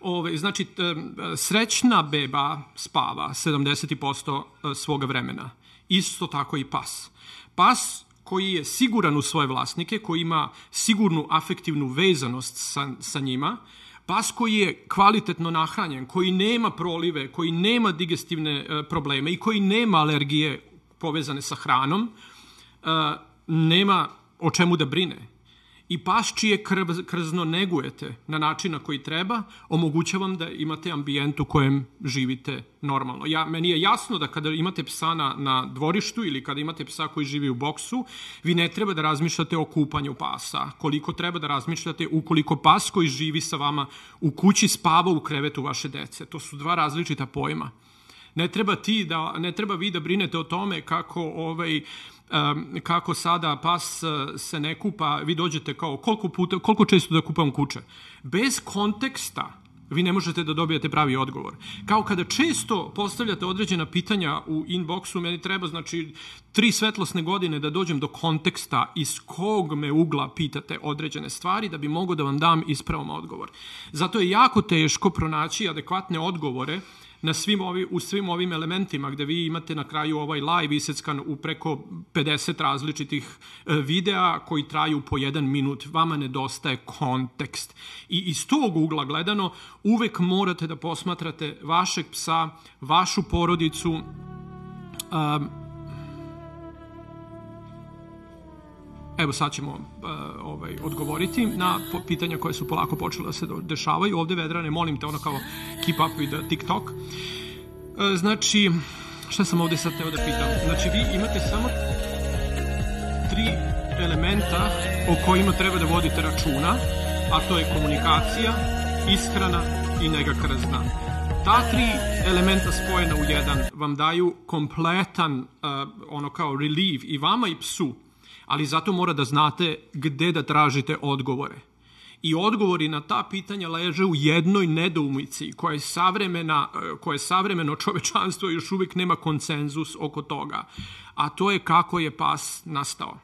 Ove, znači, srećna beba spava 70% e, svoga vremena. Isto tako i pas. Pas koji je siguran u svoje vlasnike, koji ima sigurnu afektivnu vezanost sa, sa njima, pas koji je kvalitetno nahranjen, koji nema prolive, koji nema digestivne e, probleme i koji nema alergije povezane sa hranom, e, nema o čemu da brine i pas čije krv, krzno negujete na način na koji treba, omoguća vam da imate ambijent u kojem živite normalno. Ja, meni je jasno da kada imate psa na, na dvorištu ili kada imate psa koji živi u boksu, vi ne treba da razmišljate o kupanju pasa. Koliko treba da razmišljate ukoliko pas koji živi sa vama u kući spava u krevetu vaše dece. To su dva različita pojma. Ne treba ti da ne treba vi da brinete o tome kako ovaj kako sada pas e, se ne kupa, vi dođete kao koliko, puta, koliko često da kupam kuće. Bez konteksta vi ne možete da dobijete pravi odgovor. Kao kada često postavljate određena pitanja u inboxu, meni treba znači tri svetlosne godine da dođem do konteksta iz kog me ugla pitate određene stvari da bi mogo da vam dam ispravom odgovor. Zato je jako teško pronaći adekvatne odgovore na svim ovi, u svim ovim elementima gde vi imate na kraju ovaj live iseckan u preko 50 različitih e, videa koji traju po jedan minut. Vama nedostaje kontekst. I iz tog ugla gledano uvek morate da posmatrate vašeg psa, vašu porodicu, um, Evo sad ćemo uh, ovaj, odgovoriti na pitanja koje su polako počele da se dešavaju. Ovde, Vedrane, molim te, ono kao keep up with TikTok. Uh, znači, šta sam ovde sad teo da pitam? Znači, vi imate samo tri elementa o kojima treba da vodite računa, a to je komunikacija, ishrana i nega krzna. Ta tri elementa spojena u jedan vam daju kompletan, uh, ono kao relief i vama i psu ali zato mora da znate gde da tražite odgovore. I odgovori na ta pitanja leže u jednoj nedoumici koja je, savremena, koja je savremeno čovečanstvo još uvijek nema konsenzus oko toga. A to je kako je pas nastao.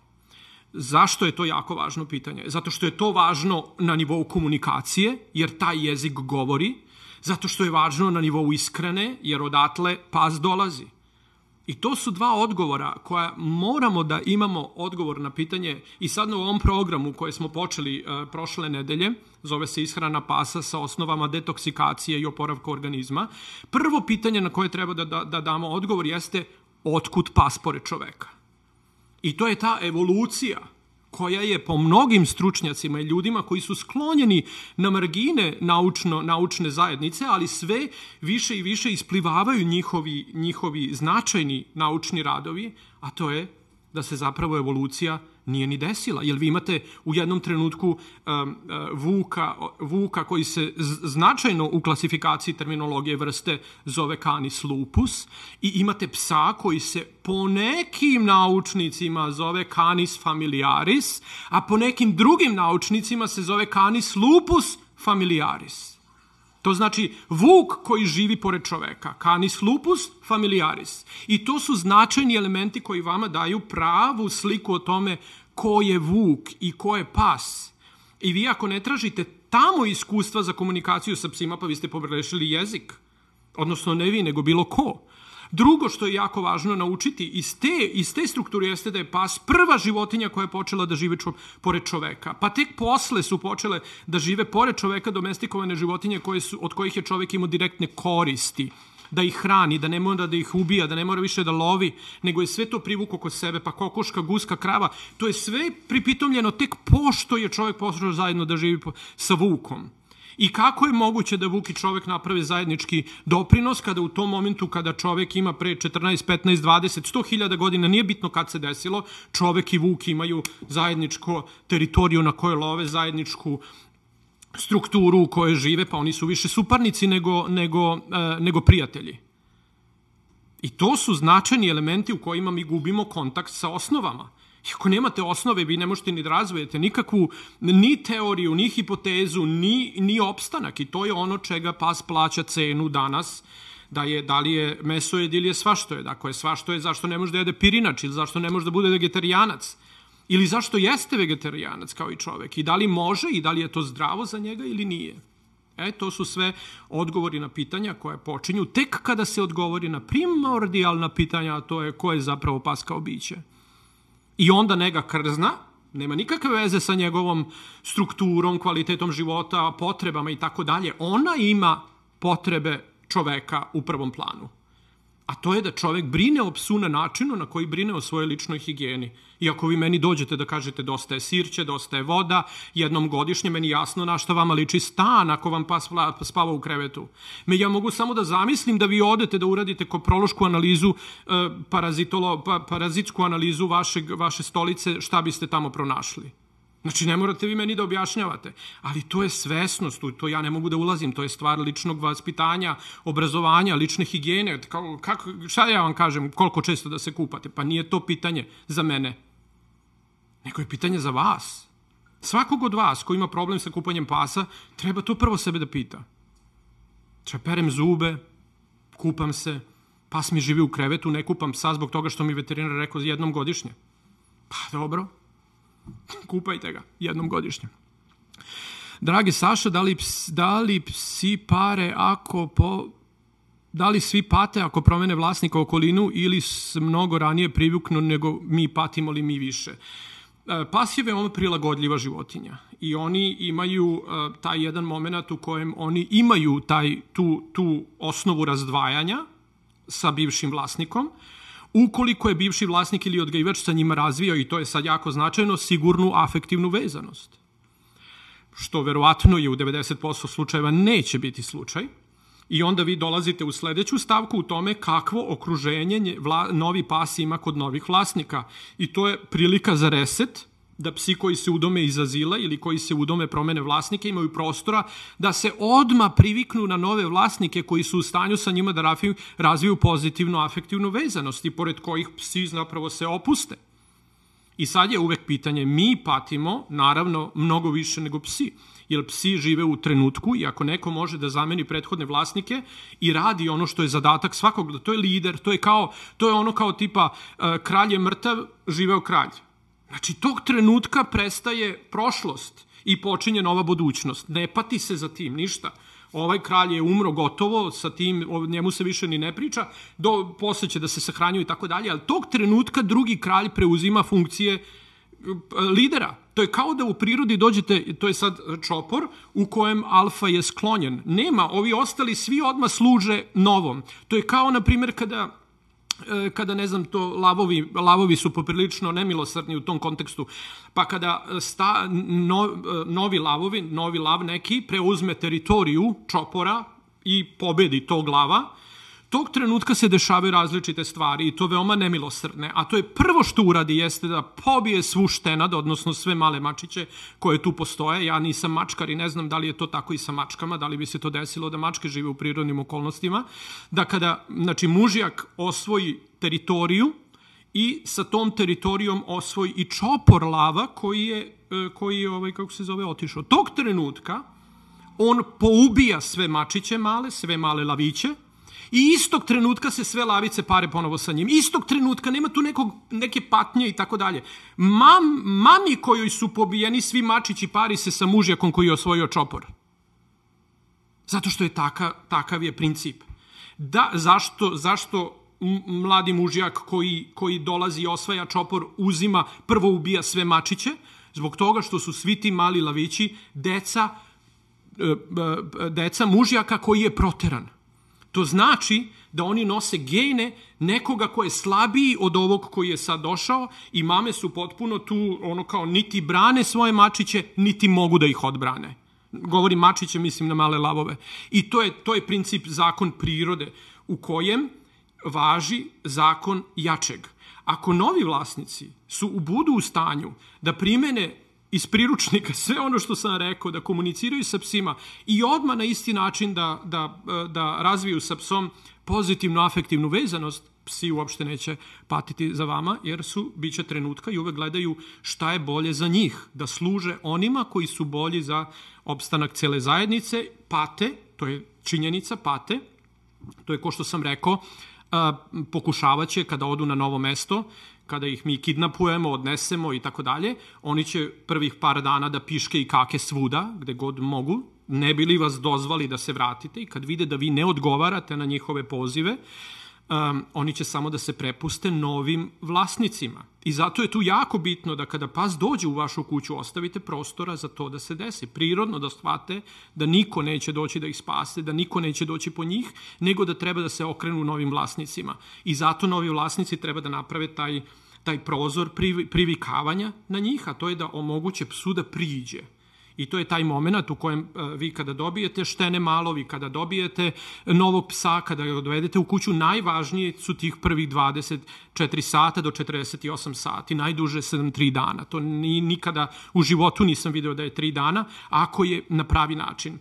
Zašto je to jako važno pitanje? Zato što je to važno na nivou komunikacije, jer taj jezik govori, zato što je važno na nivou iskrene, jer odatle pas dolazi. I to su dva odgovora koja moramo da imamo odgovor na pitanje i sad na ovom programu koje smo počeli uh, prošle nedelje, zove se ishrana pasa sa osnovama detoksikacije i oporavka organizma. Prvo pitanje na koje treba da, da, da damo odgovor jeste otkud pas pored čoveka. I to je ta evolucija koja je po mnogim stručnjacima i ljudima koji su sklonjeni na margine naučno, naučne zajednice, ali sve više i više isplivavaju njihovi, njihovi značajni naučni radovi, a to je da se zapravo evolucija nije ni desila. Jer vi imate u jednom trenutku um, uh, vuka, vuka koji se značajno u klasifikaciji terminologije vrste zove canis lupus i imate psa koji se po nekim naučnicima zove canis familiaris, a po nekim drugim naučnicima se zove canis lupus familiaris. To znači vuk koji živi pored čoveka. Canis lupus familiaris. I to su značajni elementi koji vama daju pravu sliku o tome ko je vuk i ko je pas. I vi ako ne tražite tamo iskustva za komunikaciju sa psima, pa vi ste pogrešili jezik. Odnosno ne vi, nego bilo ko. Drugo što je jako važno naučiti iz te, iz te strukture jeste da je pas prva životinja koja je počela da žive čo, pored čoveka. Pa tek posle su počele da žive pored čoveka domestikovane životinje koje su, od kojih je čovek imao direktne koristi da ih hrani, da ne mora da ih ubija, da ne mora više da lovi, nego je sve to privuko kod sebe, pa kokoška, guska, krava, to je sve pripitomljeno tek pošto je čovek pošao zajedno da živi sa vukom. I kako je moguće da Vuk i čovek naprave zajednički doprinos kada u tom momentu kada čovek ima pre 14, 15, 20, 100 hiljada godina, nije bitno kad se desilo, čovek i Vuk imaju zajedničko teritoriju na koje love, zajedničku strukturu u kojoj žive, pa oni su više suparnici nego, nego, e, nego prijatelji. I to su značajni elementi u kojima mi gubimo kontakt sa osnovama. I ako nemate osnove, vi ne možete ni da razvojete nikakvu ni teoriju, ni hipotezu, ni, ni opstanak. I to je ono čega pas plaća cenu danas, da je da li je meso je ili je svašto je. Dakle, svašto je zašto ne može da jede pirinač ili zašto ne može da bude vegetarijanac. Ili zašto jeste vegetarijanac kao i čovek? I da li može i da li je to zdravo za njega ili nije? E, to su sve odgovori na pitanja koje počinju tek kada se odgovori na primordijalna pitanja, a to je ko je zapravo pas kao biće. I onda nega krzna, nema nikakve veze sa njegovom strukturom, kvalitetom života, potrebama i tako dalje. Ona ima potrebe čoveka u prvom planu. A to je da čovek brine o psu na načinu na koji brine o svojoj ličnoj higijeni. I ako vi meni dođete da kažete dosta je sirće, dosta je voda, jednom godišnje meni jasno na šta vama liči stan ako vam pas spava u krevetu. Me ja mogu samo da zamislim da vi odete da uradite koprološku analizu, e, parazitolo, pa, parazitsku analizu vašeg, vaše stolice, šta biste tamo pronašli. Znači, ne morate vi meni da objašnjavate, ali to je svesnost, to ja ne mogu da ulazim, to je stvar ličnog vaspitanja, obrazovanja, lične higijene, kako, kako, šta ja vam kažem, koliko često da se kupate, pa nije to pitanje za mene, nego je pitanje za vas. Svakog od vas ko ima problem sa kupanjem pasa, treba to prvo sebe da pita. Treba perem zube, kupam se, pas mi živi u krevetu, ne kupam psa zbog toga što mi veterinar rekao jednom godišnje. Pa dobro, Kupajte ga jednom godišnje. Dragi Saša, da li, da li psi pare ako po, da li svi pate ako promene vlasnika okolinu ili mnogo ranije privuknu nego mi patimo li mi više? E, pas je veoma prilagodljiva životinja i oni imaju uh, taj jedan moment u kojem oni imaju taj, tu, tu osnovu razdvajanja sa bivšim vlasnikom, ukoliko je bivši vlasnik ili odgajivač sa njima razvio, i to je sad jako značajno, sigurnu afektivnu vezanost. Što verovatno je u 90% slučajeva neće biti slučaj. I onda vi dolazite u sledeću stavku u tome kakvo okruženje novi pas ima kod novih vlasnika. I to je prilika za reset, da psi koji se udome iz azila ili koji se udome promene vlasnike imaju prostora da se odma priviknu na nove vlasnike koji su u stanju sa njima da razviju, pozitivnu afektivnu vezanost i pored kojih psi zapravo se opuste. I sad je uvek pitanje, mi patimo, naravno, mnogo više nego psi, jer psi žive u trenutku i ako neko može da zameni prethodne vlasnike i radi ono što je zadatak svakog, to je lider, to je kao, to je ono kao tipa uh, kralj je mrtav, živeo kralj Znači, tog trenutka prestaje prošlost i počinje nova budućnost. Ne pati se za tim, ništa. Ovaj kralj je umro gotovo, sa tim o njemu se više ni ne priča, do, posle će da se sahranju i tako dalje, ali tog trenutka drugi kralj preuzima funkcije e, lidera. To je kao da u prirodi dođete, to je sad čopor, u kojem alfa je sklonjen. Nema, ovi ostali svi odma služe novom. To je kao, na primjer, kada kada ne znam to lavovi lavovi su poprilično nemilosrdni u tom kontekstu pa kada sta no, e, novi lavovi novi lav neki preuzme teritoriju čopora i pobedi tog lava tog trenutka se dešavaju različite stvari i to veoma nemilosrdne. A to je prvo što uradi jeste da pobije svu štenad, odnosno sve male mačiće koje tu postoje. Ja nisam mačkar i ne znam da li je to tako i sa mačkama, da li bi se to desilo da mačke žive u prirodnim okolnostima. Da kada, znači, mužijak osvoji teritoriju i sa tom teritorijom osvoji i čopor lava koji je, e, koji je ovaj, kako se zove, otišao. Tog trenutka on poubija sve mačiće male, sve male laviće, I istog trenutka se sve lavice pare ponovo sa njim. Istog trenutka nema tu nekog, neke patnje i tako dalje. Mam, mami kojoj su pobijeni svi mačići pari se sa mužjakom koji je osvojio čopor. Zato što je taka, takav je princip. Da, zašto, zašto mladi mužjak koji, koji dolazi i osvaja čopor uzima, prvo ubija sve mačiće, zbog toga što su svi ti mali lavići deca, e, deca mužjaka koji je proteran. To znači da oni nose gene nekoga ko je slabiji od ovog koji je sad došao i mame su potpuno tu ono kao niti brane svoje mačiće, niti mogu da ih odbrane. Govorim mačiće, mislim na male lavove. I to je, to je princip zakon prirode u kojem važi zakon jačeg. Ako novi vlasnici su u budu u stanju da primene iz priručnika sve ono što sam rekao, da komuniciraju sa psima i odmah na isti način da, da, da razviju sa psom pozitivnu afektivnu vezanost, psi uopšte neće patiti za vama, jer su biće trenutka i uvek gledaju šta je bolje za njih, da služe onima koji su bolji za opstanak cele zajednice, pate, to je činjenica, pate, to je ko što sam rekao, pokušavaće kada odu na novo mesto kada ih mi kidnapujemo, odnesemo i tako dalje, oni će prvih par dana da piške i kake svuda, gde god mogu, ne bili vas dozvali da se vratite i kad vide da vi ne odgovarate na njihove pozive, um, oni će samo da se prepuste novim vlasnicima. I zato je tu jako bitno da kada pas dođe u vašu kuću, ostavite prostora za to da se desi. Prirodno da shvate da niko neće doći da ih spase, da niko neće doći po njih, nego da treba da se okrenu novim vlasnicima. I zato novi vlasnici treba da naprave taj, taj prozor privikavanja na njih, a to je da omoguće psu da priđe I to je taj moment u kojem e, vi kada dobijete štene malo, vi kada dobijete novog psa, kada ga dovedete u kuću, najvažnije su tih prvih 24 sata do 48 sati, najduže 7-3 dana. To ni, nikada u životu nisam video da je 3 dana, ako je na pravi način.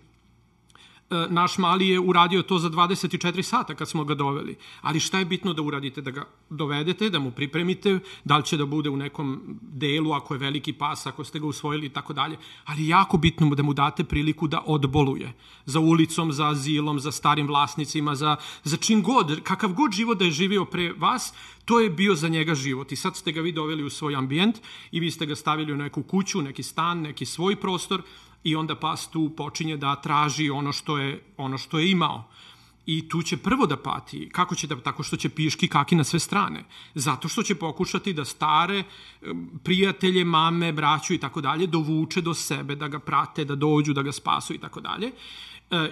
E, naš mali je uradio to za 24 sata kad smo ga doveli. Ali šta je bitno da uradite? Da ga dovedete, da mu pripremite, da li će da bude u nekom delu, ako je veliki pas, ako ste ga usvojili i tako dalje. Ali jako bitno da mu date priliku da odboluje. Za ulicom, za azilom, za starim vlasnicima, za, za čim god, kakav god život da je živio pre vas, to je bio za njega život. I sad ste ga vi doveli u svoj ambijent i vi ste ga stavili u neku kuću, neki stan, neki svoj prostor, i onda pas tu počinje da traži ono što je, ono što je imao. I tu će prvo da pati. Kako će da, tako što će piški kaki na sve strane. Zato što će pokušati da stare prijatelje, mame, braću i tako dalje dovuče do sebe, da ga prate, da dođu, da ga spasu i tako dalje.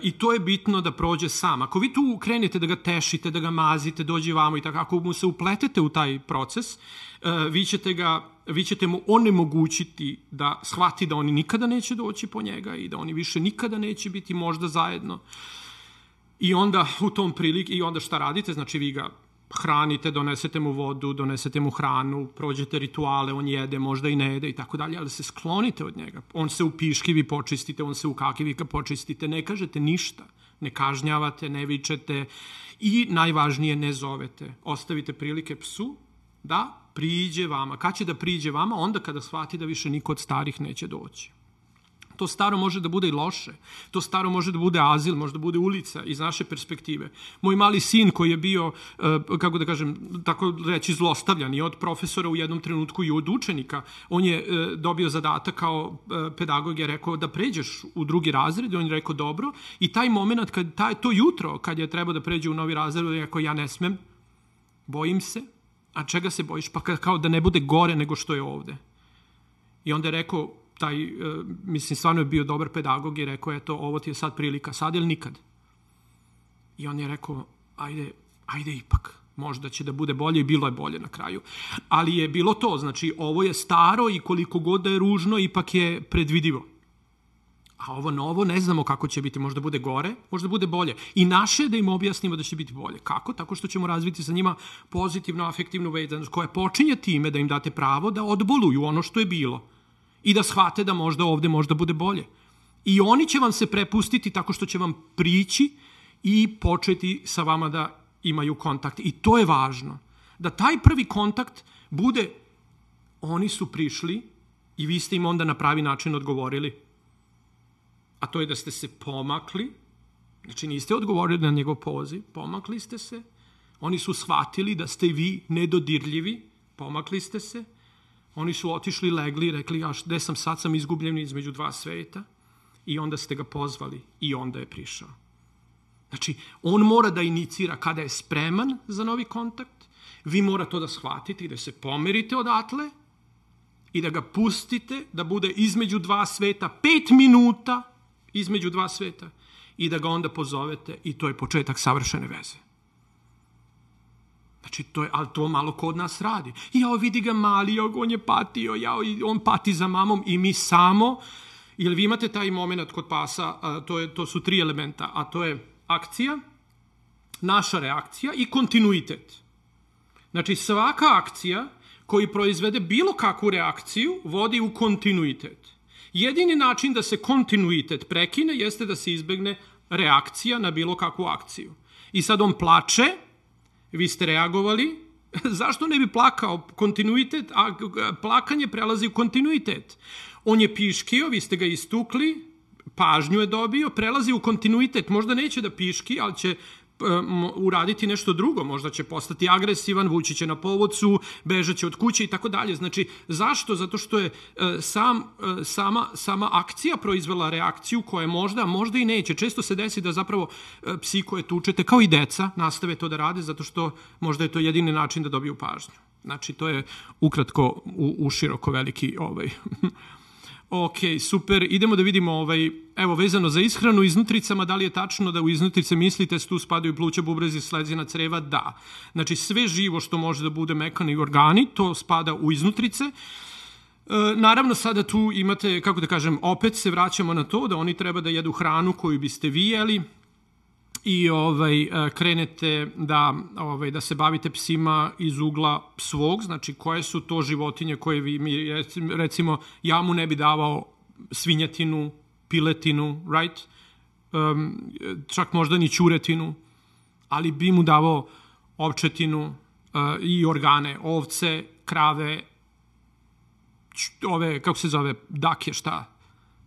I to je bitno da prođe sam. Ako vi tu krenete da ga tešite, da ga mazite, dođe vamo i tako, ako mu se upletete u taj proces, e, vi ćete ga vi ćete mu onemogućiti da shvati da oni nikada neće doći po njega i da oni više nikada neće biti možda zajedno. I onda u tom prilik, i onda šta radite? Znači vi ga hranite, donesete mu vodu, donesete mu hranu, prođete rituale, on jede, možda i ne jede i tako dalje, ali se sklonite od njega. On se u piški vi počistite, on se u kaki vi počistite, ne kažete ništa, ne kažnjavate, ne vičete i najvažnije ne zovete. Ostavite prilike psu da priđe vama. Kad će da priđe vama? Onda kada shvati da više niko od starih neće doći. To staro može da bude i loše. To staro može da bude azil, može da bude ulica iz naše perspektive. Moj mali sin koji je bio, eh, kako da kažem, tako reći zlostavljan i od profesora u jednom trenutku i od učenika, on je eh, dobio zadatak kao eh, pedagog je rekao da pređeš u drugi razred on je rekao dobro i taj moment, kad, taj, to jutro kad je trebao da pređe u novi razred, on je rekao ja ne smem, bojim se, a čega se bojiš? Pa kao da ne bude gore nego što je ovde. I onda je rekao, taj, uh, mislim, stvarno je bio dobar pedagog i rekao, eto, ovo ti je sad prilika, sad ili nikad? I on je rekao, ajde, ajde ipak, možda će da bude bolje i bilo je bolje na kraju. Ali je bilo to, znači, ovo je staro i koliko god da je ružno, ipak je predvidivo. A ovo novo ne znamo kako će biti, možda bude gore, možda bude bolje. I naše da im objasnimo da će biti bolje. Kako? Tako što ćemo razviti sa njima pozitivno afektivnu vezanost koja počinje time da im date pravo da odboluju ono što je bilo i da shvate da možda ovde možda bude bolje. I oni će vam se prepustiti tako što će vam prići i početi sa vama da imaju kontakt. I to je važno. Da taj prvi kontakt bude oni su prišli i vi ste im onda na pravi način odgovorili a to je da ste se pomakli, znači niste odgovorili na njegov poziv, pomakli ste se, oni su shvatili da ste vi nedodirljivi, pomakli ste se, oni su otišli, legli rekli, ja, gde sam sad, sam izgubljen između dva sveta, i onda ste ga pozvali i onda je prišao. Znači, on mora da inicira kada je spreman za novi kontakt, vi mora to da shvatite i da se pomerite odatle i da ga pustite da bude između dva sveta pet minuta između dva sveta i da ga onda pozovete i to je početak savršene veze. Znači, to je, ali to malo kod nas radi. Jao, vidi ga mali, jao, on je patio, jao, on pati za mamom i mi samo, jer vi imate taj moment kod pasa, to, je, to su tri elementa, a to je akcija, naša reakcija i kontinuitet. Znači, svaka akcija koji proizvede bilo kakvu reakciju vodi u kontinuitet. Jedini način da se kontinuitet prekine jeste da se izbegne reakcija na bilo kakvu akciju. I sad on plače, vi ste reagovali, zašto ne bi plakao? Kontinuitet, a plakanje prelazi u kontinuitet. On je piškio, vi ste ga istukli, pažnju je dobio, prelazi u kontinuitet, možda neće da piški, ali će uraditi nešto drugo, možda će postati agresivan, vući će na povodcu, bežaće od kuće i tako dalje. Znači, zašto? Zato što je e, sam, e, sama, sama akcija proizvela reakciju koja možda, možda i neće. Često se desi da zapravo e, psi koje tučete, kao i deca, nastave to da rade zato što možda je to jedini način da dobiju pažnju. Znači, to je ukratko u, u široko veliki ovaj, Ok, super. Idemo da vidimo, ovaj, evo, vezano za ishranu iznutricama, da li je tačno da u iznutrice mislite da tu spadaju pluća, bubrezi, slezina, creva? Da. Znači, sve živo što može da bude mekani organi, to spada u iznutrice. E, naravno, sada tu imate, kako da kažem, opet se vraćamo na to da oni treba da jedu hranu koju biste vi jeli, i ovaj e, krenete da ovaj da se bavite psima iz ugla svog, znači koje su to životinje koje vi mi recimo ja mu ne bi davao svinjetinu, piletinu, right? Um, čak možda ni ćuretinu, ali bi mu davao ovčetinu uh, i organe, ovce, krave, ove, kako se zove, dake, šta,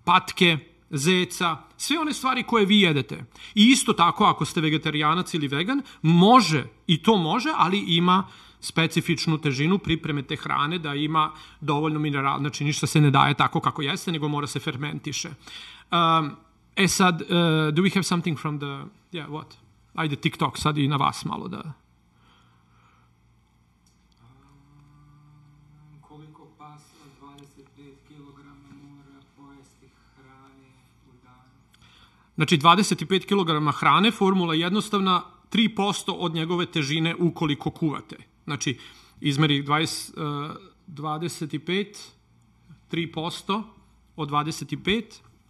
patke, zeca, sve one stvari koje vi jedete. I isto tako, ako ste vegetarijanac ili vegan, može, i to može, ali ima specifičnu težinu pripreme te hrane, da ima dovoljno mineral, znači ništa se ne daje tako kako jeste, nego mora se fermentiše. Um, e sad, uh, do we have something from the, yeah, what? Ajde, TikTok, sad i na vas malo da... Znači 25 kg hrane, formula jednostavna, 3% od njegove težine ukoliko kuvate. Znači, izmeri 20, uh, 25, 3% od 25,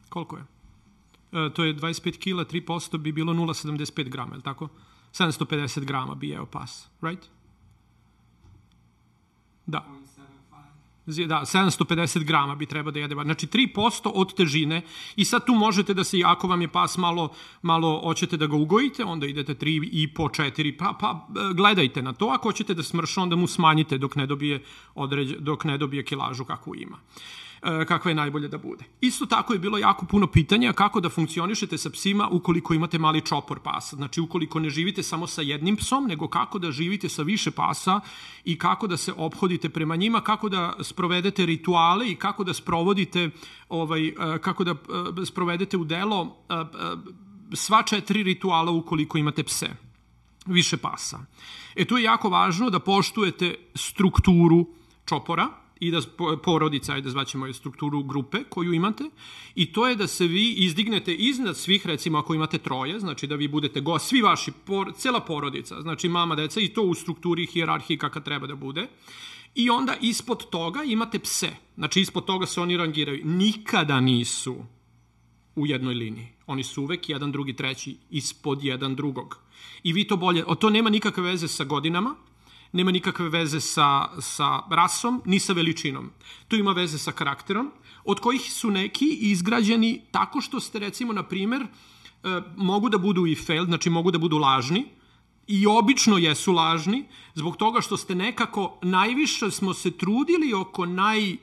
koliko je? Uh, to je 25 kg, 3% bi bilo 0,75 grama, je li tako? 750 grama bi jeo pas, right? Da. Da, 750 grama bi treba da jede. Znači 3% od težine i sad tu možete da se, ako vam je pas malo, malo hoćete da ga ugojite, onda idete 3 i po 4, pa, pa gledajte na to. Ako hoćete da smrša, onda mu smanjite dok ne dobije, određ, dok ne dobije kilažu kakvu ima. E, kakva je najbolje da bude. Isto tako je bilo jako puno pitanja kako da funkcionišete sa psima ukoliko imate mali čopor pasa. Znači, ukoliko ne živite samo sa jednim psom, nego kako da živite sa više pasa i kako da se obhodite prema njima, kako da sprovedete rituale i kako da sprovodite ovaj, e, kako da e, sprovedete u delo sva četiri rituala ukoliko imate pse više pasa. E tu je jako važno da poštujete strukturu čopora, i da porodica, ajde zvaćemo je strukturu grupe koju imate, i to je da se vi izdignete iznad svih, recimo ako imate troje, znači da vi budete go, svi vaši, por, cela porodica, znači mama, deca, i to u strukturi hijerarhiji kakva treba da bude, i onda ispod toga imate pse, znači ispod toga se oni rangiraju. Nikada nisu u jednoj liniji. Oni su uvek jedan, drugi, treći, ispod jedan drugog. I vi to bolje, o to nema nikakve veze sa godinama, nema nikakve veze sa, sa rasom, ni sa veličinom. To ima veze sa karakterom, od kojih su neki izgrađeni tako što ste, recimo, na primer, e, mogu da budu i failed, znači mogu da budu lažni, i obično jesu lažni, zbog toga što ste nekako, najviše smo se trudili oko naj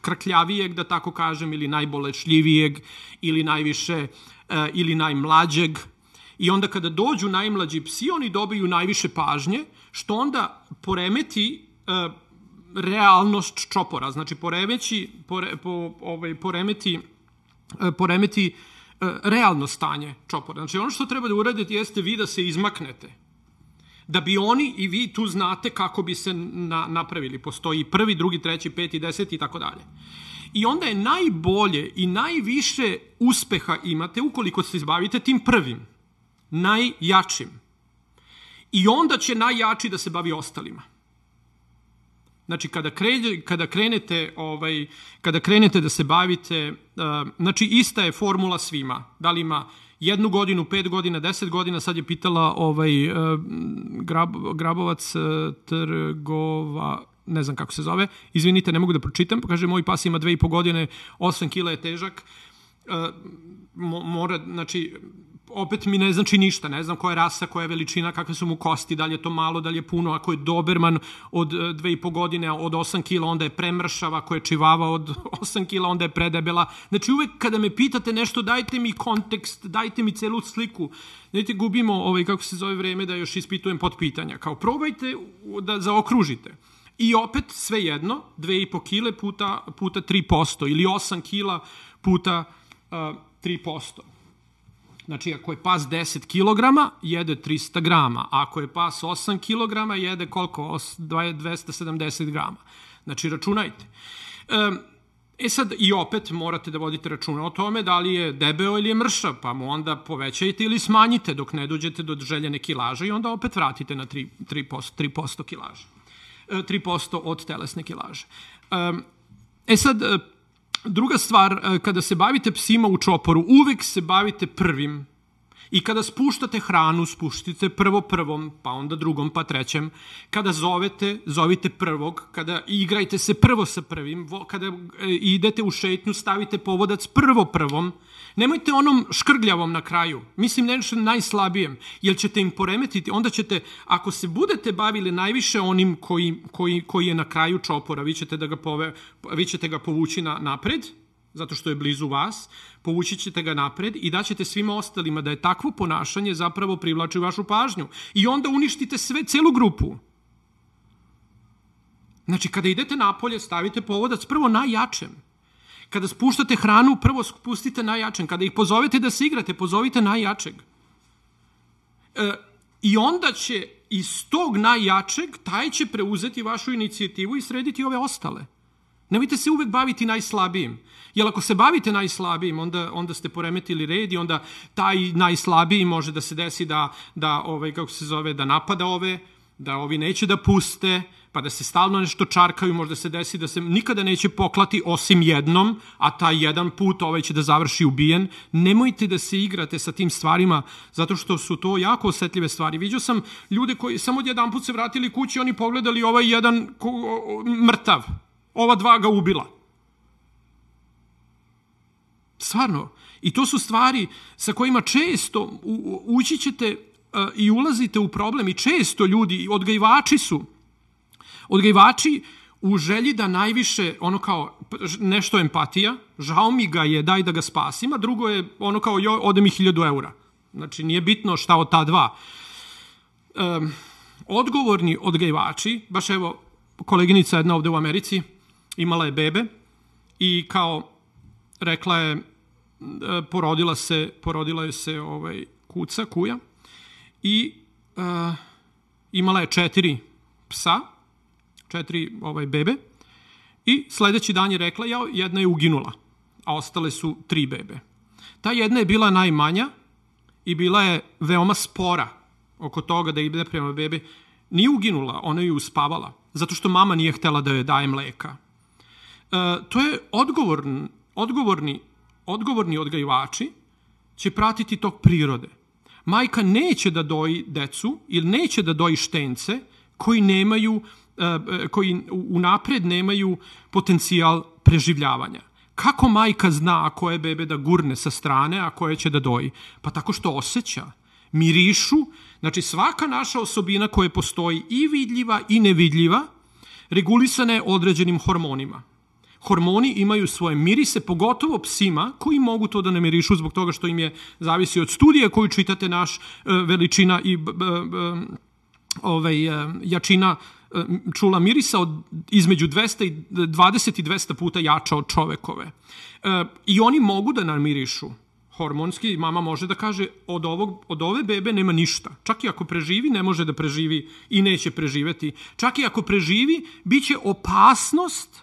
krkljavijeg, da tako kažem, ili najbolešljivijeg, ili najviše, e, ili najmlađeg. I onda kada dođu najmlađi psi, oni dobiju najviše pažnje, što onda poremeti uh, realnost čopora, znači poremeći, pore, po, ovaj, poremeti, uh, poremeti uh, realno stanje čopora. Znači ono što treba da uradite jeste vi da se izmaknete da bi oni i vi tu znate kako bi se na, napravili. Postoji prvi, drugi, treći, peti, deseti i tako dalje. I onda je najbolje i najviše uspeha imate ukoliko se izbavite tim prvim, najjačim. I onda će najjači da se bavi ostalima. Znači, kada, kre, kada, krenete, ovaj, kada krenete da se bavite, uh, znači, ista je formula svima. Da li ima jednu godinu, pet godina, deset godina, sad je pitala ovaj, uh, grab, Grabovac uh, Trgova, ne znam kako se zove, izvinite, ne mogu da pročitam, kaže, moj pas ima dve i po godine, osam kila je težak, uh, mora, znači, opet mi ne znači ništa, ne znam koja je rasa, koja je veličina, kakve su mu kosti, da li je to malo, da li je puno, ako je Doberman od e, dve i po godine, od 8 kila, onda je premršava, ako je čivava od 8 kila, onda je predebela. Znači uvek kada me pitate nešto, dajte mi kontekst, dajte mi celu sliku. Dajte gubimo, ovaj, kako se zove vreme, da još ispitujem pod pitanja. Kao probajte da zaokružite. I opet, sve jedno, 2,5 kile puta, puta 3%, ili 8 kila puta uh, 3%. Znači, ako je pas 10 kg, jede 300 grama. Ako je pas 8 kg, jede koliko? 270 grama. Znači, računajte. E sad, i opet morate da vodite računa o tome da li je debeo ili je mršav, pa mu onda povećajte ili smanjite dok ne dođete do željene kilaže i onda opet vratite na 3%, 3%, 3% kilaže. 3% od telesne kilaže. E sad, druga stvar, e, kada se bavite psima u čoporu, uvek se bavite prvim. I kada spuštate hranu, spuštite prvo prvom, pa onda drugom, pa trećem. Kada zovete, zovite prvog. Kada igrajte se prvo sa prvim. Kada e, idete u šetnju, stavite povodac prvo prvom. Nemojte onom škrgljavom na kraju. Mislim nešto najslabijem, jer ćete im poremetiti. Onda ćete, ako se budete bavili najviše onim koji, koji, koji je na kraju čopora, vi ćete, da ga, pove, vi ćete ga povući na, napred, zato što je blizu vas, povući ćete ga napred i daćete svima ostalima da je takvo ponašanje zapravo privlači vašu pažnju. I onda uništite sve, celu grupu. Znači, kada idete napolje, stavite povodac prvo najjačem. Kada spuštate hranu, prvo spustite najjačem. Kada ih pozovete da se igrate, pozovite najjačeg. E, I onda će iz tog najjačeg, taj će preuzeti vašu inicijativu i srediti ove ostale. Nemojte se uvek baviti najslabijim. Jer ako se bavite najslabijim, onda, onda ste poremetili red i onda taj najslabiji može da se desi da, da ovaj, kako se zove, da napada ove, da ovi neće da puste, pa da se stalno nešto čarkaju, možda se desi da se nikada neće poklati osim jednom, a taj jedan put ovaj će da završi ubijen. Nemojte da se igrate sa tim stvarima, zato što su to jako osetljive stvari. Viđao sam ljude koji samo jedan put se vratili kući, oni pogledali ovaj jedan mrtav, ova dva ga ubila. Stvarno. I to su stvari sa kojima često ući ćete i ulazite u problem i često ljudi, odgajivači su, odgajivači u želji da najviše, ono kao, nešto empatija, žao mi ga je, daj da ga spasim, a drugo je ono kao, jo, ode mi hiljadu eura. Znači, nije bitno šta od ta dva. Um, odgovorni odgajivači, baš evo, koleginica jedna ovde u Americi, imala je bebe i kao rekla je, e, porodila se, porodila je se ovaj, kuca, kuja, i uh, imala je četiri psa, četiri ovaj, bebe, i sledeći dan je rekla, ja, jedna je uginula, a ostale su tri bebe. Ta jedna je bila najmanja i bila je veoma spora oko toga da ide prema bebe. Nije uginula, ona je uspavala, zato što mama nije htela da joj daje mleka. E, to je odgovorni, odgovorni, odgovorni odgajivači će pratiti tog prirode majka neće da doji decu ili neće da doji štence koji nemaju koji unapred nemaju potencijal preživljavanja. Kako majka zna koje bebe da gurne sa strane, a koje će da doji? Pa tako što osjeća, mirišu, znači svaka naša osobina koja postoji i vidljiva i nevidljiva, regulisana je određenim hormonima hormoni imaju svoje mirise, pogotovo psima koji mogu to da ne mirišu zbog toga što im je zavisi od studija koju čitate naš e, veličina i ovaj, e, jačina e, čula mirisa od između 220 i 200 puta jača od čovekove. I oni mogu da namirišu hormonski, mama može da kaže od, ovog, od ove bebe nema ništa. Čak i ako preživi, ne može da preživi i neće preživeti. Čak i ako preživi, bit će opasnost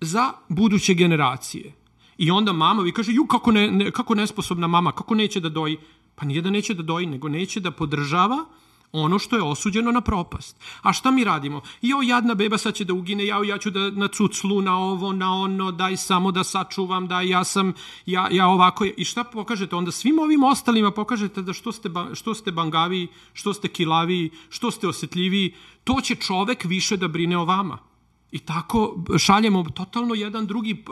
za buduće generacije. I onda mama vi kaže, ju, kako, ne, ne, kako nesposobna mama, kako neće da doji? Pa nije da neće da doji, nego neće da podržava ono što je osuđeno na propast. A šta mi radimo? Jo, jadna beba sad će da ugine, ja, ja ću da na cuclu, na ovo, na ono, daj samo da sačuvam, da ja sam, ja, ja ovako. I šta pokažete? Onda svim ovim ostalima pokažete da što ste, što ste bangavi, što ste kilavi, što ste osetljiviji, to će čovek više da brine o vama I tako šaljemo totalno jedan drugi,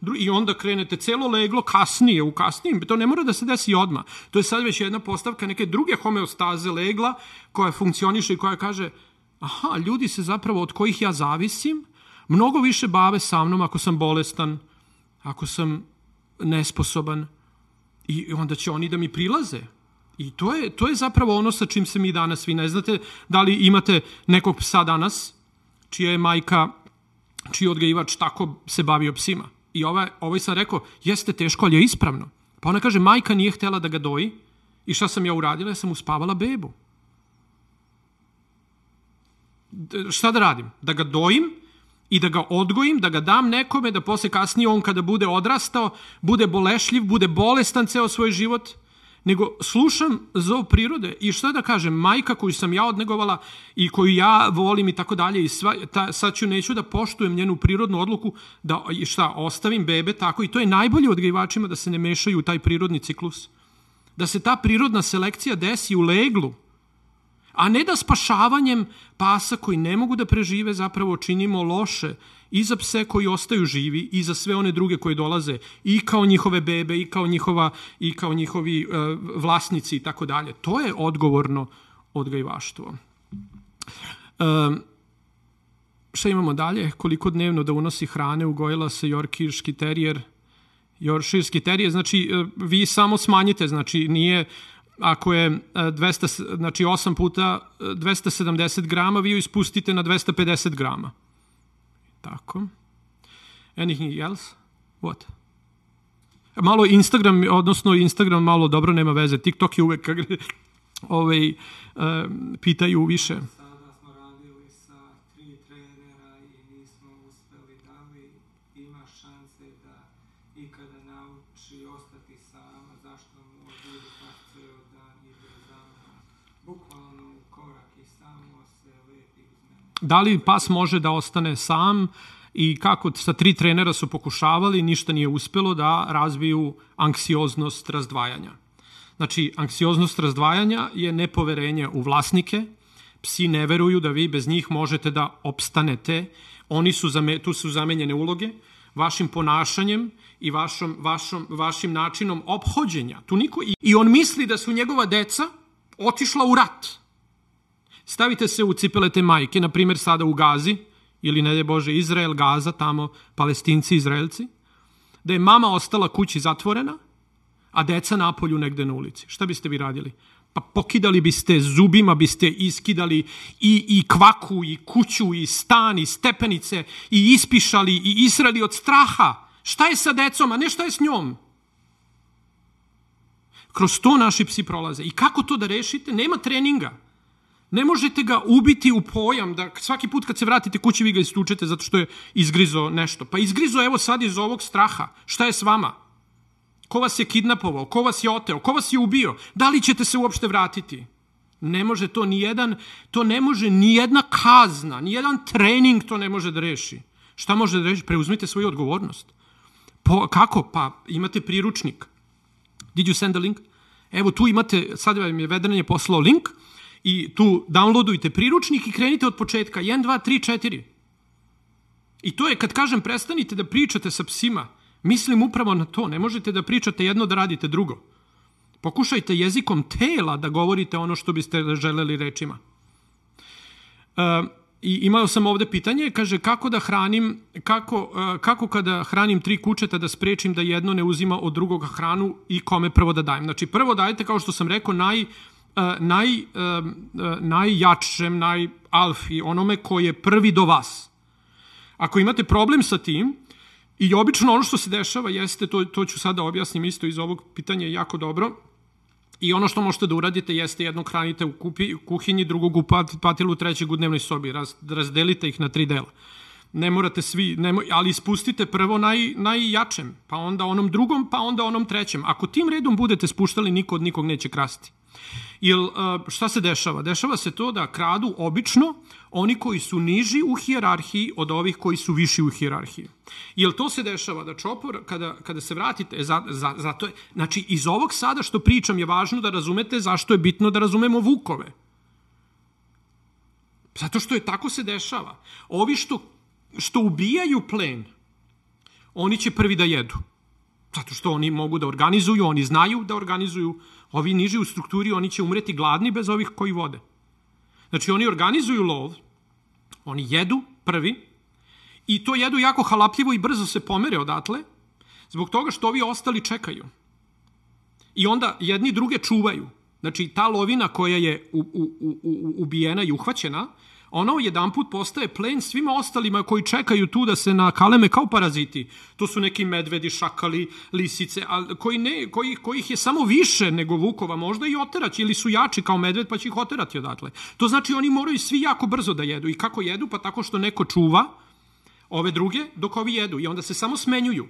drugi i onda krenete celo leglo kasnije, u kasnijim, to ne mora da se desi odma. To je sad već jedna postavka neke druge homeostaze legla koja funkcioniše i koja kaže aha, ljudi se zapravo od kojih ja zavisim mnogo više bave sa mnom ako sam bolestan, ako sam nesposoban i onda će oni da mi prilaze. I to je, to je zapravo ono sa čim se mi danas, vi ne znate da li imate nekog psa danas, čija je majka, čiji odgajivač tako se bavio psima. I ovaj, ovaj sam rekao, jeste teško, ali je ispravno. Pa ona kaže, majka nije htela da ga doji i šta sam ja uradila? Ja sam uspavala bebu. D šta da radim? Da ga dojim i da ga odgojim, da ga dam nekome, da posle kasnije on kada bude odrastao, bude bolešljiv, bude bolestan ceo svoj život – nego slušam zov prirode i što da kažem, majka koju sam ja odnegovala i koju ja volim i tako dalje i sva, ta, sad ću neću da poštujem njenu prirodnu odluku da šta, ostavim bebe tako i to je najbolje odgajivačima da se ne mešaju u taj prirodni ciklus. Da se ta prirodna selekcija desi u leglu, a ne da spašavanjem pasa koji ne mogu da prežive zapravo činimo loše i za pse koji ostaju živi i za sve one druge koji dolaze i kao njihove bebe i kao njihova i kao njihovi e, vlasnici i tako dalje. To je odgovorno odgajivaštvo. E, šta imamo dalje? Koliko dnevno da unosi hrane ugojila se Yorkirski terijer Yorkshirski terijer, znači e, vi samo smanjite, znači nije ako je 200, e, znači 8 puta 270 e, grama, vi ju ispustite na 250 grama. Tako. Anything else? What? Malo Instagram, odnosno Instagram malo dobro nema veze. TikTok je uvek ovaj, uh, pitaju više. Da li pas može da ostane sam i kako sa tri trenera su pokušavali, ništa nije uspelo da razviju anksioznost razdvajanja. Znači, anksioznost razdvajanja je nepoverenje u vlasnike, psi ne veruju da vi bez njih možete da opstanete, oni su, zame, tu su zamenjene uloge, vašim ponašanjem i vašom, vašom, vašim načinom obhođenja. Tu niko, i, on misli da su njegova deca otišla u rat Stavite se u cipele te majke, na primjer sada u Gazi, ili ne je Bože Izrael, Gaza, tamo palestinci, Izraelci, da je mama ostala kući zatvorena, a deca napolju negde na ulici. Šta biste vi radili? Pa pokidali biste, zubima biste iskidali i, i kvaku, i kuću, i stan, i stepenice, i ispišali, i israli od straha. Šta je sa decom, a ne šta je s njom? Kroz to naši psi prolaze. I kako to da rešite? Nema treninga. Ne možete ga ubiti u pojam da svaki put kad se vratite kući vi ga istučete zato što je izgrizo nešto. Pa izgrizo evo sad iz ovog straha. Šta je s vama? Ko vas je kidnapovao? Ko vas je oteo? Ko vas je ubio? Da li ćete se uopšte vratiti? Ne može to ni jedan, to ne može ni jedna kazna, ni jedan trening to ne može da reši. Šta može da reši? Preuzmite svoju odgovornost. Po, kako? Pa imate priručnik. Did you send a link? Evo tu imate, sad vam je Vedran je poslao link, i tu downloadujte priručnik i krenite od početka. 1, 2, 3, 4. I to je kad kažem prestanite da pričate sa psima, mislim upravo na to. Ne možete da pričate jedno da radite drugo. Pokušajte jezikom tela da govorite ono što biste želeli rečima. Uh, I imao sam ovde pitanje, kaže kako da hranim, kako, uh, kako kada hranim tri kučeta da sprečim da jedno ne uzima od drugog hranu i kome prvo da dajem. Znači prvo dajte, kao što sam rekao, naj, naj, najjačem, najalfi, onome koji je prvi do vas. Ako imate problem sa tim, i obično ono što se dešava jeste, to, to ću sada objasnim isto iz ovog pitanja jako dobro, I ono što možete da uradite jeste jednog hranite u, kupi, u kuhinji, drugog u pat, patilu, trećeg u dnevnoj sobi. Raz, razdelite ih na tri dela. Ne morate svi, ne, ali ispustite prvo naj, najjačem, pa onda onom drugom, pa onda onom trećem. Ako tim redom budete spuštali, niko od nikog neće krasti. Jer uh, šta se dešava? Dešava se to da kradu obično oni koji su niži u hijerarhiji od ovih koji su viši u hijerarhiji. Jel to se dešava da čopor, kada, kada se vratite, za, za, zato je, znači iz ovog sada što pričam je važno da razumete zašto je bitno da razumemo vukove. Zato što je tako se dešava. Ovi što što ubijaju plen, oni će prvi da jedu. Zato što oni mogu da organizuju, oni znaju da organizuju. Ovi niži u strukturi, oni će umreti gladni bez ovih koji vode. Znači, oni organizuju lov, oni jedu prvi, i to jedu jako halapljivo i brzo se pomere odatle, zbog toga što ovi ostali čekaju. I onda jedni druge čuvaju. Znači, ta lovina koja je u, u, u, ubijena i uhvaćena, ono jedan put postaje plen svima ostalima koji čekaju tu da se nakaleme kao paraziti. To su neki medvedi, šakali, lisice, a koji ne, koji, kojih je samo više nego vukova, možda i oterać, ili su jači kao medved pa će ih oterati odatle. To znači oni moraju svi jako brzo da jedu. I kako jedu? Pa tako što neko čuva ove druge dok ovi jedu. I onda se samo smenjuju.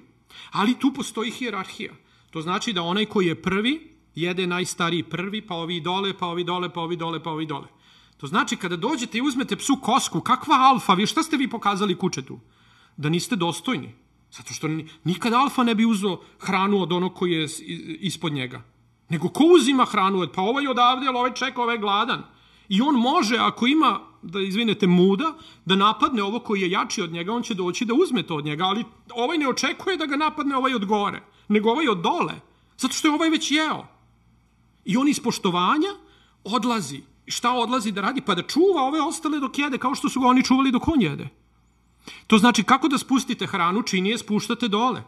Ali tu postoji hijerarhija. To znači da onaj koji je prvi, jede najstariji prvi, pa ovi dole, pa ovi dole, pa ovi dole, pa ovi dole. To znači kada dođete i uzmete psu kosku, kakva alfa, vi šta ste vi pokazali kučetu? Da niste dostojni. Zato što nikad alfa ne bi uzeo hranu od onog koji je ispod njega. Nego ko uzima hranu? Pa ovaj odavde, ali ovaj čeka, ovaj je gladan. I on može, ako ima, da izvinete, muda, da napadne ovo koji je jači od njega, on će doći da uzme to od njega, ali ovaj ne očekuje da ga napadne ovaj od gore, nego ovaj od dole, zato što je ovaj već jeo. I on iz poštovanja odlazi šta odlazi da radi? Pa da čuva ove ostale dok jede, kao što su ga oni čuvali dok on jede. To znači kako da spustite hranu, čini je spuštate dole.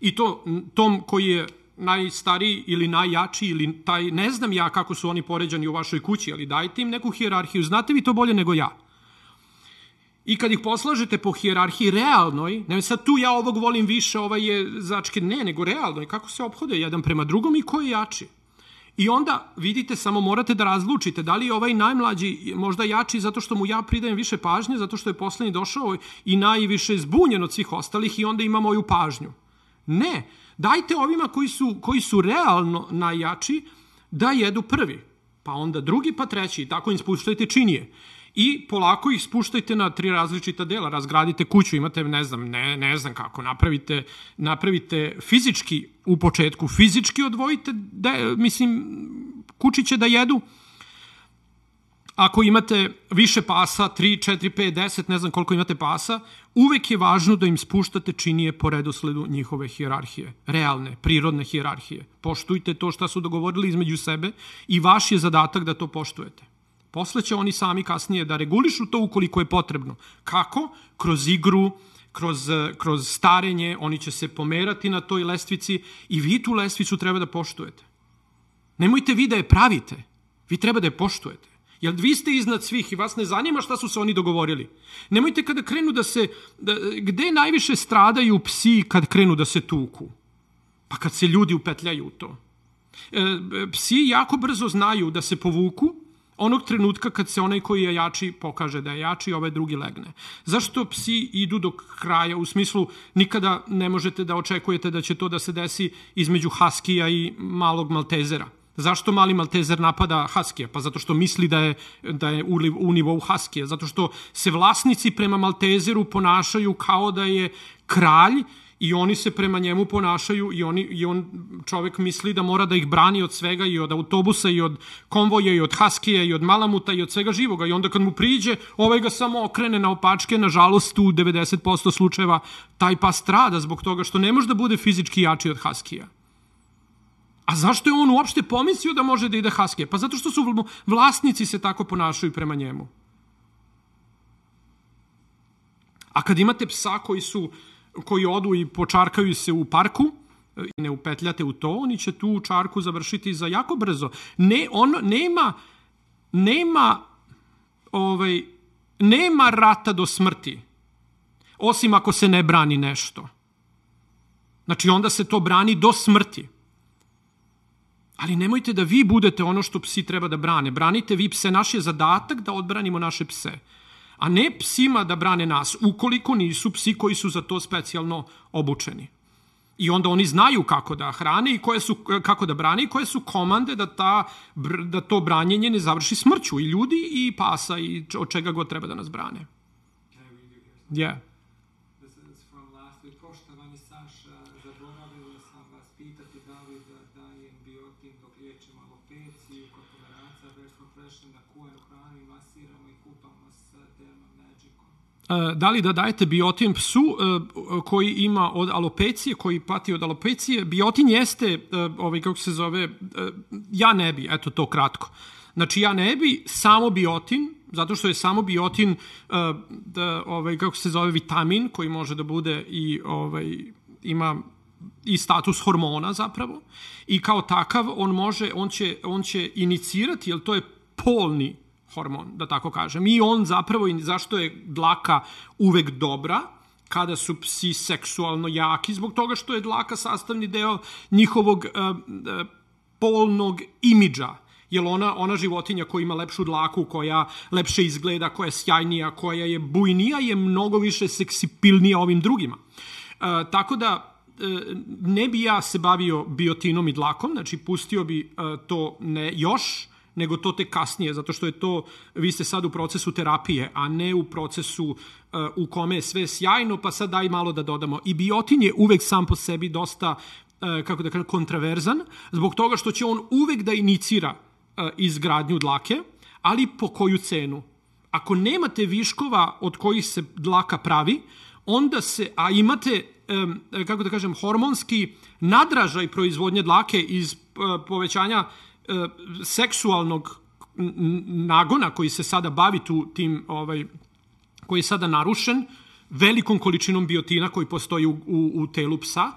I to tom koji je najstariji ili najjači ili taj, ne znam ja kako su oni poređani u vašoj kući, ali dajte im neku hijerarhiju, znate vi to bolje nego ja. I kad ih poslažete po hijerarhiji realnoj, ne sad tu ja ovog volim više, ovaj je začke, ne, nego realnoj, kako se obhode jedan prema drugom i ko je jači. I onda, vidite, samo morate da razlučite da li je ovaj najmlađi možda jači zato što mu ja pridajem više pažnje, zato što je poslednji došao i najviše zbunjen od svih ostalih i onda ima moju pažnju. Ne, dajte ovima koji su, koji su realno najjači da jedu prvi, pa onda drugi, pa treći, tako im spuštajte činije i polako ih spuštajte na tri različita dela, razgradite kuću, imate, ne znam, ne, ne znam kako, napravite, napravite fizički u početku, fizički odvojite, da, mislim, kući da jedu, ako imate više pasa, 3, 4, 5, 10, ne znam koliko imate pasa, uvek je važno da im spuštate činije po redosledu njihove hijerarhije, realne, prirodne hijerarhije. Poštujte to što su dogovorili između sebe i vaš je zadatak da to poštujete. Posle će oni sami kasnije da regulišu to ukoliko je potrebno. Kako? Kroz igru, kroz, kroz starenje, oni će se pomerati na toj lestvici i vi tu lestvicu treba da poštujete. Nemojte vi da je pravite, vi treba da je poštujete. Jer vi ste iznad svih i vas ne zanima šta su se oni dogovorili. Nemojte kada krenu da se... Da, gde najviše stradaju psi kad krenu da se tuku? Pa kad se ljudi upetljaju u to. E, psi jako brzo znaju da se povuku onog trenutka kad se onaj koji je jači pokaže da je jači, ovaj drugi legne. Zašto psi idu do kraja? U smislu, nikada ne možete da očekujete da će to da se desi između Haskija i malog Maltezera. Zašto mali Maltezer napada Haskija? Pa zato što misli da je, da je u, u nivou Haskija. Zato što se vlasnici prema Maltezeru ponašaju kao da je kralj i oni se prema njemu ponašaju i, oni, i on čovek misli da mora da ih brani od svega i od autobusa i od konvoja i od haskija i od malamuta i od svega živoga i onda kad mu priđe ovaj ga samo okrene na opačke nažalost u 90% slučajeva taj pas strada zbog toga što ne može da bude fizički jači od haskija A zašto je on uopšte pomislio da može da ide haskije? Pa zato što su vlasnici se tako ponašaju prema njemu. A kad imate psa koji su koji odu i počarkaju se u parku, i ne upetljate u to, oni će tu čarku završiti za jako brzo. Ne, on nema, nema, ovaj, nema rata do smrti, osim ako se ne brani nešto. Znači, onda se to brani do smrti. Ali nemojte da vi budete ono što psi treba da brane. Branite vi pse. Naš je zadatak da odbranimo naše pse a ne psima da brane nas, ukoliko nisu psi koji su za to specijalno obučeni. I onda oni znaju kako da hrane i koje su, kako da brane i koje su komande da, ta, da to branjenje ne završi smrću i ljudi i pasa i od čega god treba da nas brane. Yeah. Da li da dajete biotin psu koji ima od alopecije, koji pati od alopecije. Biotin jeste, ovaj, kako se zove, ja ne bi, eto to kratko. Znači ja ne bi samo biotin, zato što je samo biotin, da, ovaj, kako se zove, vitamin koji može da bude i ovaj, ima i status hormona zapravo i kao takav on može on će on će inicirati jel to je polni hormon da tako kažem i on zapravo zašto je dlaka uvek dobra kada su psi seksualno jaki zbog toga što je dlaka sastavni deo njihovog uh, uh, polnog imidža jel ona, ona životinja koja ima lepšu dlaku, koja lepše izgleda, koja je sjajnija, koja je bujnija, je mnogo više seksipilnija ovim drugima. Uh, tako da E, ne bi ja se bavio biotinom i dlakom, znači pustio bi e, to ne još, nego to te kasnije, zato što je to, vi ste sad u procesu terapije, a ne u procesu uh, u kome je sve sjajno, pa sad daj malo da dodamo. I biotin je uvek sam po sebi dosta, uh, kako da kažem, kontraverzan, zbog toga što će on uvek da inicira uh, izgradnju dlake, ali po koju cenu? Ako nemate viškova od kojih se dlaka pravi, onda se, a imate kako da kažem, hormonski nadražaj proizvodnje dlake iz povećanja seksualnog nagona koji se sada bavi tu tim ovaj koji je sada narušen velikom količinom biotina koji postoji u, u, u telu psa,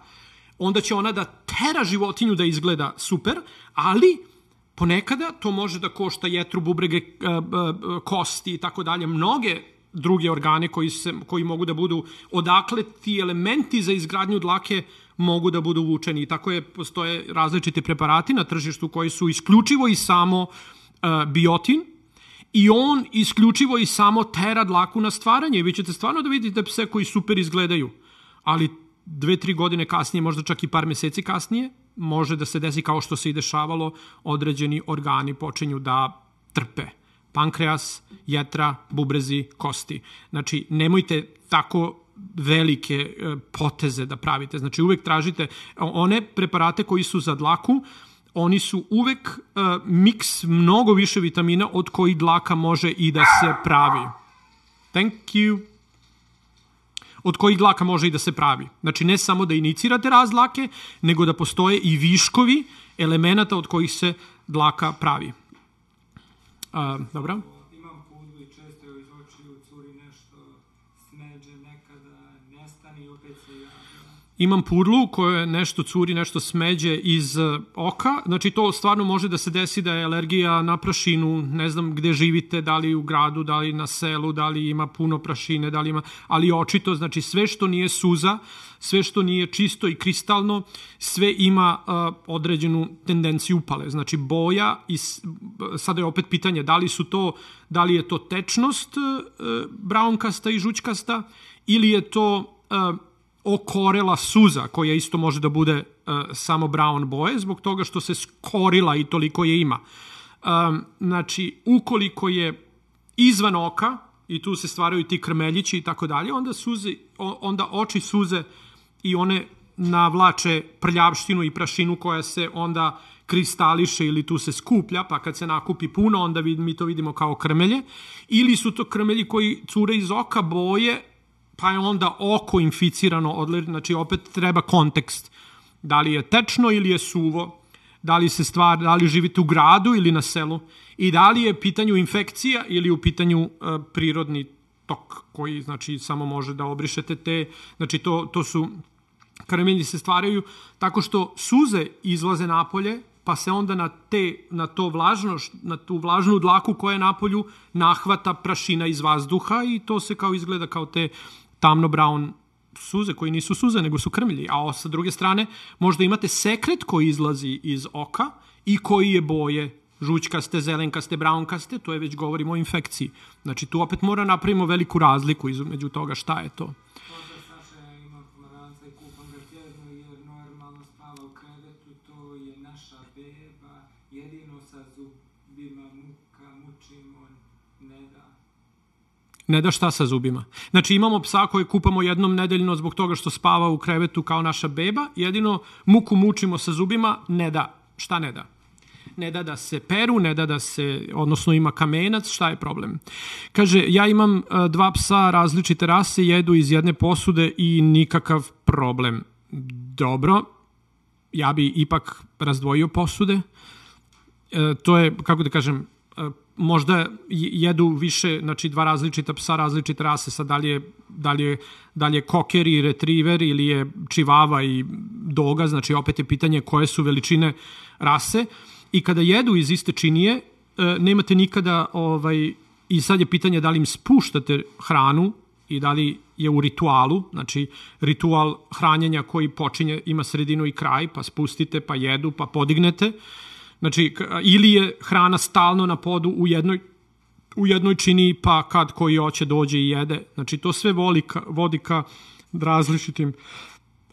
onda će ona da tera životinju da izgleda super, ali ponekada to može da košta jetru, bubrege, kosti i tako dalje. Mnoge druge organe koji, se, koji mogu da budu odakle ti elementi za izgradnju dlake mogu da budu vučeni. I tako je, postoje različiti preparati na tržištu koji su isključivo i samo uh, biotin, i on isključivo i samo tera dlaku na stvaranje. I vi ćete stvarno da vidite pse koji super izgledaju, ali dve, tri godine kasnije, možda čak i par meseci kasnije, može da se desi kao što se i dešavalo, određeni organi počinju da trpe pankreas, jetra, bubrezi, kosti. Znači, nemojte tako velike e, poteze da pravite. Znači, uvek tražite one preparate koji su za dlaku, oni su uvek uh, miks mnogo više vitamina od koji dlaka može i da se pravi. Thank you. Od kojih dlaka može i da se pravi. Znači, ne samo da inicirate razlake, nego da postoje i viškovi elemenata od kojih se dlaka pravi. A, dobro. Imam pudlu i često joj iz očiju curi nešto smeđe, nekada nestani i opet se javlja. Imam pudlu koje nešto curi, nešto smeđe iz e, oka. Znači to stvarno može da se desi da je alergija na prašinu, ne znam gde živite, da li u gradu, da li na selu, da li ima puno prašine, da li ima, ali očito, znači sve što nije suza, sve što nije čisto i kristalno, sve ima uh, određenu tendenciju upale. Znači boja i sada je opet pitanje da li su to da li je to tečnost uh, braunkasta i žućkasta ili je to uh, okorela suza koja isto može da bude uh, samo brown boje zbog toga što se skorila i toliko je ima. Um, znači, ukoliko je izvan oka, i tu se stvaraju ti krmeljići i tako dalje, onda suze, onda oči suze i one navlače prljavštinu i prašinu koja se onda kristališe ili tu se skuplja, pa kad se nakupi puno, onda mi to vidimo kao krmelje, ili su to krmelji koji cure iz oka boje, pa je onda oko inficirano, odle, znači opet treba kontekst, da li je tečno ili je suvo, da li se stvar, da li živite u gradu ili na selu i da li je pitanju infekcija ili u pitanju uh, prirodni tok koji znači samo može da obrišete te, znači to, to su Karamelji se stvaraju tako što suze izlaze napolje, pa se onda na, te, na, to vlažno, na tu vlažnu dlaku koja je napolju nahvata prašina iz vazduha i to se kao izgleda kao te tamno brown suze koji nisu suze nego su krmlji, a sa druge strane možda imate sekret koji izlazi iz oka i koji je boje žućkaste, zelenkaste, braunkaste, to je već govorimo o infekciji. Znači tu opet mora napravimo veliku razliku između toga šta je to. Ne da šta sa zubima. Znači imamo psa koje kupamo jednom nedeljno zbog toga što spava u krevetu kao naša beba, jedino muku mučimo sa zubima, ne da. Šta ne da? ne da da se peru, ne da da se, odnosno ima kamenac, šta je problem? Kaže, ja imam uh, dva psa različite rase, jedu iz jedne posude i nikakav problem. Dobro, ja bi ipak razdvojio posude. E, to je, kako da kažem, e, možda jedu više, znači dva različita psa, različite rase, sad da li je, da li je, da li je koker i retriver ili je čivava i doga, znači opet je pitanje koje su veličine rase. I kada jedu iz iste činije, e, nemate nikada ovaj, i sad je pitanje da li im spuštate hranu i da li je u ritualu, znači ritual hranjenja koji počinje, ima sredinu i kraj, pa spustite, pa jedu, pa podignete, Znači, ili je hrana stalno na podu u jednoj u jednoj čini, pa kad koji hoće dođe i jede. Znači, to sve vodi ka, vodi ka različitim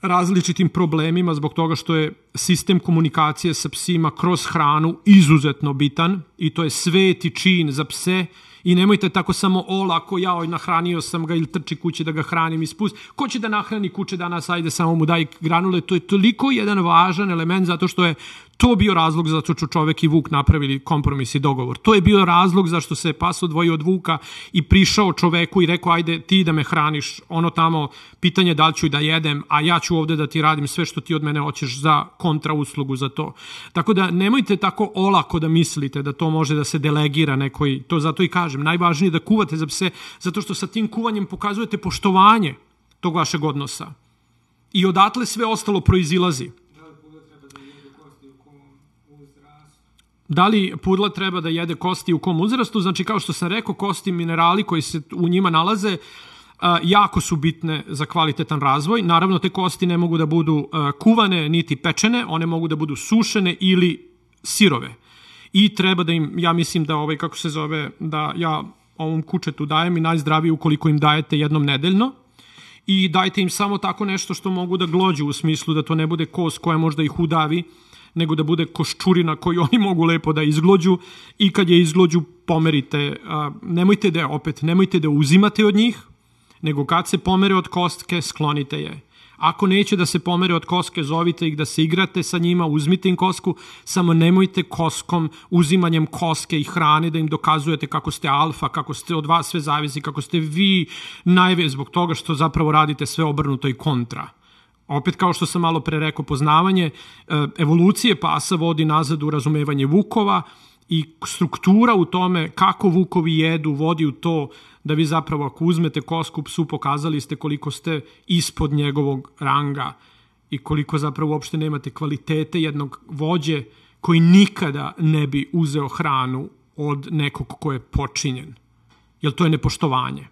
različitim problemima zbog toga što je sistem komunikacije sa psima kroz hranu izuzetno bitan i to je sveti čin za pse i nemojte tako samo olako, ja oj nahranio sam ga ili trči kuće da ga hranim i spust. Ko će da nahrani kuće danas, ajde samo mu daj granule, to je toliko jedan važan element zato što je to bio razlog zato što čovek i Vuk napravili kompromis i dogovor. To je bio razlog zašto se pas odvojio od Vuka i prišao čoveku i rekao ajde ti da me hraniš, ono tamo pitanje da li ću da jedem, a ja ću ovde da ti radim sve što ti od mene hoćeš za kontra uslugu za to. Tako da nemojte tako olako da mislite da to može da se delegira nekoj, to zato i kažem, najvažnije je da kuvate za pse, zato što sa tim kuvanjem pokazujete poštovanje tog vašeg odnosa. I odatle sve ostalo proizilazi. Da li pudla treba da jede kosti u kom uzrastu? Znači, kao što sam rekao, kosti minerali koji se u njima nalaze jako su bitne za kvalitetan razvoj. Naravno, te kosti ne mogu da budu kuvane niti pečene, one mogu da budu sušene ili sirove. I treba da im, ja mislim da ovaj, kako se zove, da ja ovom kučetu dajem i najzdravije ukoliko im dajete jednom nedeljno, i dajte im samo tako nešto što mogu da glođu u smislu da to ne bude kost koja možda ih udavi, nego da bude koščurina koju oni mogu lepo da izglođu i kad je izglođu pomerite, a, nemojte da opet, nemojte da uzimate od njih, nego kad se pomere od kostke, sklonite je. Ako neće da se pomere od koske, zovite ih da se igrate sa njima, uzmite im kosku, samo nemojte koskom, uzimanjem koske i hrane da im dokazujete kako ste alfa, kako ste od vas sve zavisi, kako ste vi najve zbog toga što zapravo radite sve obrnuto i kontra. Opet kao što sam malo pre rekao, poznavanje e, evolucije pasa vodi nazad u razumevanje vukova i struktura u tome kako vukovi jedu vodi u to da vi zapravo ako uzmete kosku psu pokazali ste koliko ste ispod njegovog ranga i koliko zapravo uopšte nemate kvalitete jednog vođe koji nikada ne bi uzeo hranu od nekog ko je počinjen. Jer to je nepoštovanje.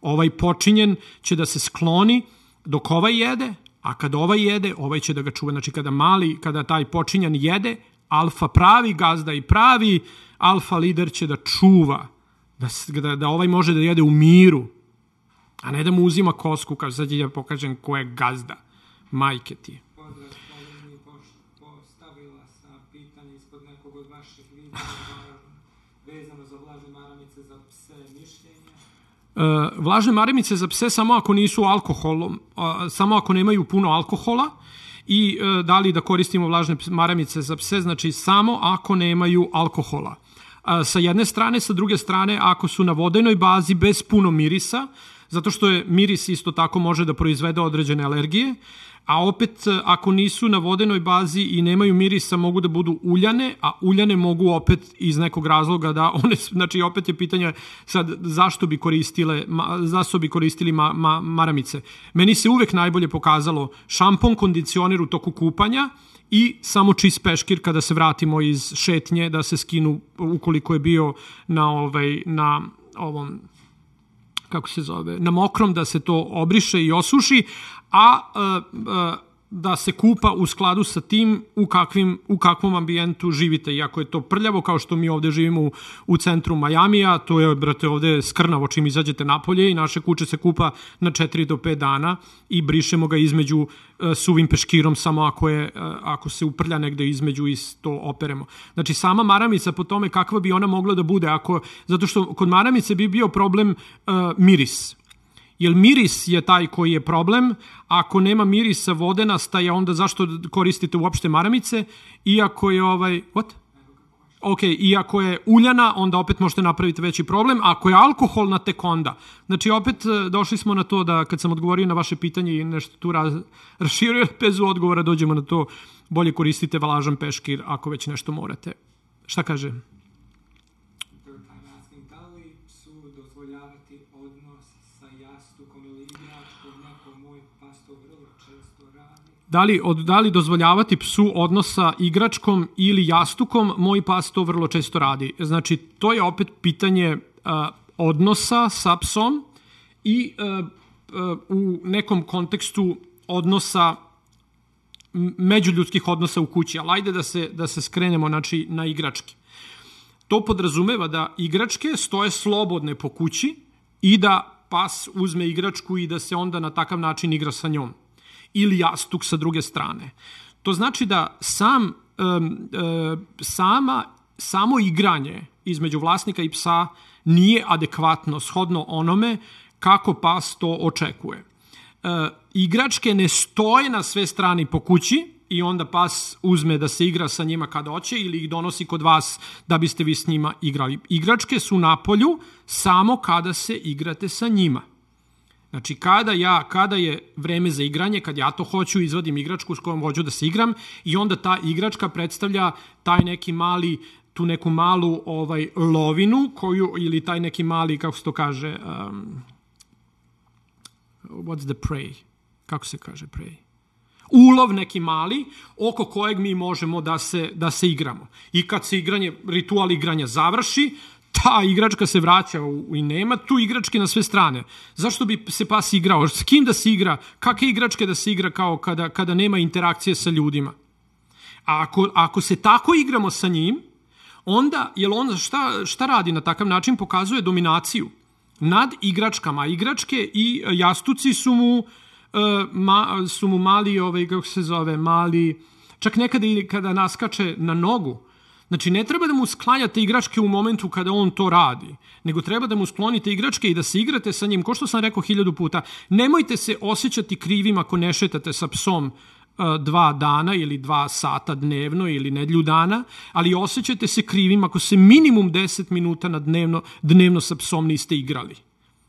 Ovaj počinjen će da se skloni dok ovaj jede, A kada ovaj jede, ovaj će da ga čuva. Znači kada mali, kada taj počinjan jede, alfa pravi gazda i pravi alfa lider će da čuva, da, da, da ovaj može da jede u miru, a ne da mu uzima kosku, kao sad ja pokažem ko je gazda. Majke ti. Mišljenja. Uh, vlažne maramice za pse samo ako nisu alkoholom, uh, samo ako nemaju puno alkohola i uh, da li da koristimo vlažne maramice za pse, znači samo ako nemaju alkohola. Uh, sa jedne strane, sa druge strane, ako su na vodenoj bazi bez puno mirisa, zato što je miris isto tako može da proizvede određene alergije, a opet e, ako nisu na vodenoj bazi i nemaju mirisa mogu da budu uljane, a uljane mogu opet iz nekog razloga da one, znači opet je pitanje sad zašto bi koristile, ma, zašto bi koristili ma, ma, maramice. Meni se uvek najbolje pokazalo šampon, kondicioner u toku kupanja, i samo čist peškir kada se vratimo iz šetnje da se skinu ukoliko je bio na ovaj na ovom kako se zove, na mokrom da se to obriše i osuši, a e, e, da se kupa u skladu sa tim u, kakvim, u kakvom ambijentu živite. Iako je to prljavo, kao što mi ovde živimo u, u centru Majamija, to je, brate, ovde skrnavo čim izađete napolje i naše kuće se kupa na 4 do 5 dana i brišemo ga između uh, suvim peškirom samo ako, je, uh, ako se uprlja negde između i to operemo. Znači, sama maramica po tome kakva bi ona mogla da bude, ako, zato što kod maramice bi bio problem uh, miris Jel miris je taj koji je problem, ako nema mirisa vodenasta je onda zašto koristite uopšte maramice, iako je ovaj... What? ok, i ako je uljana, onda opet možete napraviti veći problem, ako je alkoholna, tek onda. Znači, opet e, došli smo na to da kad sam odgovorio na vaše pitanje i nešto tu raz, raširio bez odgovora, dođemo na to, bolje koristite valažan peškir ako već nešto morate. Šta kaže? Third time asking, da li psu dozvoljavati odnos sa jastukom ili igračkom, neko moj pas to vrlo često radi. Da li, od, da li dozvoljavati psu odnos sa igračkom ili jastukom, moj pas to vrlo često radi. Znači, to je opet pitanje uh, odnosa sa psom i uh, uh, u nekom kontekstu odnosa međuljudskih odnosa u kući, ali ajde da se, da se skrenemo znači, na igračke. To podrazumeva da igračke stoje slobodne po kući i da pas uzme igračku i da se onda na takav način igra sa njom. Ili jastuk sa druge strane. To znači da sam, sama, samo igranje između vlasnika i psa nije adekvatno shodno onome kako pas to očekuje. E, igračke ne stoje na sve strani po kući i onda pas uzme da se igra sa njima kada hoće ili ih donosi kod vas da biste vi s njima igrali. Igračke su na polju samo kada se igrate sa njima. Znači, kada, ja, kada je vreme za igranje, kad ja to hoću, izvadim igračku s kojom hoću da se igram i onda ta igračka predstavlja taj neki mali tu neku malu ovaj lovinu koju ili taj neki mali kako se to kaže um, what's the prey? Kako se kaže prey? Ulov neki mali oko kojeg mi možemo da se, da se igramo. I kad se igranje, ritual igranja završi, ta igračka se vraća u, i nema tu igračke na sve strane. Zašto bi se pas igrao? S kim da se igra? Kakve igračke da se igra kao kada, kada nema interakcije sa ljudima? A ako, ako se tako igramo sa njim, onda, jel on šta, šta radi na takav način? Pokazuje dominaciju nad igračkama. Igračke i jastuci su mu, uh, ma, su mu mali, ovaj, kako se zove, mali, čak nekada i kada naskače na nogu, Znači, ne treba da mu sklanjate igračke u momentu kada on to radi, nego treba da mu sklonite igračke i da se igrate sa njim, ko što sam rekao hiljadu puta. Nemojte se osjećati krivim ako ne šetate sa psom dva dana ili dva sata dnevno ili nedlju dana, ali osjećate se krivim ako se minimum 10 minuta na dnevno, dnevno sa psom niste igrali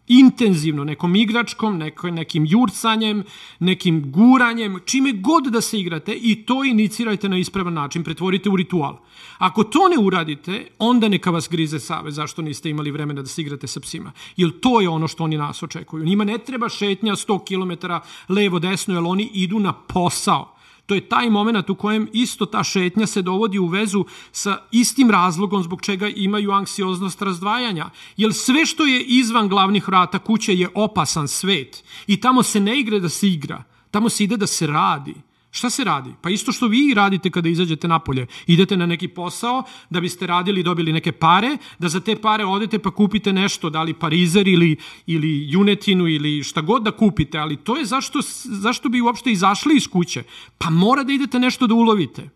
intenzivno, nekom igračkom, neko, nekim jurcanjem, nekim guranjem, čime god da se igrate i to inicirajte na ispravan način, pretvorite u ritual. Ako to ne uradite, onda neka vas grize save zašto niste imali vremena da se igrate sa psima. Jer to je ono što oni nas očekuju. Njima ne treba šetnja 100 km levo-desno, jer oni idu na posao. To je taj moment u kojem isto ta šetnja se dovodi u vezu sa istim razlogom zbog čega imaju anksioznost razdvajanja. Jer sve što je izvan glavnih vrata kuće je opasan svet. I tamo se ne igre da se igra. Tamo se ide da se radi. Šta se radi? Pa isto što vi radite kada izađete napolje. Idete na neki posao da biste radili i dobili neke pare, da za te pare odete pa kupite nešto, da li parizer ili, ili junetinu ili šta god da kupite, ali to je zašto, zašto bi uopšte izašli iz kuće? Pa mora da idete nešto da ulovite.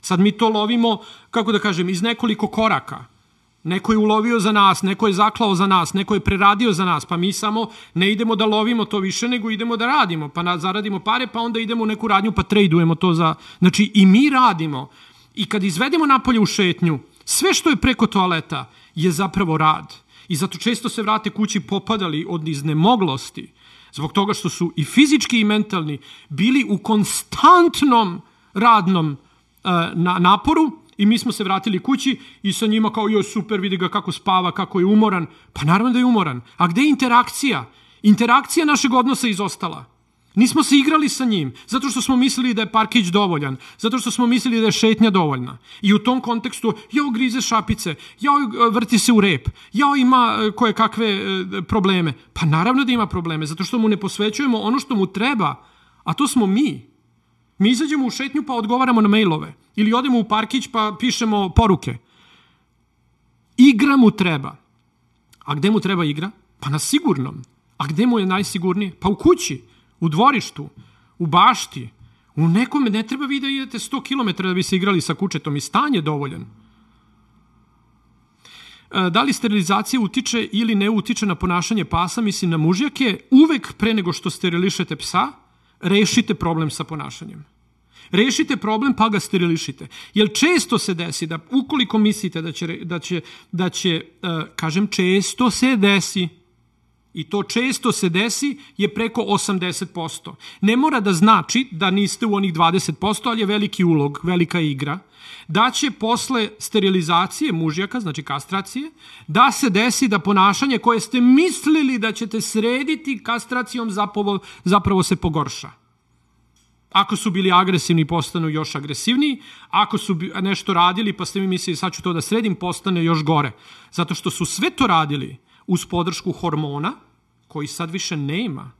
Sad mi to lovimo, kako da kažem, iz nekoliko koraka. Neko je ulovio za nas, neko je zaklao za nas, neko je preradio za nas, pa mi samo ne idemo da lovimo to više, nego idemo da radimo, pa na, zaradimo pare, pa onda idemo u neku radnju, pa tradujemo to za... Znači, i mi radimo. I kad izvedemo napolje u šetnju, sve što je preko toaleta je zapravo rad. I zato često se vrate kući popadali od iznemoglosti, zbog toga što su i fizički i mentalni bili u konstantnom radnom uh, na, naporu, I mi smo se vratili kući i sa njima kao, joj super, vidi ga kako spava, kako je umoran. Pa naravno da je umoran. A gde je interakcija? Interakcija našeg odnosa izostala. Nismo se igrali sa njim, zato što smo mislili da je parkić dovoljan, zato što smo mislili da je šetnja dovoljna. I u tom kontekstu, jao grize šapice, jao vrti se u rep, jao ima koje kakve probleme. Pa naravno da ima probleme, zato što mu ne posvećujemo ono što mu treba, a to smo mi. Mi izađemo u šetnju pa odgovaramo na mailove. Ili odemo u parkić pa pišemo poruke. Igra mu treba. A gde mu treba igra? Pa na sigurnom. A gde mu je najsigurnije? Pa u kući, u dvorištu, u bašti. U nekome ne treba vi da idete 100 km da bi se igrali sa kučetom i stan je dovoljan. Da li sterilizacija utiče ili ne utiče na ponašanje pasa, mislim na mužjake, uvek pre nego što sterilišete psa, rešite problem sa ponašanjem. Rešite problem pa ga sterilišite. Jer često se desi da ukoliko mislite da će, da će, da će uh, kažem često se desi, i to često se desi, je preko 80%. Ne mora da znači da niste u onih 20%, ali je veliki ulog, velika igra, da će posle sterilizacije mužjaka, znači kastracije, da se desi da ponašanje koje ste mislili da ćete srediti kastracijom zapravo, zapravo se pogorša. Ako su bili agresivni, postanu još agresivniji. Ako su nešto radili, pa ste mi mislili sad ću to da sredim, postane još gore. Zato što su sve to radili uz podršku hormona, koji sad više nema.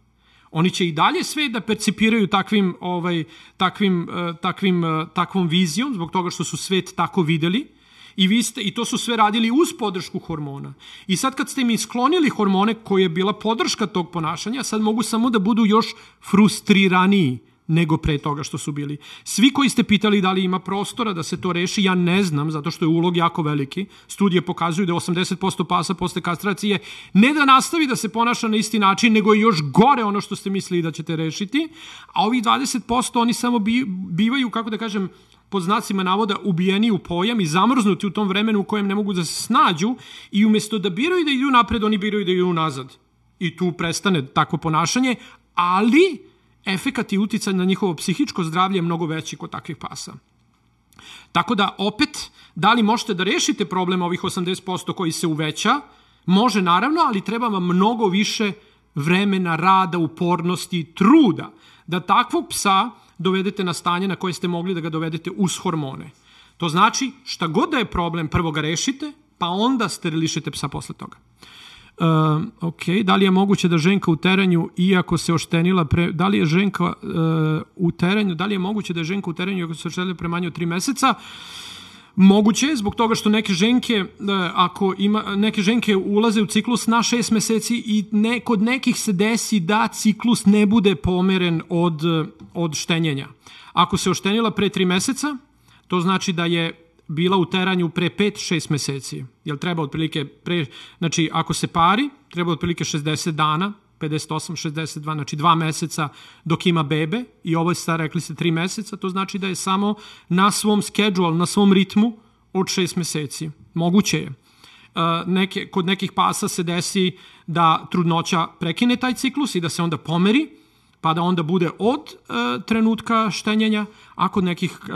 Oni će i dalje sve da percipiraju takvim, ovaj, takvim, uh, takvim, uh, takvom vizijom, zbog toga što su svet tako videli, I, vi ste, I to su sve radili uz podršku hormona. I sad kad ste mi sklonili hormone koje je bila podrška tog ponašanja, sad mogu samo da budu još frustriraniji nego pre toga što su bili. Svi koji ste pitali da li ima prostora da se to reši, ja ne znam, zato što je ulog jako veliki. Studije pokazuju da 80% pasa posle kastracije ne da nastavi da se ponaša na isti način, nego je još gore ono što ste mislili da ćete rešiti, a ovih 20% oni samo bivaju, kako da kažem, pod znacima navoda ubijeni u pojam i zamrznuti u tom vremenu u kojem ne mogu da se snađu i umesto da biraju da idu napred, oni biraju da idu nazad. I tu prestane takvo ponašanje, ali efekat i uticaj na njihovo psihičko zdravlje je mnogo veći kod takvih pasa. Tako da, opet, da li možete da rešite problem ovih 80% koji se uveća? Može, naravno, ali treba vam mnogo više vremena, rada, upornosti, truda da takvog psa dovedete na stanje na koje ste mogli da ga dovedete uz hormone. To znači, šta god da je problem, prvo ga rešite, pa onda sterilišite psa posle toga. Ok, da li je moguće da ženka u teranju, iako se oštenila, pre, da li je ženka uh, u teranju, da li je moguće da je ženka u teranju, iako se oštenila pre manje od 3 meseca? Moguće zbog toga što neke ženke, uh, ako ima, neke ženke ulaze u ciklus na 6 meseci i ne, kod nekih se desi da ciklus ne bude pomeren od, od štenjenja. Ako se oštenila pre 3 meseca, to znači da je bila u teranju pre 5-6 meseci. Jel treba otprilike, pre, znači ako se pari, treba otprilike 60 dana, 58, 62, znači dva meseca dok ima bebe i ovo je sad rekli ste tri meseca, to znači da je samo na svom schedule, na svom ritmu od šest meseci. Moguće je. Uh, neke, kod nekih pasa se desi da trudnoća prekine taj ciklus i da se onda pomeri, pa da onda bude od e, trenutka štenjenja, a kod nekih e,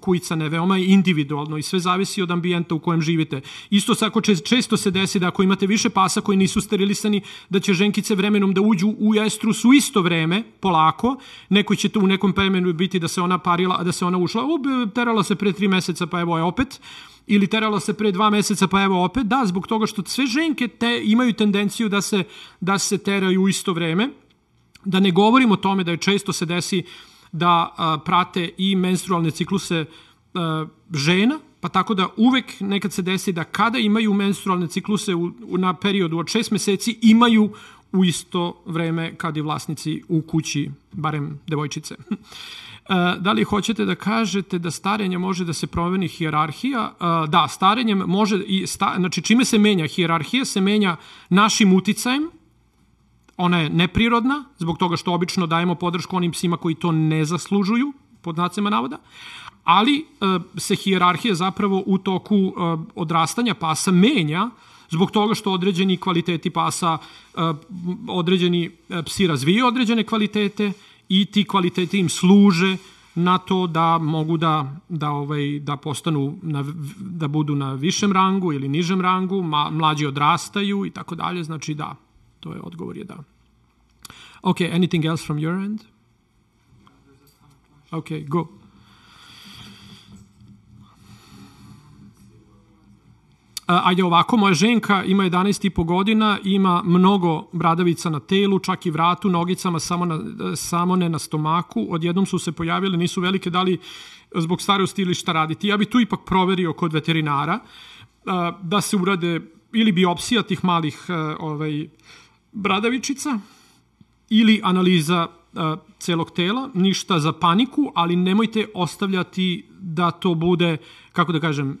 kujica ne veoma individualno i sve zavisi od ambijenta u kojem živite. Isto ako često se desi da ako imate više pasa koji nisu sterilisani, da će ženkice vremenom da uđu u estrus u isto vreme, polako, neko će to u nekom vremenu biti da se ona parila, da se ona ušla, o, terala se pre tri meseca, pa evo je opet, ili terala se pre dva meseca, pa evo opet, da, zbog toga što sve ženke te, imaju tendenciju da se, da se teraju u isto vreme, Da ne govorim o tome da je često se desi da a, prate i menstrualne cikluse a, žena, pa tako da uvek nekad se desi da kada imaju menstrualne cikluse u, u, na periodu od šest meseci imaju u isto vreme kad i vlasnici u kući, barem devojčice. da li hoćete da kažete da starenje može da se promeni hijerarhija? Da, starenjem može i sta, znači čime se menja hijerarhija se menja našim uticajem Ona je neprirodna, zbog toga što obično dajemo podršku onim psima koji to ne zaslužuju, pod znacima navoda, ali e, se hijerarhija zapravo u toku e, odrastanja pasa menja zbog toga što određeni kvaliteti pasa, e, određeni psi razvijaju određene kvalitete i ti kvaliteti im služe na to da mogu da da ovaj da postanu na, da budu na višem rangu ili nižem rangu, ma, mlađi odrastaju i tako dalje, znači da To je odgovor je da. Okay, anything else from your end? Okay, go. ajde ovako, moja ženka ima 11 i po godina, ima mnogo bradavica na telu, čak i vratu, nogicama, samo, na, samo ne na stomaku. Odjednom su se pojavile, nisu velike, da li zbog starosti ili šta raditi. Ja bi tu ipak proverio kod veterinara da se urade ili biopsija tih malih ovaj, bradavičica ili analiza a, celog tela, ništa za paniku, ali nemojte ostavljati da to bude, kako da kažem,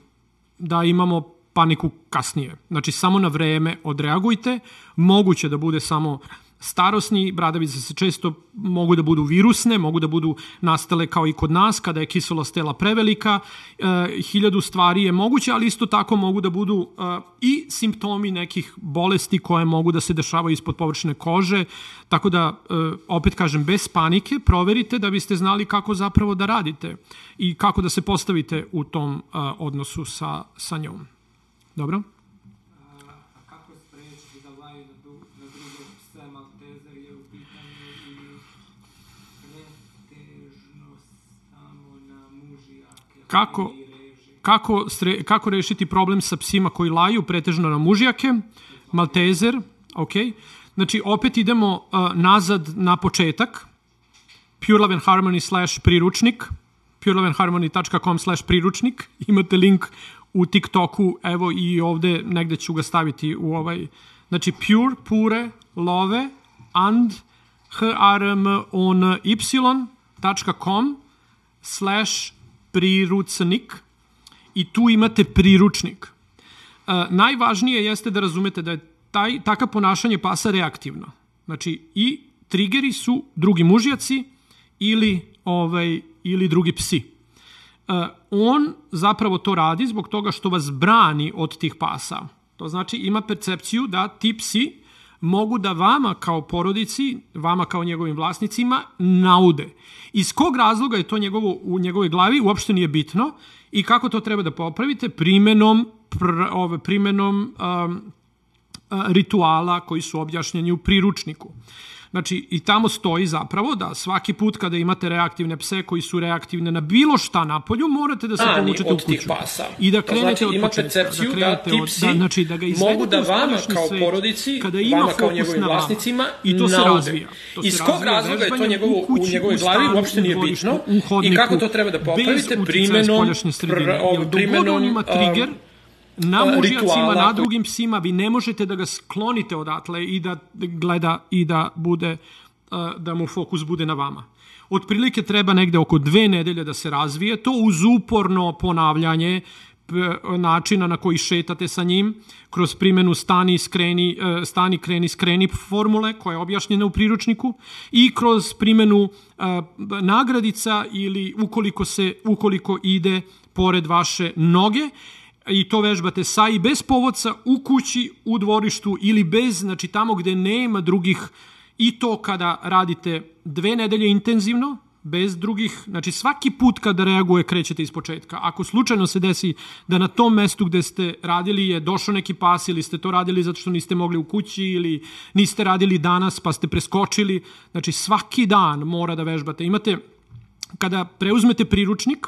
da imamo paniku kasnije. Znači, samo na vreme odreagujte, moguće da bude samo starosni, bradavice se često mogu da budu virusne, mogu da budu nastale kao i kod nas, kada je kisolost tela prevelika, e, hiljadu stvari je moguće, ali isto tako mogu da budu e, i simptomi nekih bolesti koje mogu da se dešavaju ispod površine kože, tako da, e, opet kažem, bez panike, proverite da biste znali kako zapravo da radite i kako da se postavite u tom e, odnosu sa, sa njom. Dobro? Kako, kako, stre, kako rešiti problem sa psima koji laju pretežno na mužjake, maltezer, ok. Znači, opet idemo uh, nazad na početak, Pure Love and Harmony slash priručnik, pureloveandharmony.com slash priručnik, imate link u TikToku, evo i ovde negde ću ga staviti u ovaj, znači pure, pure, love, and, h r m o n y.com slash prirucnik i tu imate priručnik. E, najvažnije jeste da razumete da je taj, takav ponašanje pasa reaktivno. Znači, i trigeri su drugi mužjaci ili, ovaj, ili drugi psi. E, on zapravo to radi zbog toga što vas brani od tih pasa. To znači ima percepciju da ti psi mogu da vama kao porodici, vama kao njegovim vlasnicima naude. Iz kog razloga je to njegovo, u njegovoj glavi uopšte nije bitno i kako to treba da popravite primenom, pr, ove, primenom um, rituala koji su objašnjeni u priručniku. Znači, i tamo stoji zapravo da svaki put kada imate reaktivne pse koji su reaktivne na bilo šta na polju, morate da se Ani, povučete u kuću. Pasa. I da krenete znači, od početka. percepciju da, da ti psi od, da, znači, da ga mogu da vama kao svet, porodici, kada ima vama kao njegovim vlasnicima I to se naude. razvija. To Iz kog razloga je to njegovo, u, kući, u njegovoj glavi uopšte nije bitno i kako to treba da popravite primenom, pr, primenom ima trigger, na mužjacima, na drugim psima, vi ne možete da ga sklonite odatle i da gleda i da bude da mu fokus bude na vama. Otprilike treba negde oko dve nedelje da se razvije to uz uporno ponavljanje načina na koji šetate sa njim kroz primenu stani, skreni, stani, kreni, skreni formule koja je objašnjena u priručniku i kroz primenu nagradica ili ukoliko se ukoliko ide pored vaše noge i to vežbate sa i bez povodca u kući, u dvorištu ili bez, znači tamo gde nema drugih I to kada radite dve nedelje intenzivno, bez drugih, znači svaki put kada reaguje krećete iz početka. Ako slučajno se desi da na tom mestu gde ste radili je došao neki pas ili ste to radili zato što niste mogli u kući ili niste radili danas pa ste preskočili, znači svaki dan mora da vežbate. Imate, kada preuzmete priručnik,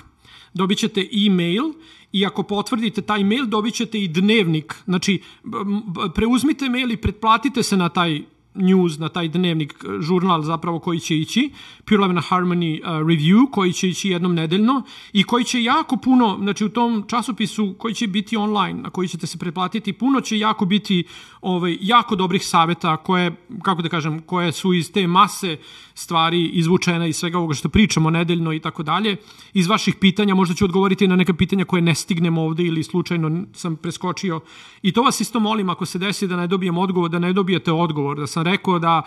dobit ćete e-mail i ako potvrdite taj mail dobit ćete i dnevnik. Znači, preuzmite mail i pretplatite se na taj news, na taj dnevnik, eh, žurnal zapravo koji će ići, Pure Love and Harmony uh, Review, koji će ići jednom nedeljno i koji će jako puno, znači u tom časopisu koji će biti online, na koji ćete se pretplatiti, puno će jako biti ovaj, jako dobrih saveta koje, kako da kažem, koje su iz te mase stvari izvučene iz svega ovoga što pričamo nedeljno i tako dalje. Iz vaših pitanja možda ću odgovoriti na neka pitanja koje ne stignem ovde ili slučajno sam preskočio. I to vas isto molim ako se desi da ne dobijem odgovor, da ne dobijete odgovor, da sam rekao da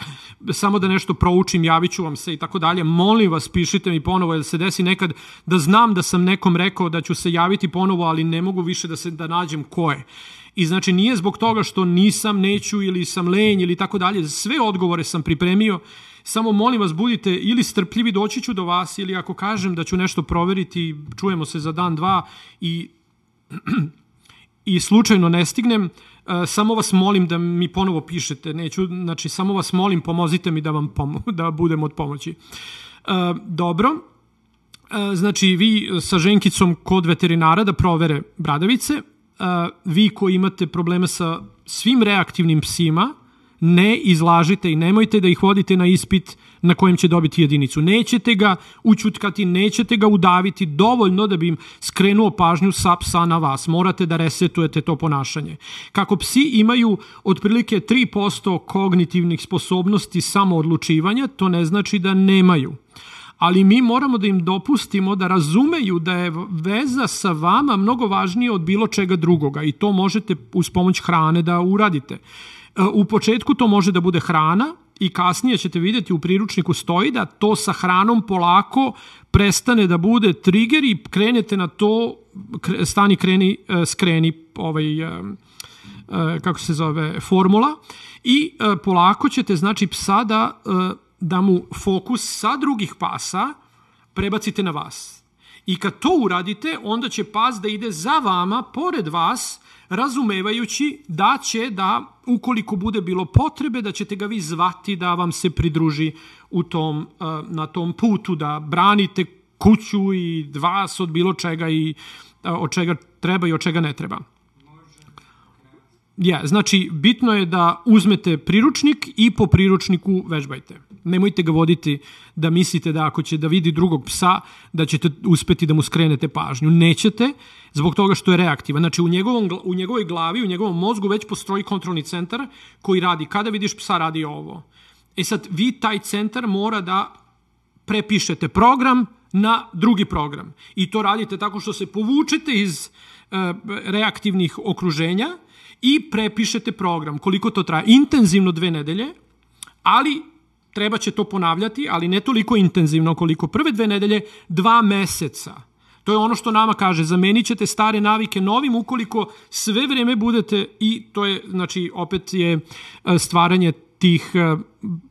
samo da nešto proučim, javit ću vam se i tako dalje. Molim vas, pišite mi ponovo, da se desi nekad da znam da sam nekom rekao da ću se javiti ponovo, ali ne mogu više da se da nađem ko je. I znači nije zbog toga što nisam, neću ili sam lenj ili tako dalje. Sve odgovore sam pripremio. Samo molim vas budite ili strpljivi doći ću do vas ili ako kažem da ću nešto proveriti, čujemo se za dan, dva i i slučajno ne stignem, samo vas molim da mi ponovo pišete, neću, znači samo vas molim pomozite mi da vam pomo da budem od pomoći. Uh, dobro, uh, znači vi sa ženkicom kod veterinara da provere bradavice, vi koji imate probleme sa svim reaktivnim psima, ne izlažite i nemojte da ih vodite na ispit na kojem će dobiti jedinicu. Nećete ga učutkati, nećete ga udaviti dovoljno da bi im skrenuo pažnju sa psa na vas. Morate da resetujete to ponašanje. Kako psi imaju otprilike 3% kognitivnih sposobnosti samoodlučivanja, to ne znači da nemaju ali mi moramo da im dopustimo da razumeju da je veza sa vama mnogo važnija od bilo čega drugoga i to možete uz pomoć hrane da uradite. U početku to može da bude hrana i kasnije ćete vidjeti u priručniku stoji da to sa hranom polako prestane da bude trigger i krenete na to, stani, kreni, e, skreni, ovaj, e, e, kako se zove, formula i polako ćete, znači, psa da, da mu fokus sa drugih pasa prebacite na vas. I kad to uradite, onda će pas da ide za vama, pored vas, razumevajući da će da, ukoliko bude bilo potrebe, da ćete ga vi zvati da vam se pridruži u tom, uh, na tom putu, da branite kuću i vas od bilo čega i uh, od čega treba i od čega ne treba. Ja, znači, bitno je da uzmete priručnik i po priručniku vežbajte. Nemojte ga voditi da mislite da ako će da vidi drugog psa, da ćete uspeti da mu skrenete pažnju. Nećete, zbog toga što je reaktivan. Znači, u, njegovom, u njegovoj glavi, u njegovom mozgu već postoji kontrolni centar koji radi, kada vidiš psa, radi ovo. E sad, vi taj centar mora da prepišete program na drugi program. I to radite tako što se povučete iz uh, reaktivnih okruženja i prepišete program. Koliko to traje? Intenzivno dve nedelje, ali treba će to ponavljati, ali ne toliko intenzivno koliko prve dve nedelje, dva meseca. To je ono što nama kaže, zamenit ćete stare navike novim ukoliko sve vreme budete i to je, znači, opet je e, stvaranje tih e,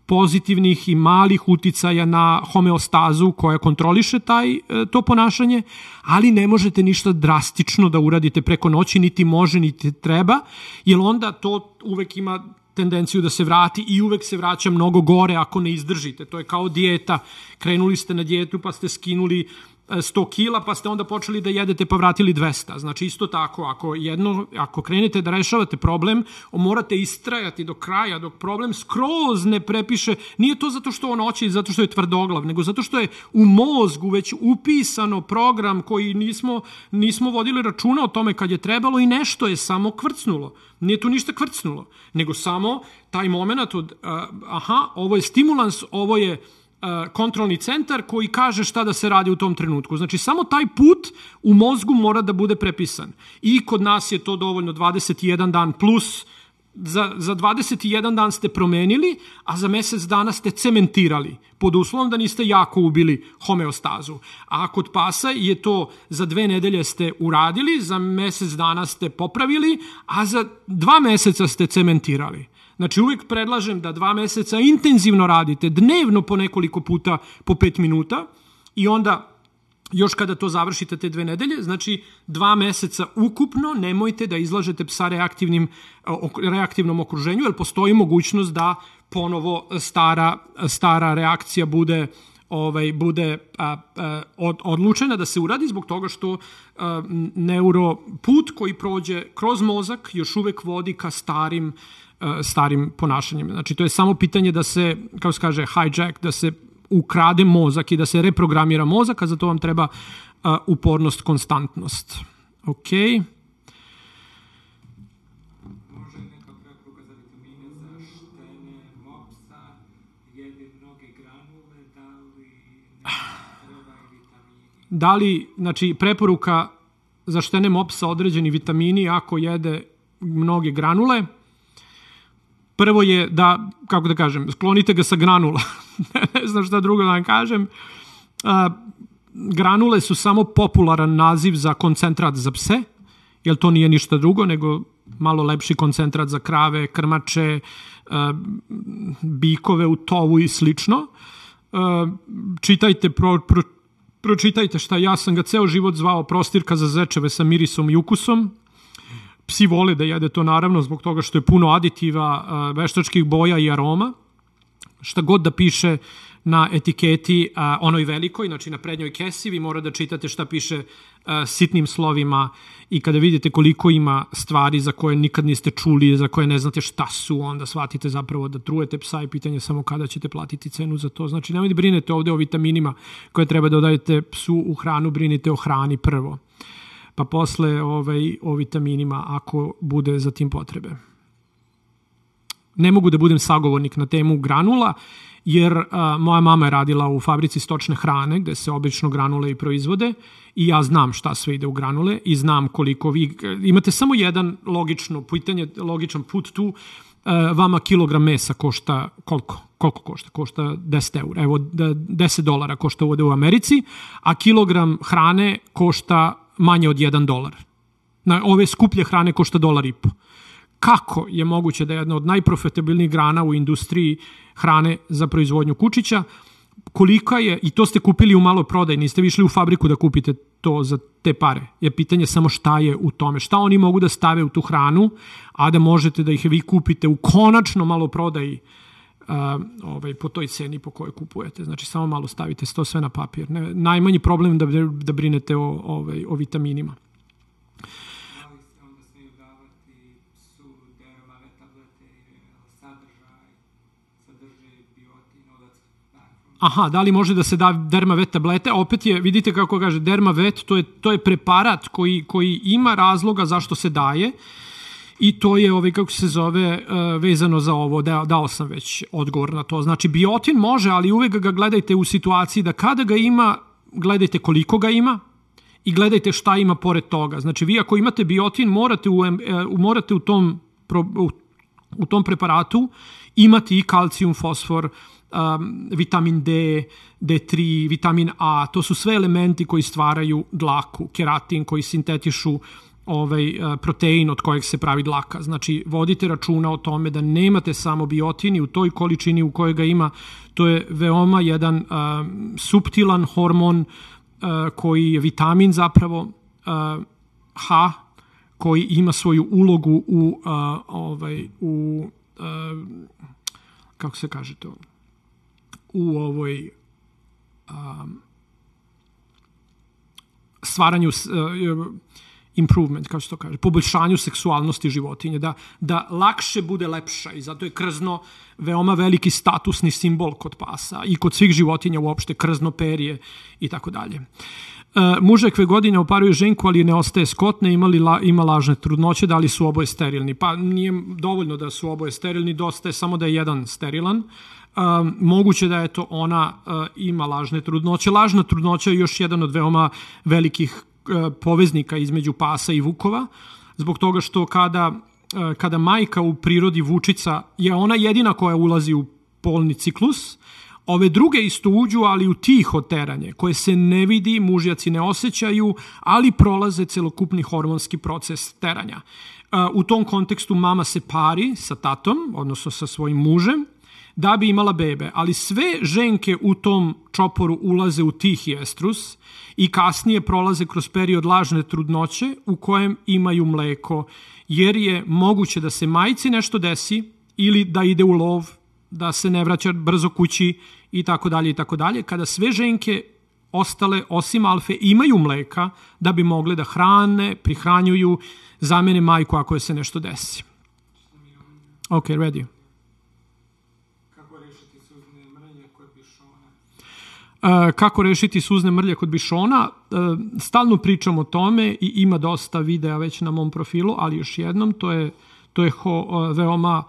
pozitivnih i malih uticaja na homeostazu koja kontroliše taj, e, to ponašanje, ali ne možete ništa drastično da uradite preko noći, niti može, niti treba, jer onda to uvek ima tendenciju da se vrati i uvek se vraća mnogo gore ako ne izdržite. To je kao dijeta. Krenuli ste na dijetu pa ste skinuli 100 kila, pa ste onda počeli da jedete pa vratili 200. Znači isto tako, ako, jedno, ako krenete da rešavate problem, morate istrajati do kraja, dok problem skroz ne prepiše, nije to zato što on oće zato što je tvrdoglav, nego zato što je u mozgu već upisano program koji nismo, nismo vodili računa o tome kad je trebalo i nešto je samo kvrcnulo. Nije tu ništa kvrcnulo, nego samo taj moment od, aha, ovo je stimulans, ovo je kontrolni centar koji kaže šta da se radi u tom trenutku. Znači, samo taj put u mozgu mora da bude prepisan. I kod nas je to dovoljno 21 dan plus, za, za 21 dan ste promenili, a za mesec dana ste cementirali, pod uslovom da niste jako ubili homeostazu. A kod pasa je to za dve nedelje ste uradili, za mesec dana ste popravili, a za dva meseca ste cementirali. Znači uvek predlažem da dva meseca intenzivno radite, dnevno po nekoliko puta po pet minuta i onda još kada to završite te dve nedelje, znači dva meseca ukupno nemojte da izlažete psa reaktivnim, reaktivnom okruženju, jer postoji mogućnost da ponovo stara, stara reakcija bude ovaj bude a, a, od, odlučena da se uradi zbog toga što a, neuroput koji prođe kroz mozak još uvek vodi ka starim E, starim ponašanjem. Znači, to je samo pitanje da se, kao se kaže, hijack, da se ukrade mozak i da se reprogramira mozak, a za to vam treba uh, upornost, konstantnost. Ok. Da li, znači, preporuka za štene mopsa određeni vitamini ako jede mnoge granule – Prvo je da, kako da kažem, sklonite ga sa granula. ne znam šta drugo da vam kažem. A, granule su samo popularan naziv za koncentrat za pse, jer to nije ništa drugo, nego malo lepši koncentrat za krave, krmače, bikove u tovu i slično. Čitajte, pro, pro, pročitajte šta ja sam ga ceo život zvao prostirka za zečeve sa mirisom i ukusom, Psi vole da jede to naravno zbog toga što je puno aditiva, veštačkih boja i aroma. Šta god da piše na etiketi onoj velikoj, znači na prednjoj kesi, vi mora da čitate šta piše sitnim slovima i kada vidite koliko ima stvari za koje nikad niste čuli, za koje ne znate šta su, onda shvatite zapravo da trujete psa i pitanje samo kada ćete platiti cenu za to. Znači nemojte brinete ovde o vitaminima koje treba da dodajete psu u hranu, brinite o hrani prvo pa posle ovaj, o vitaminima ako bude za tim potrebe. Ne mogu da budem sagovornik na temu granula, jer a, moja mama je radila u fabrici stočne hrane, gde se obično granule i proizvode, i ja znam šta sve ide u granule i znam koliko vi... Imate samo jedan logično pitanje, logičan put tu, vama kilogram mesa košta koliko? Koliko košta? Košta 10 eura. Evo, 10 dolara košta ovde u Americi, a kilogram hrane košta manje od 1 dolar. Na ove skuplje hrane košta dolar i po. Kako je moguće da je jedna od najprofitabilnijih grana u industriji hrane za proizvodnju kučića, kolika je, i to ste kupili u malo prodaj, niste višli u fabriku da kupite to za te pare. Je pitanje samo šta je u tome. Šta oni mogu da stave u tu hranu, a da možete da ih vi kupite u konačno malo prodaji ovaj, po toj ceni po kojoj kupujete. Znači, samo malo stavite to sve na papir. Ne, najmanji problem da, da brinete o, ovaj, o vitaminima. aha, da li može da se da dermavet tablete, opet je, vidite kako kaže, dermavet, to je, to je preparat koji, koji ima razloga zašto se daje i to je, ovaj, kako se zove, uh, vezano za ovo, da, dao sam već odgovor na to. Znači, biotin može, ali uvek ga gledajte u situaciji da kada ga ima, gledajte koliko ga ima, i gledajte šta ima pored toga. Znači, vi ako imate biotin, morate u, morate u tom, u, u tom preparatu imati i kalcijum, fosfor, um, vitamin D, D3, vitamin A, to su sve elementi koji stvaraju dlaku, keratin koji sintetišu ovaj protein od kojeg se pravi dlaka. Znači, vodite računa o tome da nemate samo biotini u toj količini u kojoj ga ima. To je veoma jedan uh, subtilan hormon uh, koji je vitamin zapravo uh, H koji ima svoju ulogu u uh, ovaj u uh, kako se kaže to u ovoj um, stvaranju uh, improvement, kao se to kaže, poboljšanju seksualnosti životinje, da, da lakše bude lepša i zato je krzno veoma veliki statusni simbol kod pasa i kod svih životinja uopšte, krzno perje i tako dalje. Uh, mužekve godine oparuje ženku, ali ne ostaje skotne, imali la, ima lažne trudnoće, da li su oboje sterilni? Pa nije dovoljno da su oboje sterilni, dosta je samo da je jedan sterilan. Uh, moguće da je to ona uh, ima lažne trudnoće. Lažna trudnoća je još jedan od veoma velikih poveznika između pasa i vukova, zbog toga što kada, uh, kada majka u prirodi vučica je ona jedina koja ulazi u polni ciklus, Ove druge isto uđu, ali u tiho teranje, koje se ne vidi, mužjaci ne osjećaju, ali prolaze celokupni hormonski proces teranja. U tom kontekstu mama se pari sa tatom, odnosno sa svojim mužem, da bi imala bebe, ali sve ženke u tom čoporu ulaze u tihi estrus i kasnije prolaze kroz period lažne trudnoće u kojem imaju mleko, jer je moguće da se majici nešto desi ili da ide u lov, da se ne vraća brzo kući i tako dalje i tako dalje. Kada sve ženke ostale, osim alfe, imaju mleka da bi mogle da hrane, prihranjuju, zamene majku ako se nešto desi. Ok, ready. E, kako rešiti suzne mrlje kod bišona. E, stalno pričam o tome i ima dosta videa već na mom profilu, ali još jednom, to je, to je ho, e, veoma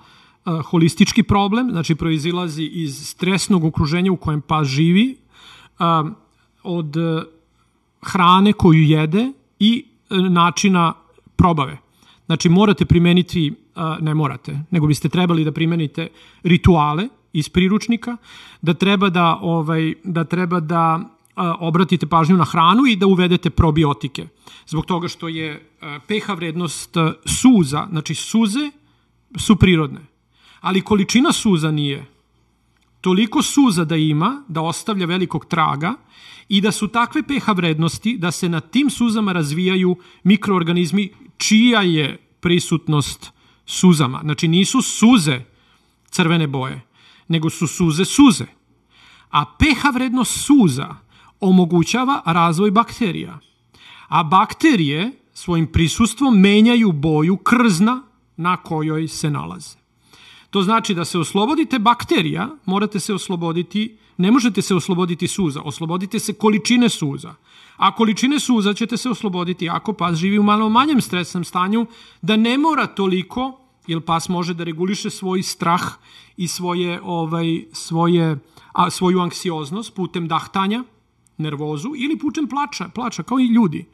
holistički problem, znači proizilazi iz stresnog okruženja u kojem pas živi, od hrane koju jede i načina probave. Znači morate primeniti, ne morate, nego biste trebali da primenite rituale, iz priručnika, da treba da, ovaj, da, treba da obratite pažnju na hranu i da uvedete probiotike. Zbog toga što je pH vrednost suza, znači suze su prirodne, ali količina suza nije. Toliko suza da ima, da ostavlja velikog traga i da su takve pH vrednosti da se na tim suzama razvijaju mikroorganizmi čija je prisutnost suzama. Znači nisu suze crvene boje, nego su suze suze. A pH vrednost suza omogućava razvoj bakterija. A bakterije svojim prisustvom menjaju boju krzna na kojoj se nalaze. To znači da se oslobodite bakterija, morate se osloboditi, ne možete se osloboditi suza, oslobodite se količine suza. A količine suza ćete se osloboditi ako pas živi u malo manjem stresnom stanju, da ne mora toliko jer pas može da reguliše svoj strah i svoje ovaj svoje a svoju anksioznost putem dahtanja, nervozu ili putem plača, plača kao i ljudi.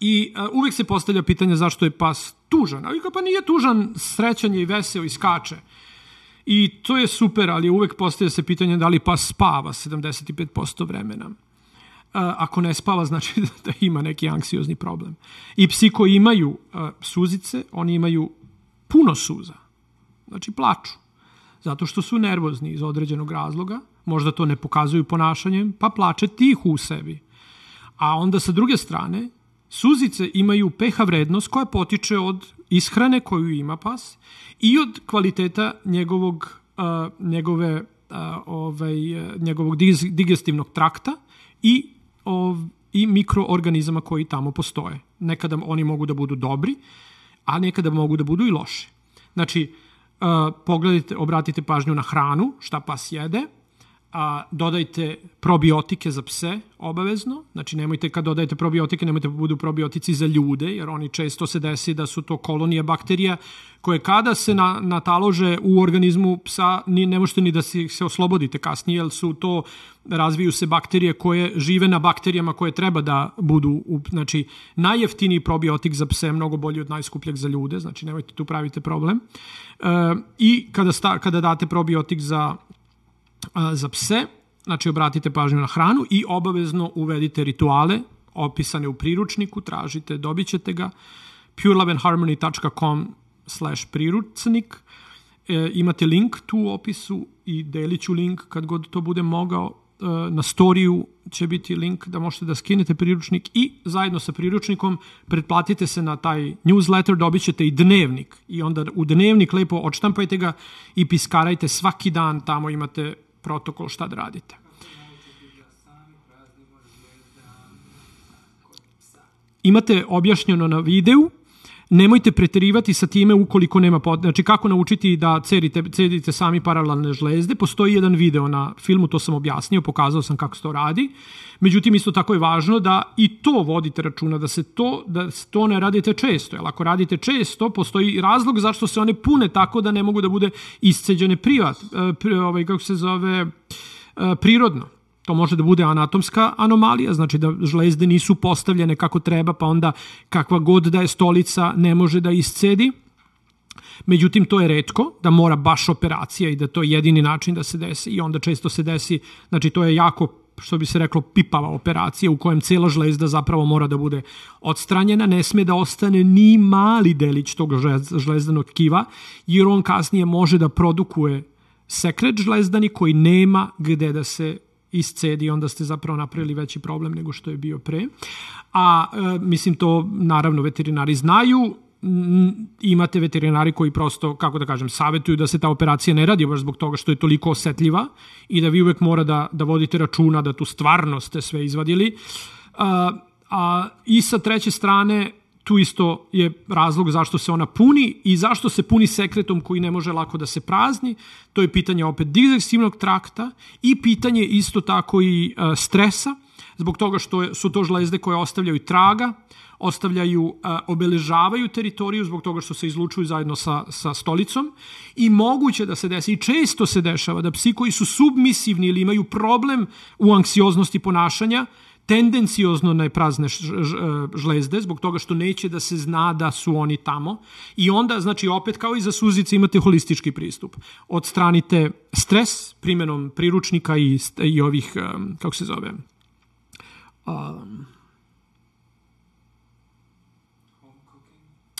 I a, uvek se postavlja pitanje zašto je pas tužan. Ali pa nije tužan, srećan je i veseo i skače. I to je super, ali uvek postaje se pitanje da li pas spava 75% vremena. Ako ne spava, znači da ima neki anksiozni problem. I psi koji imaju suzice, oni imaju puno suza. Znači plaču. Zato što su nervozni iz određenog razloga, možda to ne pokazuju ponašanjem, pa plače tihu u sebi. A onda sa druge strane, suzice imaju pH vrednost koja potiče od ishrane koju ima pas i od kvaliteta njegovog, uh, njegove, uh, ovaj, njegovog digestivnog trakta i, ov, i mikroorganizama koji tamo postoje. Nekada oni mogu da budu dobri, a nekada mogu da budu i loši. Znači, uh, pogledajte, obratite pažnju na hranu, šta pas jede, a, dodajte probiotike za pse obavezno, znači nemojte kad dodajete probiotike, nemojte da budu probiotici za ljude, jer oni često se desi da su to kolonije bakterija koje kada se na, natalože u organizmu psa ni, ne možete ni da se, se oslobodite kasnije, jer su to, razviju se bakterije koje žive na bakterijama koje treba da budu, u, znači najjeftiniji probiotik za pse je mnogo bolji od najskupljeg za ljude, znači nemojte tu pravite problem. E, I kada, sta, kada date probiotik za za pse, znači obratite pažnju na hranu i obavezno uvedite rituale opisane u priručniku, tražite, dobit ćete ga, pureloveandharmony.com slash priručnik, e, imate link tu u opisu i delit ću link kad god to bude mogao, e, na storiju će biti link da možete da skinete priručnik i zajedno sa priručnikom pretplatite se na taj newsletter, dobit ćete i dnevnik. I onda u dnevnik lepo odštampajte ga i piskarajte svaki dan, tamo imate protokol šta da radite. Imate objašnjeno na videu, nemojte preterivati sa time ukoliko nema pot... Znači, kako naučiti da cedite, cedite sami paralelne žlezde. Postoji jedan video na filmu, to sam objasnio, pokazao sam kako se to radi. Međutim, isto tako je važno da i to vodite računa, da se to, da se to ne radite često. Jer ako radite često, postoji razlog zašto se one pune tako da ne mogu da bude isceđene privat, e, ovaj, kako se zove, e, prirodno. To može da bude anatomska anomalija, znači da žlezde nisu postavljene kako treba, pa onda kakva god da je stolica ne može da iscedi. Međutim, to je redko, da mora baš operacija i da to je jedini način da se desi i onda često se desi, znači to je jako što bi se reklo pipava operacija u kojem cela žlezda zapravo mora da bude odstranjena, ne sme da ostane ni mali delić tog žlezdanog tkiva, jer on kasnije može da produkuje sekret žlezdani koji nema gde da se iscedi, onda ste zapravo napravili veći problem nego što je bio pre. A, e, mislim, to naravno veterinari znaju, imate veterinari koji prosto, kako da kažem, savetuju da se ta operacija ne radi baš zbog toga što je toliko osetljiva i da vi uvek mora da, da vodite računa da tu stvarno ste sve izvadili. A, a, I sa treće strane, tu isto je razlog zašto se ona puni i zašto se puni sekretom koji ne može lako da se prazni. To je pitanje opet digestivnog trakta i pitanje isto tako i uh, stresa, zbog toga što su to žlezde koje ostavljaju traga, ostavljaju, uh, obeležavaju teritoriju zbog toga što se izlučuju zajedno sa, sa stolicom i moguće da se desi, i često se dešava da psi koji su submisivni ili imaju problem u anksioznosti ponašanja, tendenciozno na prazne žlezde, zbog toga što neće da se zna da su oni tamo. I onda, znači, opet kao i za suzice imate holistički pristup. Odstranite stres primjenom priručnika i, i ovih, um, kako se zove, um,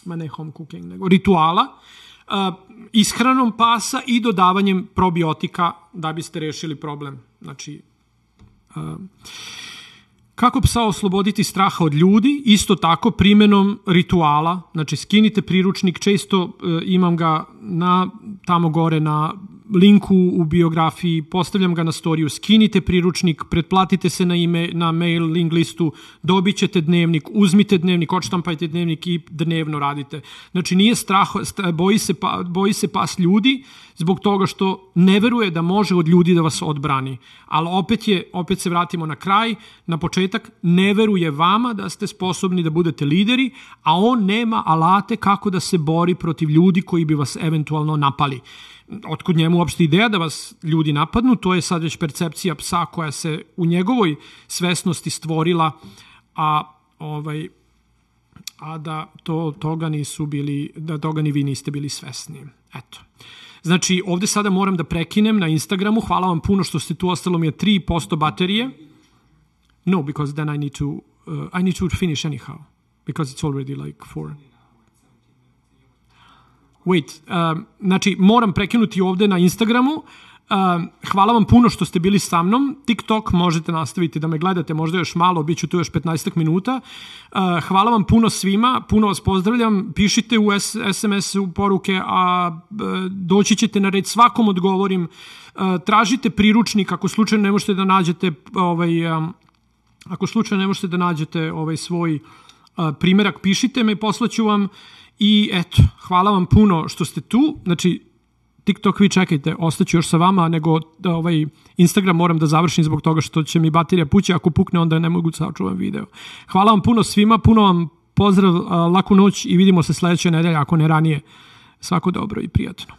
ma ne home cooking, nego rituala, uh, ishranom pasa i dodavanjem probiotika da biste rešili problem. Znači, uh, Kako psa osloboditi straha od ljudi? Isto tako primenom rituala, znači skinite priručnik, često e, imam ga na tamo gore na linku u biografiji, postavljam ga na storiju, skinite priručnik, pretplatite se na, ime, na mail link listu, dobit ćete dnevnik, uzmite dnevnik, odštampajte dnevnik i dnevno radite. Znači nije strah, boji se, pa, boji se pas ljudi zbog toga što ne veruje da može od ljudi da vas odbrani. Ali opet, je, opet se vratimo na kraj, na početak, ne veruje vama da ste sposobni da budete lideri, a on nema alate kako da se bori protiv ljudi koji bi vas eventualno napali otkud njemu uopšte ideja da vas ljudi napadnu, to je sad već percepcija psa koja se u njegovoj svesnosti stvorila, a ovaj, a da to, toga nisu bili, da toga ni vi niste bili svesni. Eto. Znači, ovde sada moram da prekinem na Instagramu. Hvala vam puno što ste tu. Ostalo mi je 3% baterije. No, because then I need to, uh, I need to finish anyhow. Because it's already like 4. Wait, uh, znači moram prekinuti ovde na Instagramu. Uh, hvala vam puno što ste bili sa mnom. TikTok možete nastaviti da me gledate možda još malo, bit ću tu još 15 minuta. Uh, hvala vam puno svima, puno vas pozdravljam. Pišite u SMS u poruke, a uh, doći ćete na red svakom odgovorim. Uh, tražite priručnik ako slučajno ne možete da nađete ovaj, um, ako slučajno ne možete da nađete ovaj svoj uh, primerak, pišite me, poslaću vam I eto, hvala vam puno što ste tu. Znači, TikTok vi čekajte, ostaću još sa vama, nego da, ovaj Instagram moram da završim zbog toga što će mi baterija pući, ako pukne onda ne mogu da sačuvam video. Hvala vam puno svima, puno vam pozdrav, laku noć i vidimo se sledeće nedelje, ako ne ranije. Svako dobro i prijatno.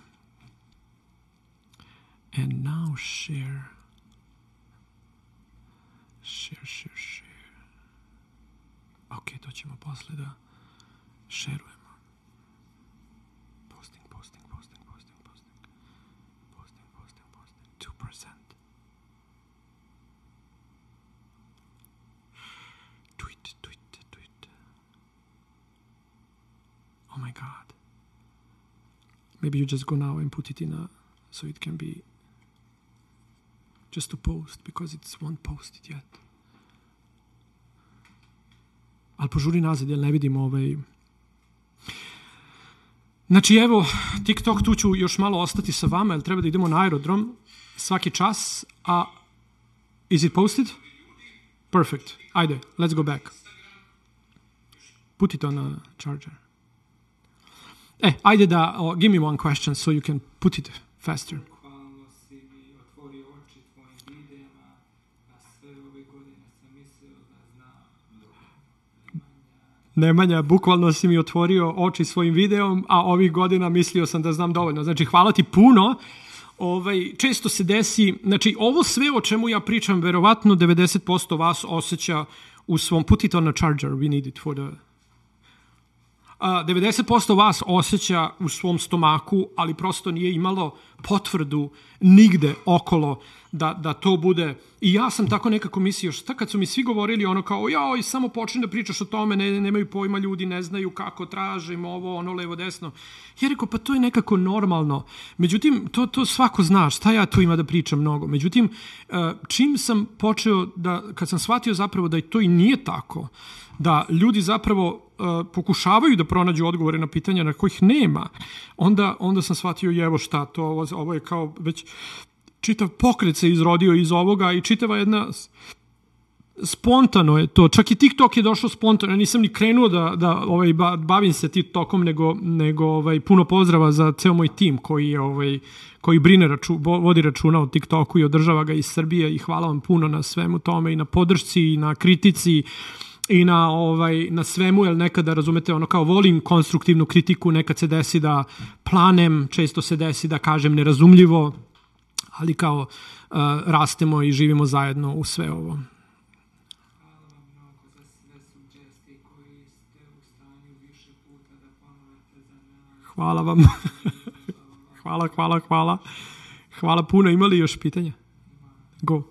And now share. Share, share, share. Ok, to ćemo posle da šerujemo. Oh my god maybe you just go now and put it in a so it can be just to post because it's one posted yet ali požuri nazad jer ne vidim ovaj Znači evo, TikTok tu ću još malo ostati sa vama, jer treba da idemo na aerodrom svaki čas, a is it posted? Perfect. Ajde, let's go back. Put it on a charger. Eh, ajde da, oh, give me one question so you can put it faster. Nemanja, bukvalno si mi otvorio oči svojim videom, a ovih godina mislio sam da znam dovoljno. Znači, hvala ti puno. Ovaj, često se desi, znači, ovo sve o čemu ja pričam, verovatno 90% vas osjeća u svom, put it on a charger, we need it for the 90% vas osjeća u svom stomaku, ali prosto nije imalo potvrdu nigde okolo da, da to bude. I ja sam tako nekako mislio, šta kad su mi svi govorili ono kao, joj, samo počni da pričaš o tome, ne, nemaju pojma ljudi, ne znaju kako tražim ovo, ono, levo, desno. Ja rekao, pa to je nekako normalno. Međutim, to, to svako zna, šta ja tu ima da pričam mnogo. Međutim, e, čim sam počeo da, kad sam shvatio zapravo da to i nije tako, da ljudi zapravo pokušavaju da pronađu odgovore na pitanja na kojih nema, onda, onda sam shvatio evo šta, to, ovo, ovo je kao već čitav pokret se izrodio iz ovoga i čitava jedna spontano je to. Čak i TikTok je došao spontano. Ja nisam ni krenuo da, da ovaj, bavim se TikTokom, nego, nego ovaj, puno pozdrava za ceo moj tim koji je ovaj, koji brine raču, vodi računa o TikToku i održava ga iz Srbije i hvala vam puno na svemu tome i na podršci i na kritici i na ovaj na svemu jel nekada razumete ono kao volim konstruktivnu kritiku nekad se desi da planem često se desi da kažem nerazumljivo ali kao uh, rastemo i živimo zajedno u sve ovo Hvala vam. hvala, hvala, hvala. Hvala puno. Imali još pitanja? Go.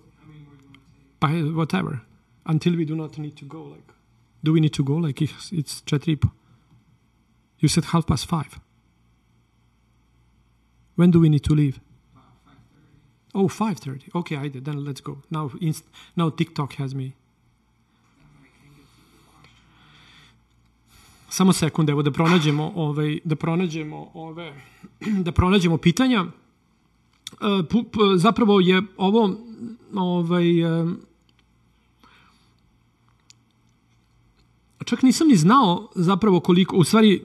Pa, whatever until we do not need to go like do we need to go? Like it's, it's četiri you said half past five. When do we need to leave? Oh 5.30 okay I did. Then let's go. Now inst- now TikTok has me. Samo sekund, evo da pronađemo ovaj da pronađemo ove da pronađemo pitanja. Uh, zapravo je ovo ovaj čak nisam ni znao zapravo koliko, u stvari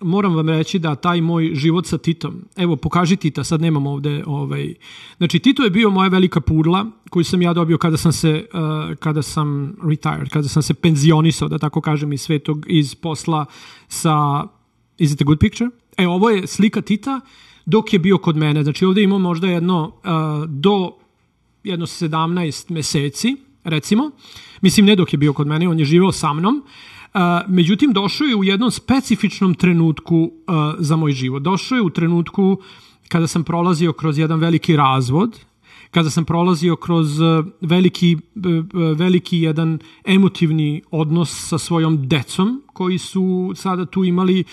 moram vam reći da taj moj život sa Titom, evo pokaži Tita, sad nemam ovde, ovaj, znači Tito je bio moja velika purla koju sam ja dobio kada sam se, uh, kada sam retired, kada sam se penzionisao, da tako kažem, iz svetog, iz posla sa, is it a good picture? E, ovo je slika Tita dok je bio kod mene, znači ovde imamo možda jedno uh, do jedno 17 meseci, recimo, mislim ne dok je bio kod mene, on je živeo sa mnom, međutim, došao je u jednom specifičnom trenutku za moj život. Došao je u trenutku kada sam prolazio kroz jedan veliki razvod, kada sam prolazio kroz e, veliki, veliki jedan emotivni odnos sa svojom decom koji su sada tu imali,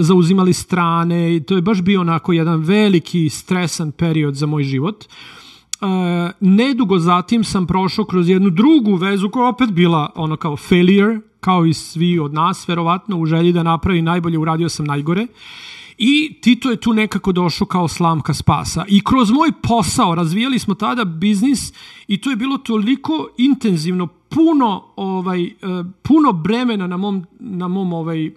zauzimali strane i to je baš bio onako jedan veliki stresan period za moj život. Nedugo zatim sam prošao kroz jednu drugu vezu koja opet bila ono kao failure, kao i svi od nas, verovatno, u želji da napravi najbolje, uradio sam najgore. Uh, I Tito je tu nekako došao kao slamka spasa. I kroz moj posao razvijali smo tada biznis i to je bilo toliko intenzivno, puno ovaj e, puno bremena na mom na mom ovaj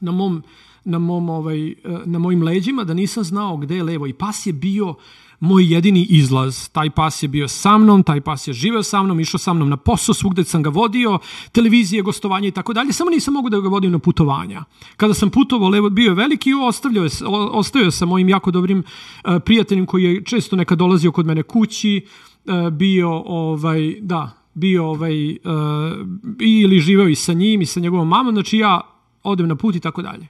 na mom na mom ovaj e, na mojim leđima da nisam znao gde je levo i pas je bio moj jedini izlaz. Taj pas je bio sa mnom, taj pas je živeo sa mnom, išao sa mnom na posao, svugde sam ga vodio, televizije, gostovanje i tako dalje, samo nisam mogu da ga vodim na putovanja. Kada sam putovao, levo, bio je veliki, ostavljao je, ostavio sa mojim jako dobrim uh, prijateljem koji je često nekad dolazio kod mene kući, uh, bio, ovaj, da, bio ovaj, uh, ili živeo i sa njim i sa njegovom mamom, znači ja odem na put i tako dalje.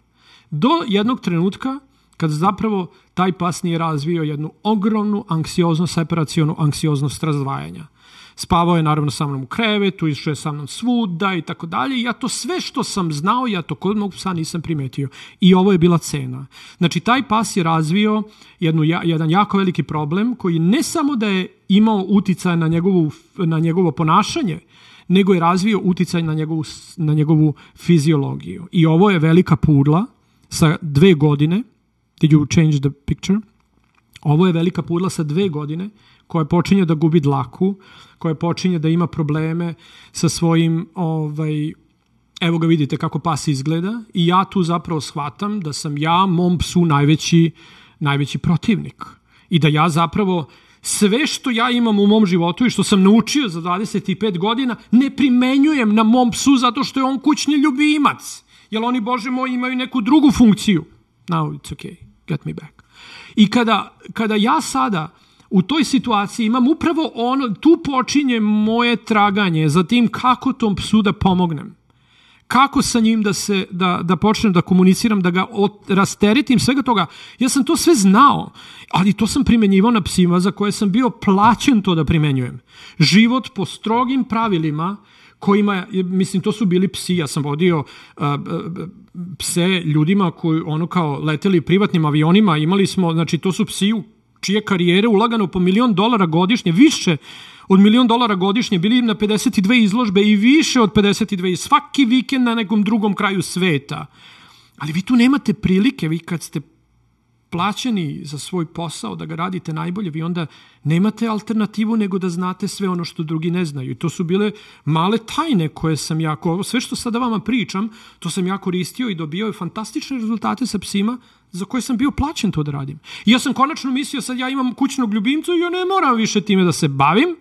Do jednog trenutka kad zapravo taj pas nije razvio jednu ogromnu anksioznost, separacijonu anksioznost razdvajanja. Spavao je naravno sa mnom u krevetu, išao je sa mnom svuda i tako dalje. Ja to sve što sam znao, ja to kod mog psa nisam primetio. I ovo je bila cena. Znači, taj pas je razvio jednu, jedan jako veliki problem koji ne samo da je imao uticaj na, njegovu, na njegovo ponašanje, nego je razvio uticaj na njegovu, na njegovu fiziologiju. I ovo je velika pudla sa dve godine, Did you change the picture? Ovo je velika pudla sa dve godine koja počinje da gubi dlaku, koja počinje da ima probleme sa svojim ovaj, evo ga vidite kako pas izgleda i ja tu zapravo shvatam da sam ja mom psu najveći, najveći protivnik i da ja zapravo sve što ja imam u mom životu i što sam naučio za 25 godina ne primenjujem na mom psu zato što je on kućni ljubimac. Jer oni, Bože moj, imaju neku drugu funkciju. Now it's okay get me back. I kada, kada ja sada u toj situaciji imam upravo ono, tu počinje moje traganje za tim kako tom psu da pomognem. Kako sa njim da se da, da počnem da komuniciram, da ga od, rasteritim svega toga. Ja sam to sve znao, ali to sam primenjivao na psima za koje sam bio plaćen to da primenjujem. Život po strogim pravilima kojima, mislim, to su bili psi, ja sam vodio uh, pse ljudima koji ono kao leteli privatnim avionima, imali smo, znači to su psi u čije karijere ulagano po milion dolara godišnje, više od milion dolara godišnje, bili na 52 izložbe i više od 52, svaki vikend na nekom drugom kraju sveta. Ali vi tu nemate prilike, vi kad ste plaćeni za svoj posao, da ga radite najbolje, vi onda nemate alternativu nego da znate sve ono što drugi ne znaju. To su bile male tajne koje sam jako, sve što sada vama pričam, to sam ja koristio i dobio fantastične rezultate sa psima za koje sam bio plaćen to da radim. I ja sam konačno mislio, sad ja imam kućnog ljubimca i ja ne moram više time da se bavim.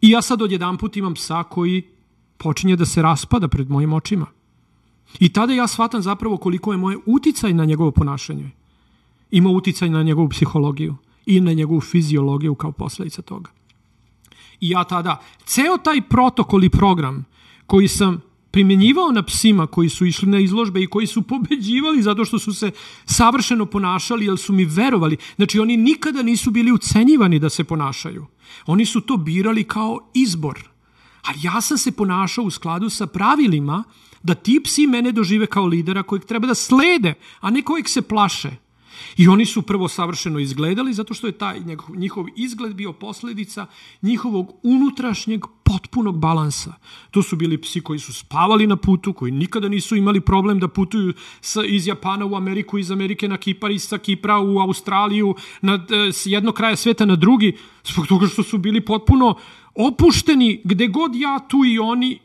I ja sad odjedan put imam psa koji počinje da se raspada pred mojim očima. I tada ja shvatam zapravo koliko je moje uticaj na njegovo ponašanje ima uticaj na njegovu psihologiju i na njegovu fiziologiju kao posledica toga. I ja tada, ceo taj protokol i program koji sam primjenjivao na psima koji su išli na izložbe i koji su pobeđivali zato što su se savršeno ponašali jer su mi verovali. Znači oni nikada nisu bili ucenjivani da se ponašaju. Oni su to birali kao izbor. Ali ja sam se ponašao u skladu sa pravilima da ti psi mene dožive kao lidera kojeg treba da slede, a ne kojeg se plaše. I oni su prvo savršeno izgledali zato što je taj njihov izgled bio posledica njihovog unutrašnjeg potpunog balansa. To su bili psi koji su spavali na putu, koji nikada nisu imali problem da putuju iz Japana u Ameriku, iz Amerike na Kipar, iz sa Kipra u Australiju, na, e, s jednog kraja sveta na drugi, zbog toga što su bili potpuno opušteni gde god ja tu i oni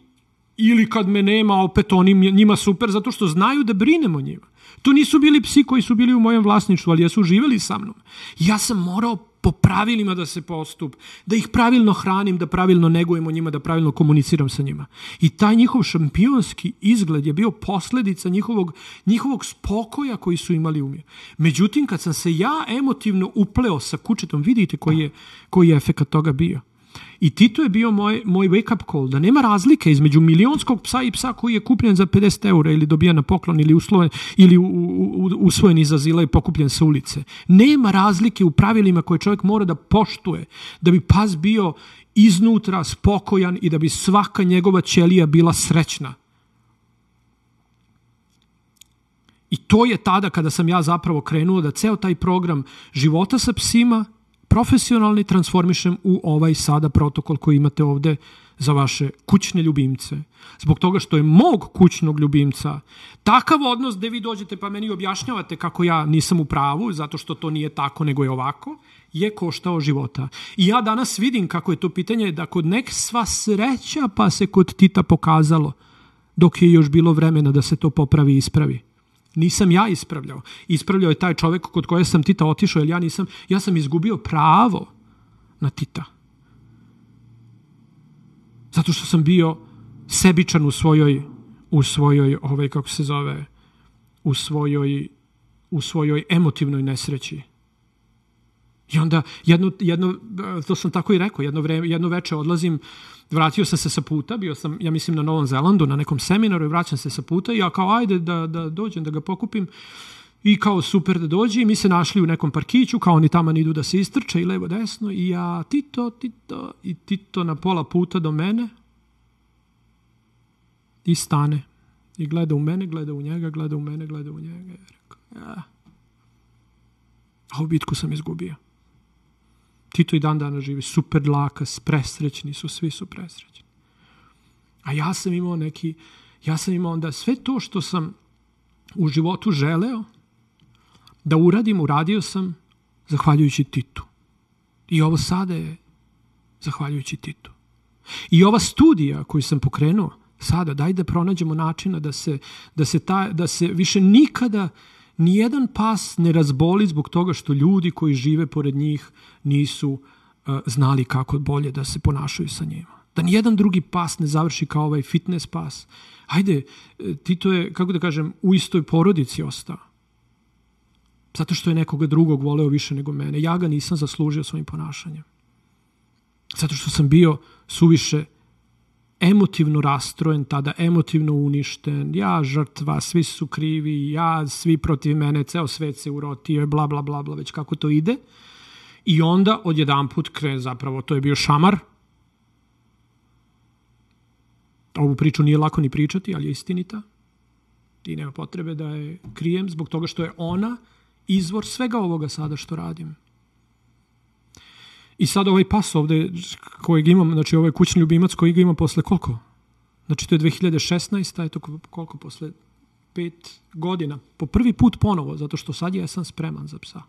ili kad me nema opet oni njima super zato što znaju da brinemo njima. To nisu bili psi koji su bili u mojem vlasništvu, ali jesu živeli sa mnom. Ja sam morao po pravilima da se postup, da ih pravilno hranim, da pravilno negujemo njima, da pravilno komuniciram sa njima. I taj njihov šampionski izgled je bio posledica njihovog, njihovog spokoja koji su imali umje. Međutim, kad sam se ja emotivno upleo sa kučetom, vidite koji je, koji je efekt toga bio. I Tito je bio moj, moj wake-up call, da nema razlike između milionskog psa i psa koji je kupljen za 50 eura ili dobija na poklon ili, usloven, ili u, u, usvojen iz azila i pokupljen sa ulice. Nema razlike u pravilima koje čovjek mora da poštuje, da bi pas bio iznutra spokojan i da bi svaka njegova ćelija bila srećna. I to je tada kada sam ja zapravo krenuo da ceo taj program života sa psima profesionalni transformišem u ovaj sada protokol koji imate ovde za vaše kućne ljubimce. Zbog toga što je mog kućnog ljubimca takav odnos gde vi dođete pa meni objašnjavate kako ja nisam u pravu, zato što to nije tako nego je ovako, je koštao života. I ja danas vidim kako je to pitanje da kod nek sva sreća pa se kod Tita pokazalo dok je još bilo vremena da se to popravi i ispravi. Nisam ja ispravljao. Ispravljao je taj čovek kod koje sam Tita otišao, jer ja nisam, ja sam izgubio pravo na Tita. Zato što sam bio sebičan u svojoj, u svojoj, ovaj, kako se zove, u svojoj, u svojoj emotivnoj nesreći. I onda jedno, jedno, to sam tako i rekao, jedno, vreme, jedno veče odlazim, vratio sam se sa puta, bio sam, ja mislim, na Novom Zelandu, na nekom seminaru i vraćam se sa puta i ja kao, ajde da, da dođem, da ga pokupim. I kao super da dođe i mi se našli u nekom parkiću, kao oni tamo idu da se istrče i levo desno i ja Tito, Tito i Tito na pola puta do mene i stane. I gleda u mene, gleda u njega, gleda u mene, gleda u njega. I rekao, ja. A u bitku sam izgubio. Tito i dan dana živi super lakas, presrećni su, svi su presrećni. A ja sam imao neki, ja sam imao onda sve to što sam u životu želeo da uradim, uradio sam zahvaljujući Titu. I ovo sada je zahvaljujući Titu. I ova studija koju sam pokrenuo sada, daj da pronađemo načina da se, da se, ta, da se više nikada nijedan pas ne razboli zbog toga što ljudi koji žive pored njih nisu uh, znali kako bolje da se ponašaju sa njima. Da nijedan drugi pas ne završi kao ovaj fitness pas. Hajde, e, Tito je, kako da kažem, u istoj porodici ostao. Zato što je nekoga drugog voleo više nego mene. Ja ga nisam zaslužio svojim ponašanjem. Zato što sam bio suviše emotivno rastrojen, tada emotivno uništen, ja žrtva, svi su krivi, ja, svi protiv mene, ceo svet se urotio, bla, bla, bla, bla, već kako to ide. I onda odjedan put kre, zapravo, to je bio šamar. Ovu priču nije lako ni pričati, ali je istinita. I nema potrebe da je krijem zbog toga što je ona izvor svega ovoga sada što radim. I sad ovaj pas ovde kojeg imam, znači ovaj kućni ljubimac koji ga imam posle koliko? Znači to je 2016, a to koliko posle pet godina. Po prvi put ponovo, zato što sad ja sam spreman za psa.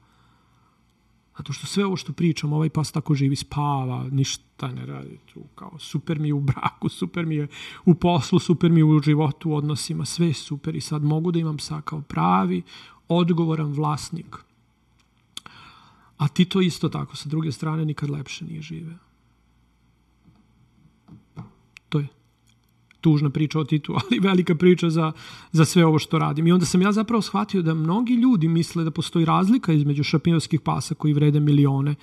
Zato što sve ovo što pričam, ovaj pas tako živi, spava, ništa ne radi tu, kao super mi je u braku, super mi je u poslu, super mi je u životu, u odnosima, sve je super i sad mogu da imam psa kao pravi, odgovoran vlasnik A ti to isto tako, sa druge strane, nikad lepše nije živeo. To je tužna priča o Titu, ali velika priča za, za sve ovo što radim. I onda sam ja zapravo shvatio da mnogi ljudi misle da postoji razlika između šapinovskih pasa koji vrede milione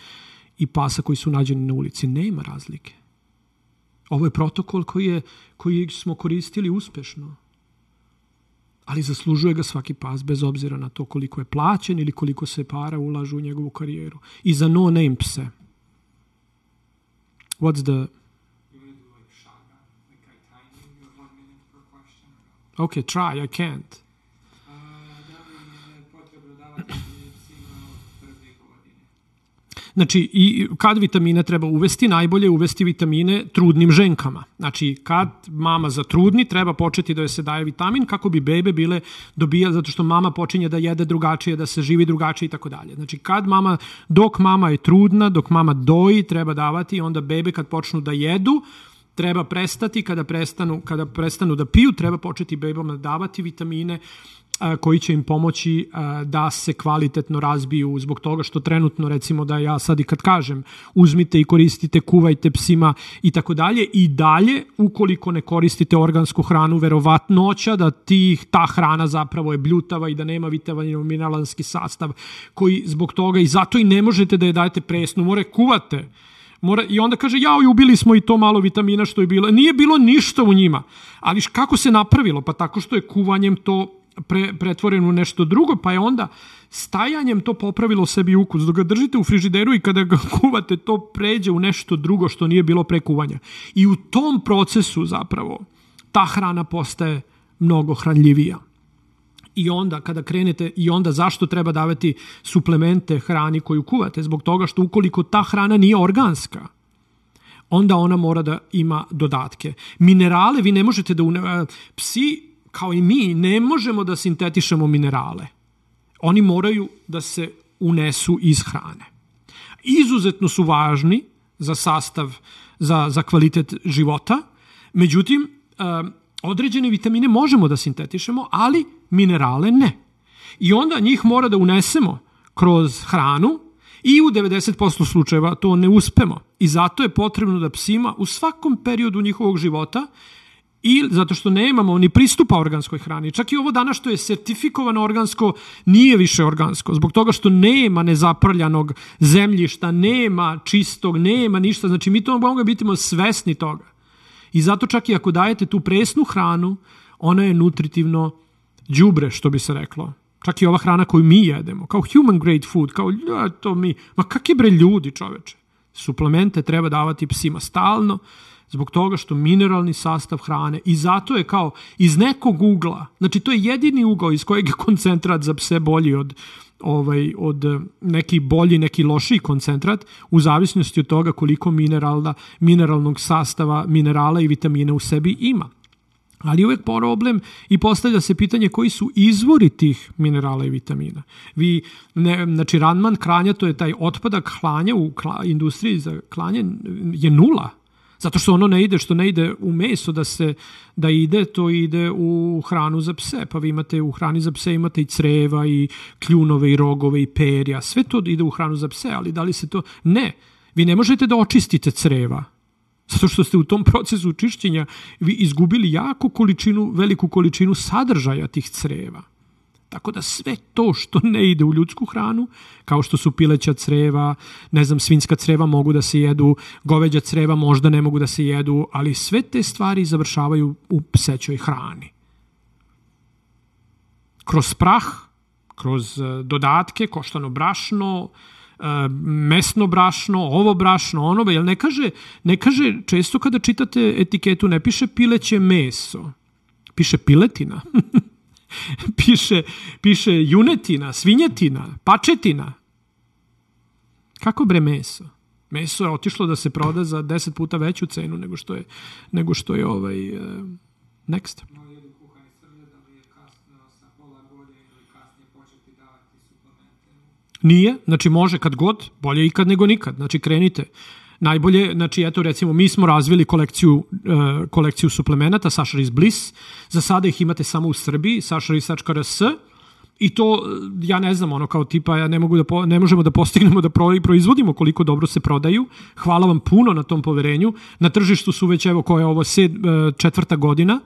i pasa koji su nađeni na ulici. Nema razlike. Ovo je protokol koji, je, koji smo koristili uspešno ali zaslužuje ga svaki pas bez obzira na to koliko je plaćen ili koliko se para ulažu u njegovu karijeru. I za no name pse. What's the... Okay, try, I can't. Znači, i kad vitamine treba uvesti, najbolje uvesti vitamine trudnim ženkama. Znači, kad mama zatrudni, treba početi da joj se daje vitamin kako bi bebe bile dobija, zato što mama počinje da jede drugačije, da se živi drugačije i tako dalje. Znači, kad mama, dok mama je trudna, dok mama doji, treba davati, onda bebe kad počnu da jedu, treba prestati, kada prestanu, kada prestanu da piju, treba početi bebama davati vitamine koji će im pomoći da se kvalitetno razbiju zbog toga što trenutno recimo da ja sad i kad kažem uzmite i koristite, kuvajte psima i tako dalje i dalje ukoliko ne koristite organsku hranu verovatnoća da tih, ta hrana zapravo je bljutava i da nema vitaminov mineralanski sastav koji zbog toga i zato i ne možete da je dajete presnu, more kuvate Mora, I onda kaže, jao, ubili smo i to malo vitamina što je bilo. Nije bilo ništa u njima. Ali kako se napravilo? Pa tako što je kuvanjem to pre, pretvoreno u nešto drugo, pa je onda stajanjem to popravilo sebi ukus. Dok ga držite u frižideru i kada ga kuvate, to pređe u nešto drugo što nije bilo pre kuvanja. I u tom procesu zapravo ta hrana postaje mnogo hranljivija. I onda kada krenete i onda zašto treba davati suplemente hrani koju kuvate? Zbog toga što ukoliko ta hrana nije organska, onda ona mora da ima dodatke. Minerale vi ne možete da... Psi, kao i mi, ne možemo da sintetišemo minerale. Oni moraju da se unesu iz hrane. Izuzetno su važni za sastav, za, za kvalitet života, međutim, određene vitamine možemo da sintetišemo, ali minerale ne. I onda njih mora da unesemo kroz hranu i u 90% slučajeva to ne uspemo. I zato je potrebno da psima u svakom periodu njihovog života i zato što nemamo ni pristupa organskoj hrani. Čak i ovo danas što je sertifikovano organsko nije više organsko, zbog toga što nema nezaprljanog zemljišta, nema čistog, nema ništa. Znači mi to možemo biti svesni toga. I zato čak i ako dajete tu presnu hranu, ona je nutritivno đubre, što bi se reklo. Čak i ova hrana koju mi jedemo, kao human grade food, kao to mi, ma kakvi bre ljudi čoveče. Suplemente treba davati psima stalno, zbog toga što mineralni sastav hrane i zato je kao iz nekog ugla, znači to je jedini ugao iz kojeg je koncentrat za pse bolji od, ovaj, od neki bolji, neki lošiji koncentrat u zavisnosti od toga koliko mineralna, mineralnog sastava, minerala i vitamina u sebi ima. Ali uvek problem i postavlja se pitanje koji su izvori tih minerala i vitamina. Vi, ne, znači Ranman kranja, to je taj otpadak hlanja u kla, industriji za klanje je nula. Zato što ono ne ide, što ne ide u meso da se da ide, to ide u hranu za pse. Pa vi imate u hrani za pse imate i creva i kljunove i rogove i perja. Sve to ide u hranu za pse, ali da li se to... Ne. Vi ne možete da očistite creva Zato što ste u tom procesu čišćenja vi izgubili jako količinu, veliku količinu sadržaja tih creva. Tako da sve to što ne ide u ljudsku hranu, kao što su pileća creva, ne znam, svinska creva mogu da se jedu, goveđa creva možda ne mogu da se jedu, ali sve te stvari završavaju u psećoj hrani. Kroz prah, kroz eh, dodatke, koštano brašno, mesno brašno, ovo brašno, ono, jel ne kaže, ne kaže često kada čitate etiketu ne piše pileće meso, piše piletina. piše, piše junetina, svinjetina, pačetina. Kako bre meso? Meso je otišlo da se proda za 10 puta veću cenu nego što je, nego što je ovaj, uh, next. Nije, znači može kad god, bolje ikad nego nikad, znači krenite. Najbolje, znači eto recimo mi smo razvili kolekciju, uh, kolekciju suplemenata Sašaris Bliss, za sada ih imate samo u Srbiji, sašaris.rs, i to ja ne znam ono kao tipa ja ne mogu da po, ne možemo da postignemo da pro, proizvodimo koliko dobro se prodaju. Hvala vam puno na tom poverenju. Na tržištu su već evo koja je ovo sed, e, četvrta godina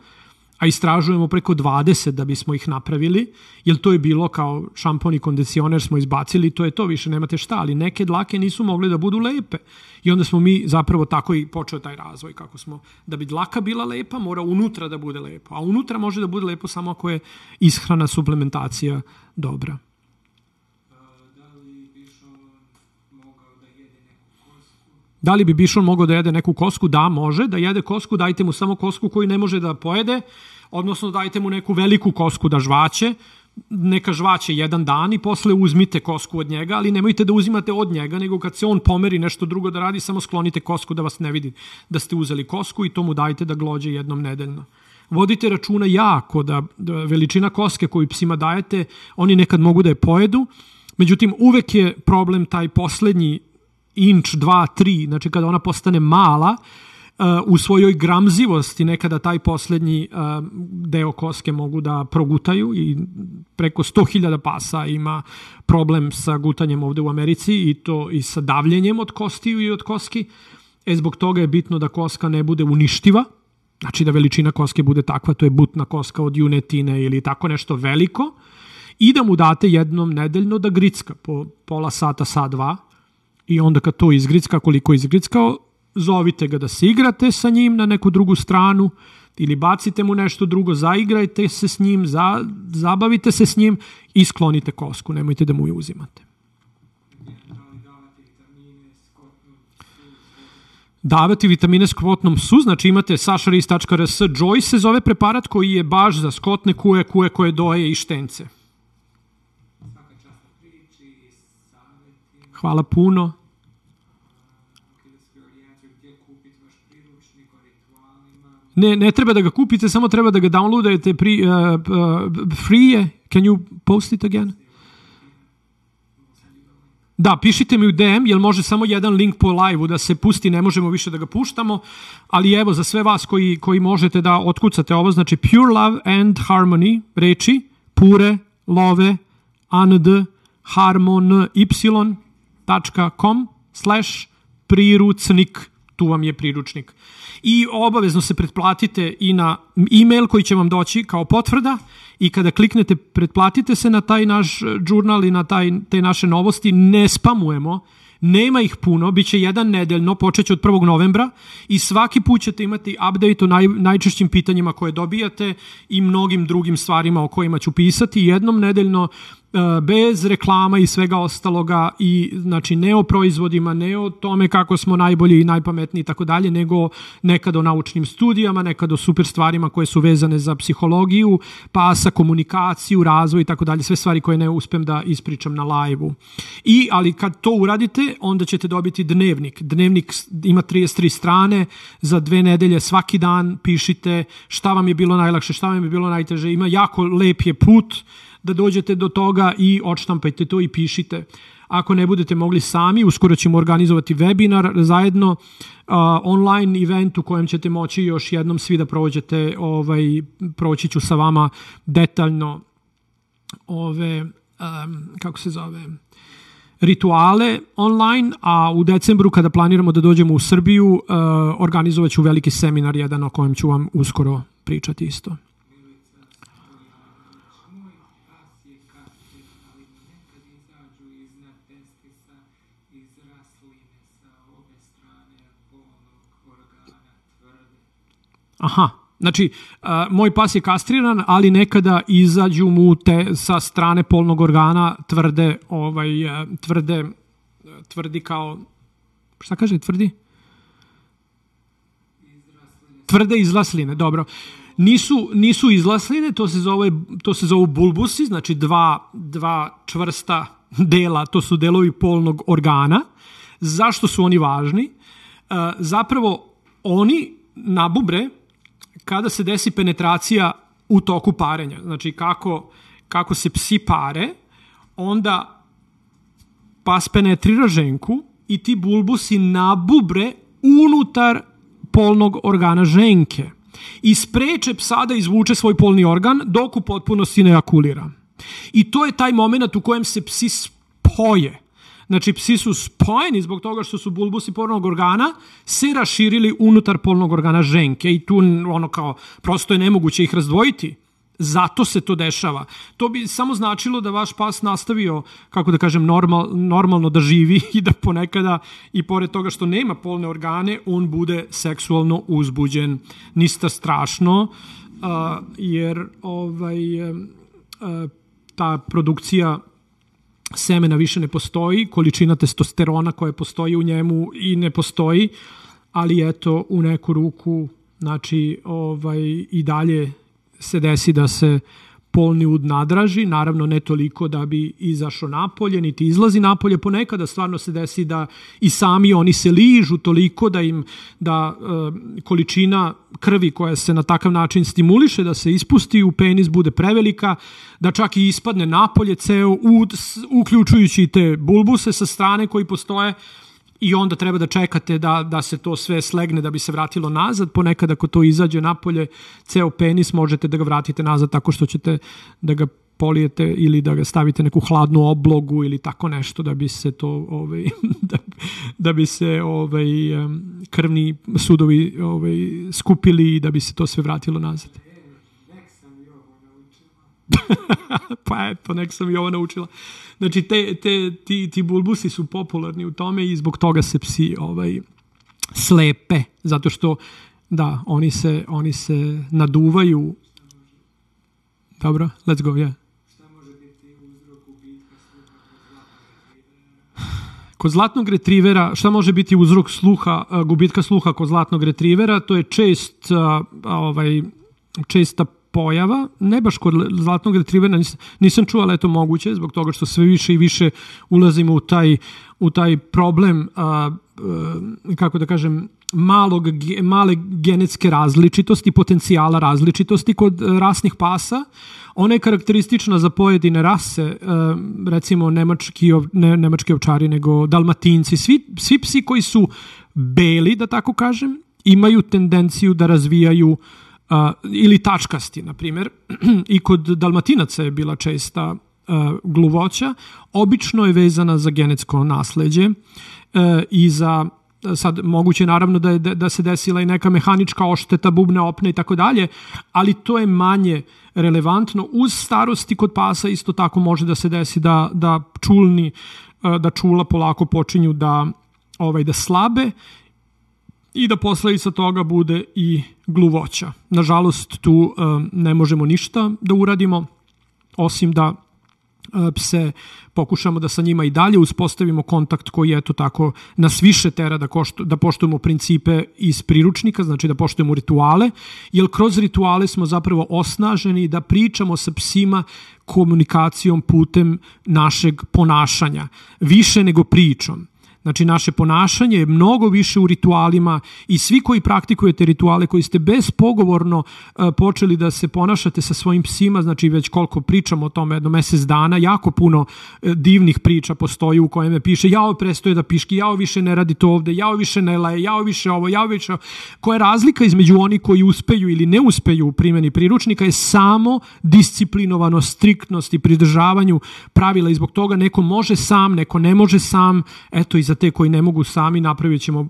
a istražujemo preko 20 da bismo ih napravili, jer to je bilo kao šampon i kondicioner smo izbacili, to je to, više nemate šta, ali neke dlake nisu mogle da budu lepe. I onda smo mi zapravo tako i počeo taj razvoj, kako smo, da bi dlaka bila lepa, mora unutra da bude lepo, a unutra može da bude lepo samo ako je ishrana, suplementacija dobra. Da li bi Bišon mogao da jede neku kosku? Da, može. Da jede kosku, dajte mu samo kosku koju ne može da pojede, odnosno dajte mu neku veliku kosku da žvaće, neka žvaće jedan dan i posle uzmite kosku od njega, ali nemojte da uzimate od njega, nego kad se on pomeri nešto drugo da radi, samo sklonite kosku da vas ne vidi da ste uzeli kosku i to mu dajte da glođe jednom nedeljno. Vodite računa jako da, da veličina koske koju psima dajete, oni nekad mogu da je pojedu, međutim uvek je problem taj poslednji inč, dva, tri, znači kada ona postane mala, uh, u svojoj gramzivosti nekada taj poslednji uh, deo koske mogu da progutaju i preko 100.000 pasa ima problem sa gutanjem ovde u Americi i to i sa davljenjem od kostiju i od koski. E, zbog toga je bitno da koska ne bude uništiva, znači da veličina koske bude takva, to je butna koska od junetine ili tako nešto veliko, i da mu date jednom nedeljno da gricka po pola sata, sat, dva, i onda kad to izgricka, koliko izgrickao, zovite ga da se igrate sa njim na neku drugu stranu ili bacite mu nešto drugo, zaigrajte se s njim, za, zabavite se s njim i sklonite kosku, nemojte da mu je uzimate. davati vitamine s kvotnom su, znači imate sašaris.rs, Joy se zove preparat koji je baš za skotne kuje, kuje koje doje i štence. Hvala puno. Ne, ne treba da ga kupite, samo treba da ga downloadujete pri, uh, uh, free je. Can you post it again? Da, pišite mi u DM, jel može samo jedan link po live-u da se pusti, ne možemo više da ga puštamo, ali evo za sve vas koji, koji možete da otkucate ovo, znači Pure Love and Harmony, reči, pure, love, and, harmon, y.com slash prirucnik, tu vam je priručnik. I obavezno se pretplatite i na e-mail koji će vam doći kao potvrda i kada kliknete pretplatite se na taj naš žurnal i na taj, te naše novosti, ne spamujemo, nema ih puno, bit će jedan nedeljno, počeće od 1. novembra i svaki put ćete imati update o naj, najčešćim pitanjima koje dobijate i mnogim drugim stvarima o kojima ću pisati. Jednom nedeljno E, bez reklama i svega ostaloga i znači ne o proizvodima, ne o tome kako smo najbolji i najpametniji i tako dalje, nego nekad o naučnim studijama, nekad o super stvarima koje su vezane za psihologiju, pa sa komunikaciju, razvoj i tako dalje, sve stvari koje ne uspem da ispričam na live-u. I, ali kad to uradite, onda ćete dobiti dnevnik. Dnevnik ima 33 strane, za dve nedelje svaki dan pišite šta vam je bilo najlakše, šta vam je bilo najteže, ima jako lep je put, da dođete do toga i odštampajte to i pišite. Ako ne budete mogli sami, uskoro ćemo organizovati webinar zajedno, uh, online event u kojem ćete moći još jednom svi da prođete, ovaj, proći ću sa vama detaljno ove, um, kako se zove, rituale online, a u decembru kada planiramo da dođemo u Srbiju, uh, organizovat ću veliki seminar jedan o kojem ću vam uskoro pričati isto. Aha, Znači, uh, moj pas je kastriran, ali nekada izađu mu te sa strane polnog organa tvrde, ovaj, tvrde, tvrdi kao, šta kaže, tvrdi? Tvrde izlasline, dobro. Nisu, nisu izlasline, to se zove, to se zove bulbusi, znači dva, dva čvrsta dela, to su delovi polnog organa. Zašto su oni važni? Zapravo, oni na bubre kada se desi penetracija u toku parenja, znači kako, kako se psi pare, onda pas penetrira ženku i ti bulbusi nabubre unutar polnog organa ženke i spreče psa da izvuče svoj polni organ dok u potpunosti ne ejakulira. I to je taj moment u kojem se psi spoje. Znači, psi su spojeni zbog toga što su bulbusi polnog organa se raširili unutar polnog organa ženke i tu ono kao, prosto je nemoguće ih razdvojiti. Zato se to dešava. To bi samo značilo da vaš pas nastavio, kako da kažem, normal, normalno da živi i da ponekada, i pored toga što nema polne organe, on bude seksualno uzbuđen. Nista strašno, uh, jer ovaj, uh, ta produkcija semena više ne postoji, količina testosterona koja postoji u njemu i ne postoji, ali eto u neku ruku znači ovaj i dalje se desi da se polni ud nadraži, naravno ne toliko da bi izašao napolje, niti izlazi napolje, ponekada stvarno se desi da i sami oni se ližu toliko da im da e, količina krvi koja se na takav način stimuliše da se ispusti u penis bude prevelika, da čak i ispadne napolje ceo ud, uključujući te bulbuse sa strane koji postoje, i onda treba da čekate da, da se to sve slegne da bi se vratilo nazad. Ponekad ako to izađe napolje, ceo penis možete da ga vratite nazad tako što ćete da ga polijete ili da ga stavite neku hladnu oblogu ili tako nešto da bi se to ovaj da, da bi se ovaj krvni sudovi ovaj skupili i da bi se to sve vratilo nazad. pa eto, nek sam i ovo naučila. Znači, te, te, ti, ti bulbusi su popularni u tome i zbog toga se psi ovaj, slepe, zato što da, oni se, oni se naduvaju. Dobro, let's go, yeah. Kod zlatnog retrivera, šta može biti uzrok sluha, gubitka sluha kod zlatnog retrivera? To je čest, ovaj, česta pojava, ne baš kod zlatnog retrivera, nisam, nisam čuo, ali je to moguće, zbog toga što sve više i više ulazimo u taj, u taj problem, a, a, kako da kažem, malog, male genetske različitosti, potencijala različitosti kod rasnih pasa. Ona je karakteristična za pojedine rase, recimo nemački, ne, nemački ovčari, nego dalmatinci. Svi, svi psi koji su beli, da tako kažem, imaju tendenciju da razvijaju uh, uh, ili tačkasti, na primjer, i kod dalmatinaca je bila česta uh, gluvoća, obično je vezana za genetsko nasleđe uh, i za sad moguće naravno da je da se desila i neka mehanička ošteta bubne opne i tako dalje, ali to je manje relevantno. Uz starosti kod pasa isto tako može da se desi da da čulni da čula polako počinju da ovaj da slabe i da posledica toga bude i gluvoća. Nažalost, tu um, ne možemo ništa da uradimo, osim da uh, se pokušamo da sa njima i dalje uspostavimo kontakt koji eto tako nas više tera da, koštu, da poštujemo principe iz priručnika, znači da poštujemo rituale, jer kroz rituale smo zapravo osnaženi da pričamo sa psima komunikacijom putem našeg ponašanja, više nego pričom. Znači, naše ponašanje je mnogo više u ritualima i svi koji praktikujete rituale, koji ste bespogovorno uh, počeli da se ponašate sa svojim psima, znači već koliko pričamo o tome, jedno mesec dana, jako puno uh, divnih priča postoji u kojeme piše jao prestoje da piški, jao više ne radi to ovde, jao više ne laje, jao više ovo, jao više ovo. Koja je razlika između oni koji uspeju ili ne uspeju u primjeni priručnika je samo disciplinovano, striktnost i pridržavanju pravila i zbog toga neko može sam, neko ne može sam, eto iz za te koji ne mogu sami napravit ćemo uh,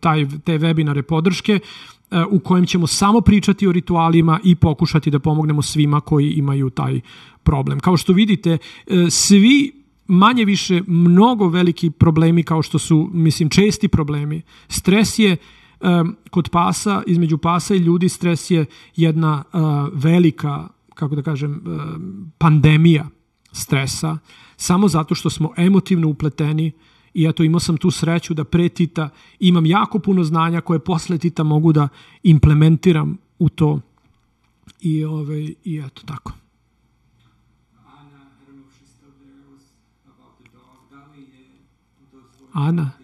taj, te webinare podrške uh, u kojem ćemo samo pričati o ritualima i pokušati da pomognemo svima koji imaju taj problem. Kao što vidite, uh, svi manje više mnogo veliki problemi kao što su, mislim, česti problemi. Stres je kod pasa, između pasa i ljudi, stres je jedna velika, kako da kažem, pandemija stresa, samo zato što smo emotivno upleteni i eto imao sam tu sreću da pre Tita imam jako puno znanja koje posle Tita mogu da implementiram u to i, ovaj, i eto tako. Ana?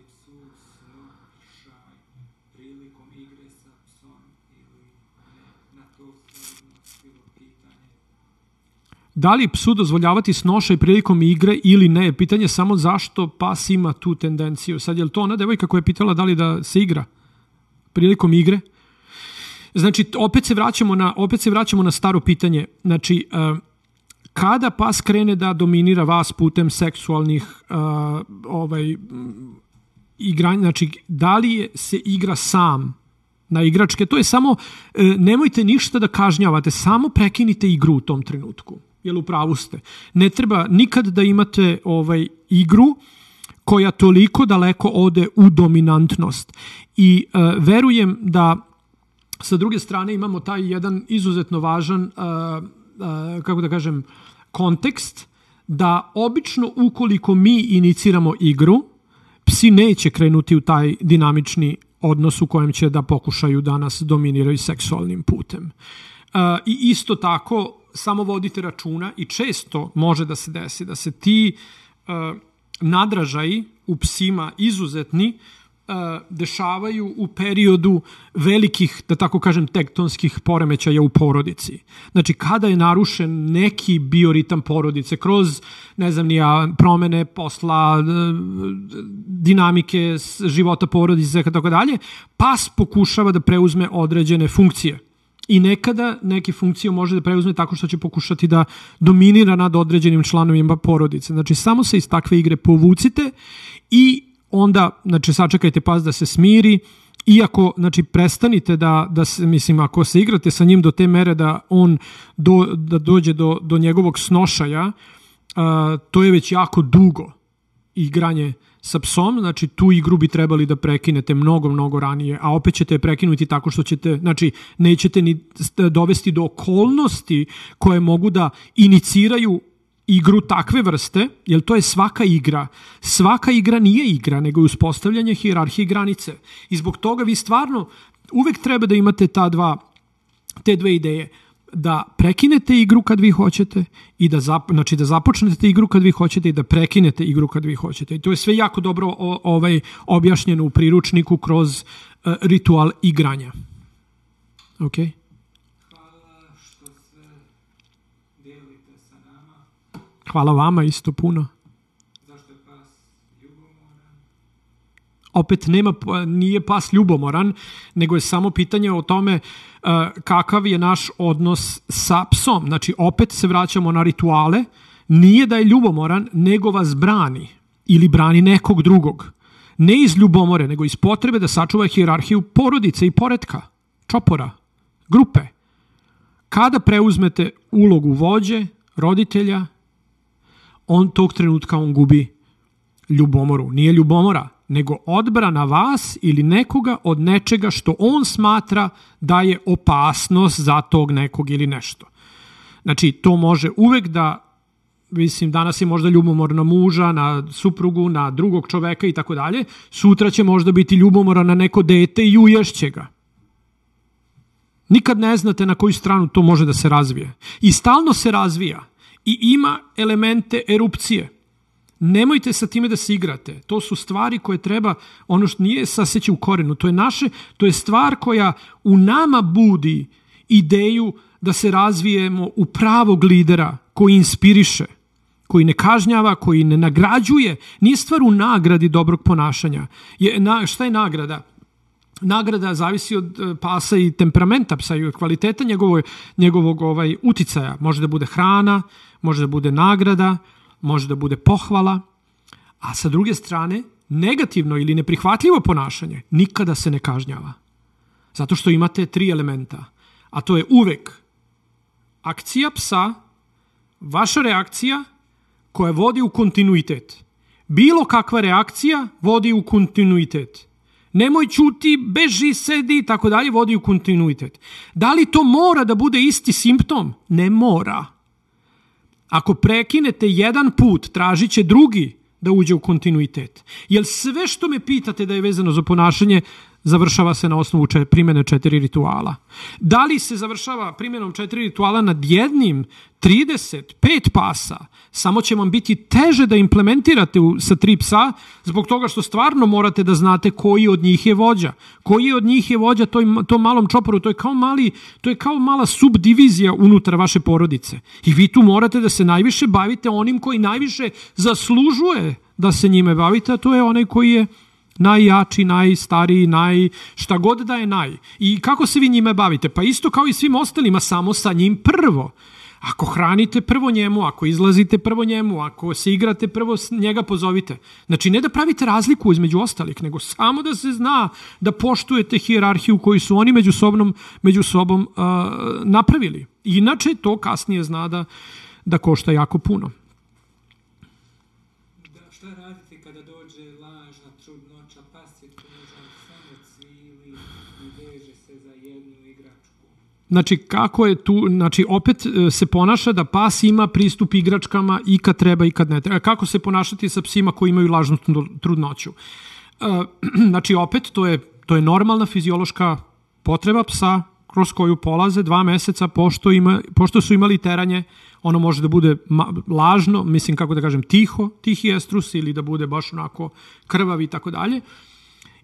Da li psu dozvoljavati snošaj prilikom igre ili ne? Pitanje samo zašto pas ima tu tendenciju. Sad je li to ona devojka koja je pitala da li da se igra prilikom igre? Znači, opet se vraćamo na, opet se vraćamo na staro pitanje. Znači, uh, kada pas krene da dominira vas putem seksualnih uh, ovaj, igranja, znači, da li je, se igra sam na igračke, to je samo, uh, nemojte ništa da kažnjavate, samo prekinite igru u tom trenutku jel u pravu ste. Ne treba nikad da imate ovaj igru koja toliko daleko ode u dominantnost. I uh, verujem da sa druge strane imamo taj jedan izuzetno važan, uh, uh, kako da kažem, kontekst da obično ukoliko mi iniciramo igru, psi neće krenuti u taj dinamični odnos u kojem će da pokušaju da nas dominiraju seksualnim putem. Uh, I isto tako samo vodite računa i često može da se desi da se ti uh, nadražaji u psima izuzetni uh, dešavaju u periodu velikih, da tako kažem, tektonskih poremećaja u porodici. Znači, kada je narušen neki bioritam porodice kroz, ne znam, nija, promene posla, dinamike života porodice, tako dalje, pas pokušava da preuzme određene funkcije i nekada neke funkcije može da preuzme tako što će pokušati da dominira nad određenim članovima porodice. Znači, samo se iz takve igre povucite i onda, znači, sačekajte pas da se smiri iako, znači, prestanite da, da se, mislim, ako se igrate sa njim do te mere da on do, da dođe do, do njegovog snošaja, a, to je već jako dugo igranje sa psom, znači tu igru bi trebali da prekinete mnogo, mnogo ranije, a opet ćete je prekinuti tako što ćete, znači nećete ni dovesti do okolnosti koje mogu da iniciraju igru takve vrste, jer to je svaka igra. Svaka igra nije igra, nego je uspostavljanje hijerarhije granice. I zbog toga vi stvarno uvek treba da imate ta dva, te dve ideje da prekinete igru kad vi hoćete i da zap, znači da započnete igru kad vi hoćete i da prekinete igru kad vi hoćete. I to je sve jako dobro o, ovaj objašnjeno u priručniku kroz uh, ritual igranja. Okay? Hvala vama isto puno. Zašto je pas ljubomoran? Opet nema, nije pas ljubomoran, nego je samo pitanje o tome uh, kakav je naš odnos sa psom. Znači, opet se vraćamo na rituale. Nije da je ljubomoran, nego vas brani ili brani nekog drugog. Ne iz ljubomore, nego iz potrebe da sačuva hijerarhiju porodice i poredka, čopora, grupe. Kada preuzmete ulogu vođe, roditelja, on tog trenutka on gubi ljubomoru. Nije ljubomora, nego odbrana vas ili nekoga od nečega što on smatra da je opasnost za tog nekog ili nešto. Znači, to može uvek da mislim, danas je možda ljubomor na muža, na suprugu, na drugog čoveka i tako dalje, sutra će možda biti ljubomora na neko dete i uješće ga. Nikad ne znate na koju stranu to može da se razvije. I stalno se razvija i ima elemente erupcije. Nemojte sa time da se igrate. To su stvari koje treba, ono što nije saseće u korenu, to je naše, to je stvar koja u nama budi ideju da se razvijemo u pravog lidera koji inspiriše, koji ne kažnjava, koji ne nagrađuje. Nije stvar u nagradi dobrog ponašanja. Je, na, šta je nagrada? nagrada zavisi od e, pasa i temperamenta psa i od kvaliteta njegovog, njegovog ovaj, uticaja. Može da bude hrana, može da bude nagrada, može da bude pohvala, a sa druge strane, negativno ili neprihvatljivo ponašanje nikada se ne kažnjava. Zato što imate tri elementa, a to je uvek akcija psa, vaša reakcija koja vodi u kontinuitet. Bilo kakva reakcija vodi u kontinuitet. Nemoj čuti, beži, sedi i tako dalje, vodi u kontinuitet. Da li to mora da bude isti simptom? Ne mora. Ako prekinete jedan put, tražit će drugi da uđe u kontinuitet. Jer sve što me pitate da je vezano za ponašanje, završava se na osnovu če, primene četiri rituala. Da li se završava primjenom četiri rituala nad jednim 30, 5 pasa, samo će vam biti teže da implementirate u, sa tri psa, zbog toga što stvarno morate da znate koji od njih je vođa. Koji od njih je vođa toj, tom malom čoporu, to je kao mali, to je kao mala subdivizija unutar vaše porodice. I vi tu morate da se najviše bavite onim koji najviše zaslužuje da se njime bavite, a to je onaj koji je najjači, najstariji, naj, šta god da je naj. I kako se vi njime bavite? Pa isto kao i svim ostalima, samo sa njim prvo. Ako hranite prvo njemu, ako izlazite prvo njemu, ako se igrate prvo njega pozovite. Znači ne da pravite razliku između ostalih, nego samo da se zna da poštujete hijerarhiju koju su oni među sobom, među sobom uh, napravili. Inače to kasnije zna da, da košta jako puno. Znači, kako je tu, znači, opet e, se ponaša da pas ima pristup igračkama i kad treba i kad ne treba. Kako se ponašati sa psima koji imaju lažnu trudnoću? E, znači, opet, to je, to je normalna fiziološka potreba psa kroz koju polaze dva meseca pošto, ima, pošto su imali teranje, ono može da bude lažno, mislim kako da kažem tiho, tihi estrus ili da bude baš onako krvav i tako dalje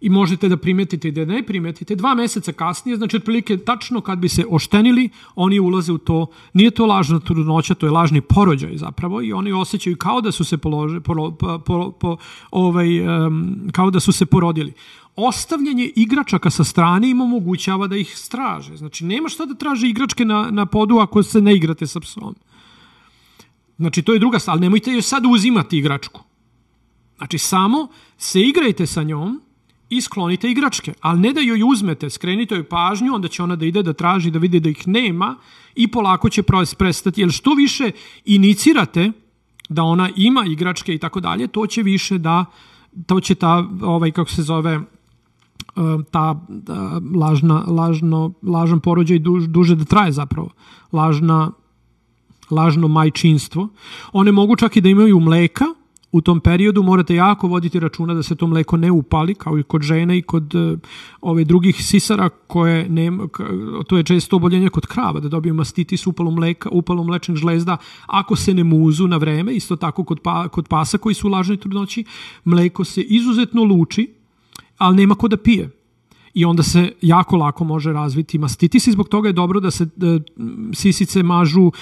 i možete da primetite i da ne primetite. Dva meseca kasnije, znači otprilike tačno kad bi se oštenili, oni ulaze u to, nije to lažna trudnoća, to je lažni porođaj zapravo i oni osjećaju kao da su se polože, po, po, po, ovaj, um, kao da su se porodili. Ostavljanje igračaka sa strane im omogućava da ih straže. Znači, nema šta da traže igračke na, na podu ako se ne igrate sa psom. Znači, to je druga stvar, ali nemojte joj sad uzimati igračku. Znači, samo se igrajte sa njom, i sklonite igračke, ali ne da joj uzmete, skrenite joj pažnju, onda će ona da ide da traži, da vidi da ih nema i polako će prestati, jer što više inicirate da ona ima igračke i tako dalje, to će više da, to će ta, ovaj, kako se zove, ta lažna, lažno, lažan porođaj duž, duže da traje zapravo. Lažna, lažno majčinstvo. One mogu čak i da imaju mleka, u tom periodu morate jako voditi računa da se to mleko ne upali, kao i kod žene i kod uh, ove drugih sisara koje nema, to je često oboljenje kod krava, da dobiju mastitis, upalo mleka, upalo mlečnih žlezda, ako se ne muzu na vreme, isto tako kod, pa, kod pasa koji su u lažnoj trudnoći, mleko se izuzetno luči, ali nema ko da pije. I onda se jako lako može razviti mastitis i zbog toga je dobro da se da sisice mažu uh,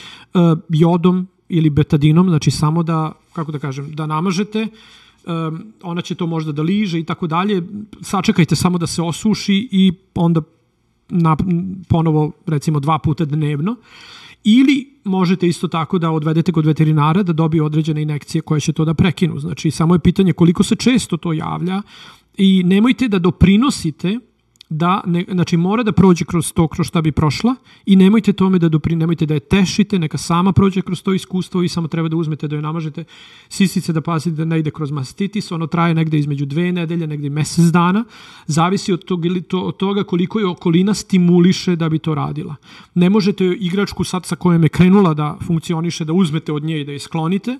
jodom ili betadinom, znači samo da, kako da kažem, da namažete, um, ona će to možda da liže i tako dalje, sačekajte samo da se osuši i onda na, ponovo recimo dva puta dnevno ili možete isto tako da odvedete kod veterinara da dobije određene inekcije koje će to da prekinu. Znači, samo je pitanje koliko se često to javlja i nemojte da doprinosite da, ne, znači mora da prođe kroz to kroz šta bi prošla i nemojte tome da dopri, nemojte da je tešite, neka sama prođe kroz to iskustvo i samo treba da uzmete da joj namažete sisice da pazite da ne ide kroz mastitis, ono traje negde između dve nedelje, negde mesec dana, zavisi od, tog, ili to, od toga koliko je okolina stimuliše da bi to radila. Ne možete igračku sad sa kojom je krenula da funkcioniše, da uzmete od nje i da je sklonite,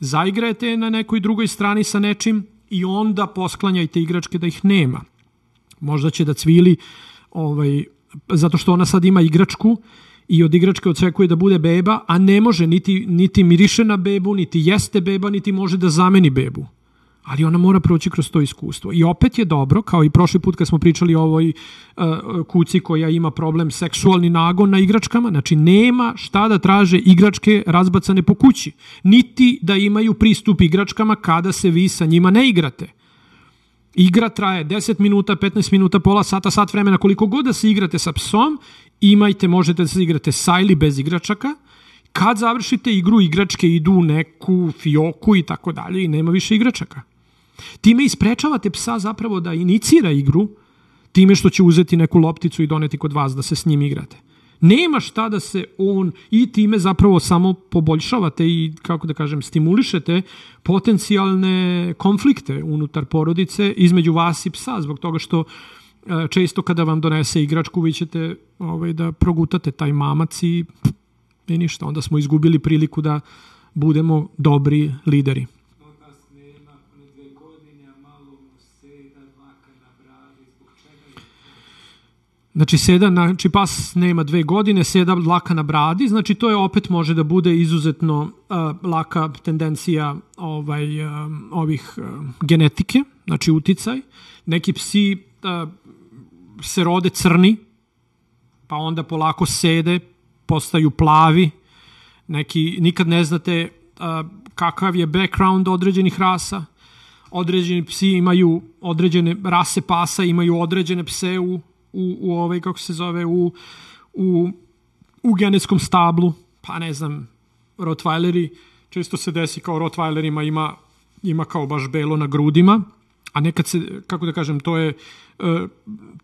zaigrajete na nekoj drugoj strani sa nečim i onda posklanjajte igračke da ih nema Možda će da cvili ovaj, zato što ona sad ima igračku i od igračke očekuje da bude beba, a ne može niti, niti miriše na bebu, niti jeste beba, niti može da zameni bebu. Ali ona mora proći kroz to iskustvo. I opet je dobro, kao i prošli put kad smo pričali o ovoj uh, kuci koja ima problem seksualni nagon na igračkama, znači nema šta da traže igračke razbacane po kući. Niti da imaju pristup igračkama kada se vi sa njima ne igrate. Igra traje 10 minuta, 15 minuta, pola sata, sat vremena, koliko god da se igrate sa psom, imajte, možete da se igrate sa ili bez igračaka. Kad završite igru, igračke idu u neku fioku i tako dalje i nema više igračaka. Time isprečavate psa zapravo da inicira igru, time što će uzeti neku lopticu i doneti kod vas da se s njim igrate. Nema šta da se on i time zapravo samo poboljšavate i, kako da kažem, stimulišete potencijalne konflikte unutar porodice između vas i psa, zbog toga što e, često kada vam donese igračku vi ćete ovaj, da progutate taj mamac i, i ništa, onda smo izgubili priliku da budemo dobri lideri. Znači, seda, znači pas nema dve godine, seda laka na bradi, znači to je opet može da bude izuzetno uh, laka tendencija ovaj, uh, ovih uh, genetike, znači uticaj. Neki psi uh, se rode crni, pa onda polako sede, postaju plavi, neki, nikad ne znate uh, kakav je background određenih rasa, određeni psi imaju određene rase pasa, imaju određene pse u u, u ovaj, kako se zove, u, u, u genetskom stablu, pa ne znam, Rottweileri, često se desi kao Rottweilerima ima, ima kao baš belo na grudima, a nekad se, kako da kažem, to je E,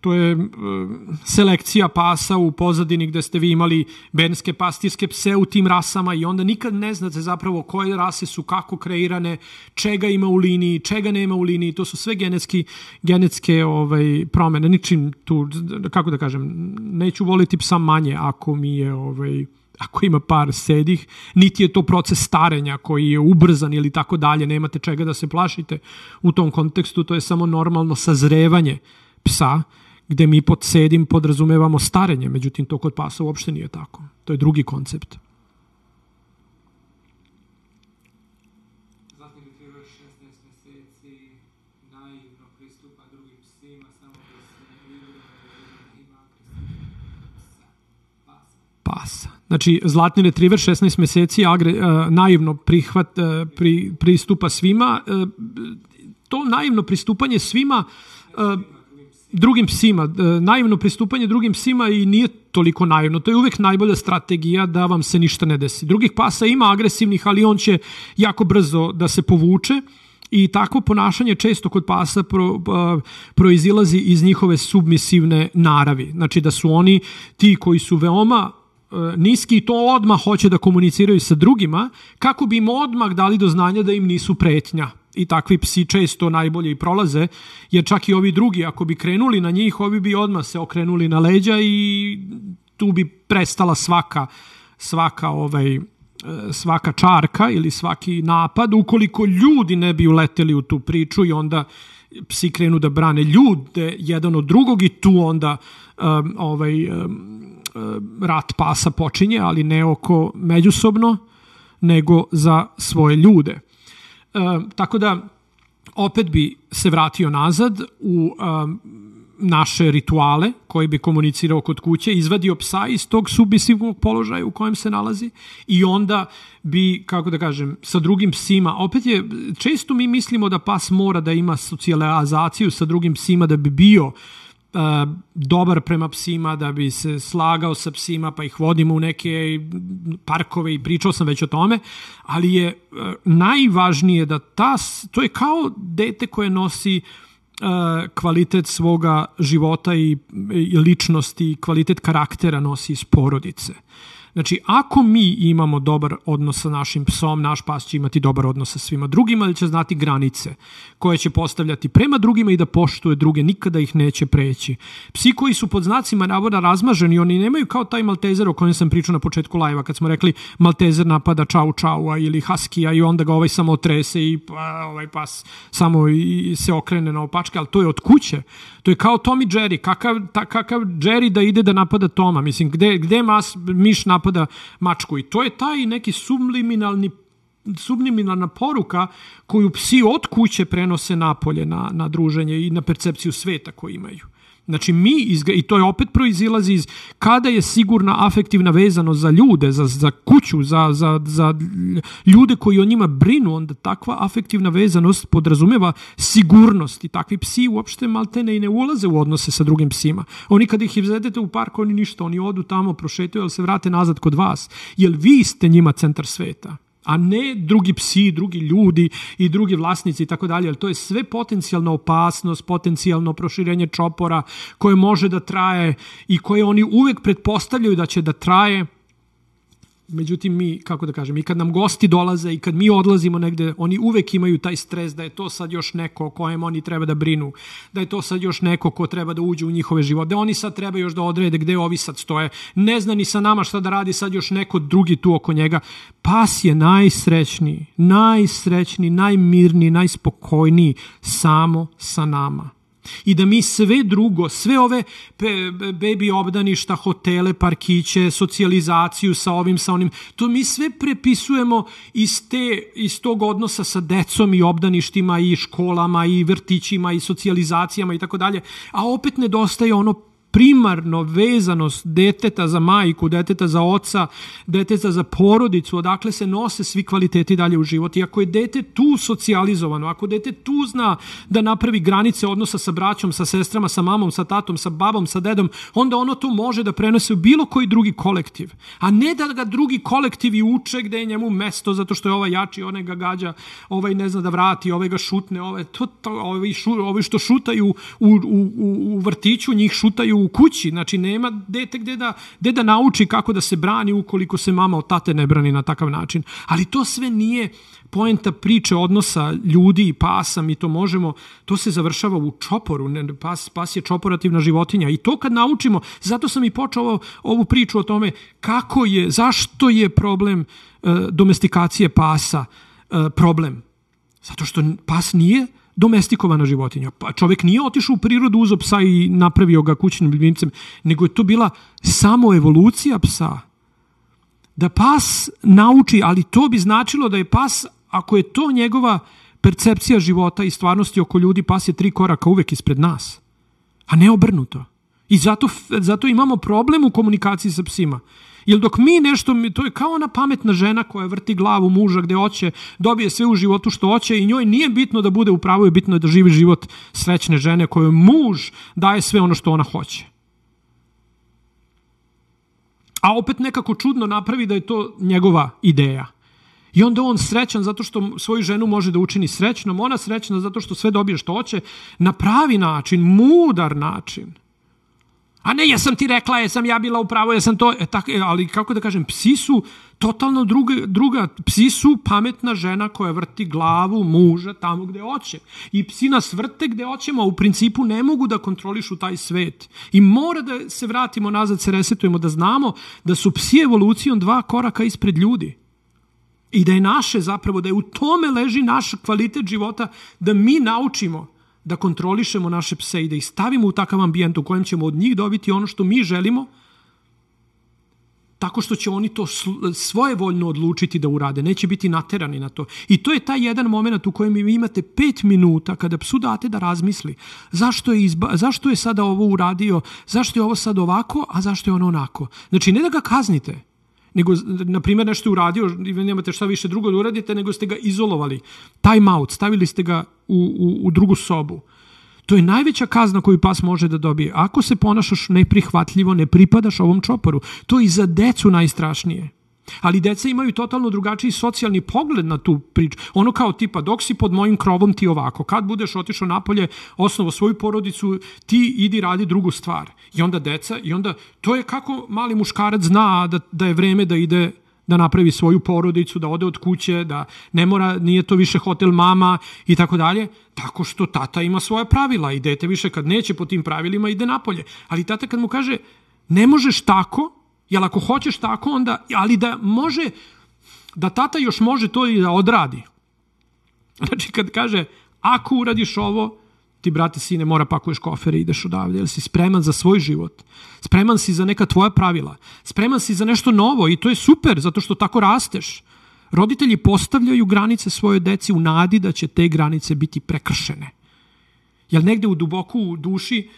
to je e, selekcija pasa u pozadini gde ste vi imali benske pastirske pse u tim rasama i onda nikad ne znate zapravo koje rase su kako kreirane, čega ima u liniji, čega nema u liniji, to su sve genetski, genetske ovaj, promene, ničim tu, kako da kažem, neću voliti psa manje ako mi je ovaj, ako ima par sedih, niti je to proces starenja koji je ubrzan ili tako dalje, nemate čega da se plašite u tom kontekstu, to je samo normalno sazrevanje psa, gde mi pod sedim podrazumevamo starenje, međutim to kod pasa uopšte nije tako. To je drugi koncept. pasa. Znači, zlatni retriver 16 meseci agre, uh, naivno prihvat, uh, pri, pristupa svima. Uh, to naivno pristupanje svima uh, drugim psima, naivno pristupanje drugim psima i nije toliko naivno. To je uvek najbolja strategija da vam se ništa ne desi. Drugih pasa ima agresivnih, ali on će jako brzo da se povuče i takvo ponašanje često kod pasa pro, proizilazi iz njihove submisivne naravi. Znači da su oni ti koji su veoma e, niski i to odmah hoće da komuniciraju sa drugima kako bi im odmah dali do znanja da im nisu pretnja i takvi psi često najbolje i prolaze, jer čak i ovi drugi, ako bi krenuli na njih, ovi bi odmah se okrenuli na leđa i tu bi prestala svaka svaka ovaj E, svaka čarka ili svaki napad ukoliko ljudi ne bi uleteli u tu priču i onda psi krenu da brane ljude jedan od drugog i tu onda um, ovaj um, rat pasa počinje, ali ne oko međusobno, nego za svoje ljude. Um, tako da opet bi se vratio nazad u um, naše rituale koje bi komunicirao kod kuće, izvadio psa iz tog submisivnog položaja u kojem se nalazi i onda bi, kako da kažem, sa drugim psima, opet je, često mi mislimo da pas mora da ima socijalizaciju sa drugim psima da bi bio uh, dobar prema psima, da bi se slagao sa psima, pa ih vodimo u neke parkove i pričao sam već o tome, ali je uh, najvažnije da ta, to je kao dete koje nosi uh, E, kvalitet svoga života i, i ličnosti, kvalitet karaktera nosi iz porodice. Znači, ako mi imamo dobar odnos sa našim psom, naš pas će imati dobar odnos sa svima drugima, ali će znati granice koje će postavljati prema drugima i da poštuje druge, nikada ih neće preći. Psi koji su pod znacima navoda razmaženi, oni nemaju kao taj maltezer o kojem sam pričao na početku lajva, kad smo rekli maltezer napada čau čaua ili haskija i onda ga ovaj samo otrese i pa, ovaj pas samo i se okrene na opačke, ali to je od kuće. To je kao Tom i Jerry. Kakav, ta, kakav Jerry da ide da napada Toma? Mislim, gde, gde mas, miš napada mačku? I to je taj neki subliminalni subliminalna poruka koju psi od kuće prenose napolje na, na druženje i na percepciju sveta koju imaju. Znači mi, izga, i to je opet proizilazi iz kada je sigurna afektivna vezanost za ljude, za, za kuću, za, za, za ljude koji o njima brinu, onda takva afektivna vezanost podrazumeva sigurnost i takvi psi uopšte maltene i ne ulaze u odnose sa drugim psima. Oni kada ih izvedete u park, oni ništa, oni odu tamo, prošetaju, ali se vrate nazad kod vas, jer vi ste njima centar sveta a ne drugi psi, drugi ljudi i drugi vlasnici i tako dalje, ali to je sve potencijalna opasnost, potencijalno proširenje čopora koje može da traje i koje oni uvek pretpostavljaju da će da traje međutim mi, kako da kažem, i kad nam gosti dolaze i kad mi odlazimo negde, oni uvek imaju taj stres da je to sad još neko o kojem oni treba da brinu, da je to sad još neko ko treba da uđe u njihove živote, da oni sad treba još da odrede gde ovi sad stoje, ne zna ni sa nama šta da radi, sad još neko drugi tu oko njega. Pas je najsrećniji, najsrećniji, najmirniji, najspokojniji samo sa nama i da mi sve drugo, sve ove baby obdaništa, hotele, parkiće, socijalizaciju sa ovim, sa onim, to mi sve prepisujemo iz, te, iz tog odnosa sa decom i obdaništima i školama i vrtićima i socijalizacijama i tako dalje, a opet nedostaje ono primarno vezanost deteta za majku, deteta za oca, deteta za porodicu, odakle se nose svi kvaliteti dalje u život. I ako je dete tu socijalizovano, ako dete tu zna da napravi granice odnosa sa braćom, sa sestrama, sa mamom, sa tatom, sa babom, sa dedom, onda ono to može da prenose u bilo koji drugi kolektiv. A ne da ga drugi kolektivi uče gde je njemu mesto zato što je ovaj jači, onaj ga gađa, ovaj ne zna da vrati, ovaj ga šutne, ovaj, to, to, ovaj, šu, ovaj što šutaju u, u, u, u vrtiću, njih šutaju u kući, znači nema dete gde da, gde da nauči kako da se brani ukoliko se mama od tate ne brani na takav način. Ali to sve nije poenta priče odnosa ljudi i pasa, mi to možemo, to se završava u čoporu, pas, pas je čoporativna životinja i to kad naučimo, zato sam i počeo ovu priču o tome kako je, zašto je problem e, domestikacije pasa e, problem. Zato što pas nije domestikovana životinja. Pa čovek nije otišao u prirodu, uzo psa i napravio ga kućnim ljubimcem, nego je to bila samo evolucija psa. Da pas nauči, ali to bi značilo da je pas, ako je to njegova percepcija života i stvarnosti oko ljudi, pas je tri koraka uvek ispred nas, a ne obrnuto. I zato, zato imamo problem u komunikaciji sa psima. Jer dok mi nešto, to je kao ona pametna žena koja vrti glavu muža gde hoće, dobije sve u životu što hoće i njoj nije bitno da bude u pravu, je bitno da živi život srećne žene kojoj muž daje sve ono što ona hoće. A opet nekako čudno napravi da je to njegova ideja. I onda on srećan zato što svoju ženu može da učini srećnom, ona srećna zato što sve dobije što hoće, na pravi način, mudar način. A ne, ja sam ti rekla, ja sam ja bila u pravu, ja sam to, e, tak, e, ali kako da kažem, psi su totalno druga, druga, psi su pametna žena koja vrti glavu muža tamo gde hoće. I psi nas vrte gde hoćemo, a u principu ne mogu da kontrolišu taj svet. I mora da se vratimo nazad, se resetujemo, da znamo da su psi evolucijom dva koraka ispred ljudi. I da je naše zapravo, da je u tome leži naš kvalitet života, da mi naučimo da kontrolišemo naše pse i da ih stavimo u takav ambijent u kojem ćemo od njih dobiti ono što mi želimo, tako što će oni to svojevoljno odlučiti da urade, neće biti naterani na to. I to je taj jedan moment u kojem vi imate pet minuta kada psu date da razmisli zašto je, izba, zašto je sada ovo uradio, zašto je ovo sad ovako, a zašto je ono onako. Znači, ne da ga kaznite, nego, na primjer, nešto je uradio, nemate šta više drugo da uradite, nego ste ga izolovali. Time out, stavili ste ga u, u, u drugu sobu. To je najveća kazna koju pas može da dobije. Ako se ponašaš neprihvatljivo, ne pripadaš ovom čoporu. To je i za decu najstrašnije. Ali deca imaju totalno drugačiji socijalni pogled na tu priču. Ono kao tipa, dok si pod mojim krovom ti ovako, kad budeš otišao napolje, osnovo svoju porodicu, ti idi radi drugu stvar. I onda deca, i onda, to je kako mali muškarac zna da, da je vreme da ide da napravi svoju porodicu, da ode od kuće, da ne mora, nije to više hotel mama i tako dalje, tako što tata ima svoje pravila i dete više kad neće po tim pravilima ide napolje. Ali tata kad mu kaže ne možeš tako, Jel ako hoćeš tako onda, ali da može, da tata još može to i da odradi. Znači kad kaže, ako uradiš ovo, ti, brate, sine, mora pakuješ kofere i ideš odavde, jer si spreman za svoj život. Spreman si za neka tvoja pravila. Spreman si za nešto novo i to je super, zato što tako rasteš. Roditelji postavljaju granice svoje deci u nadi da će te granice biti prekršene. Jel negde u duboku duši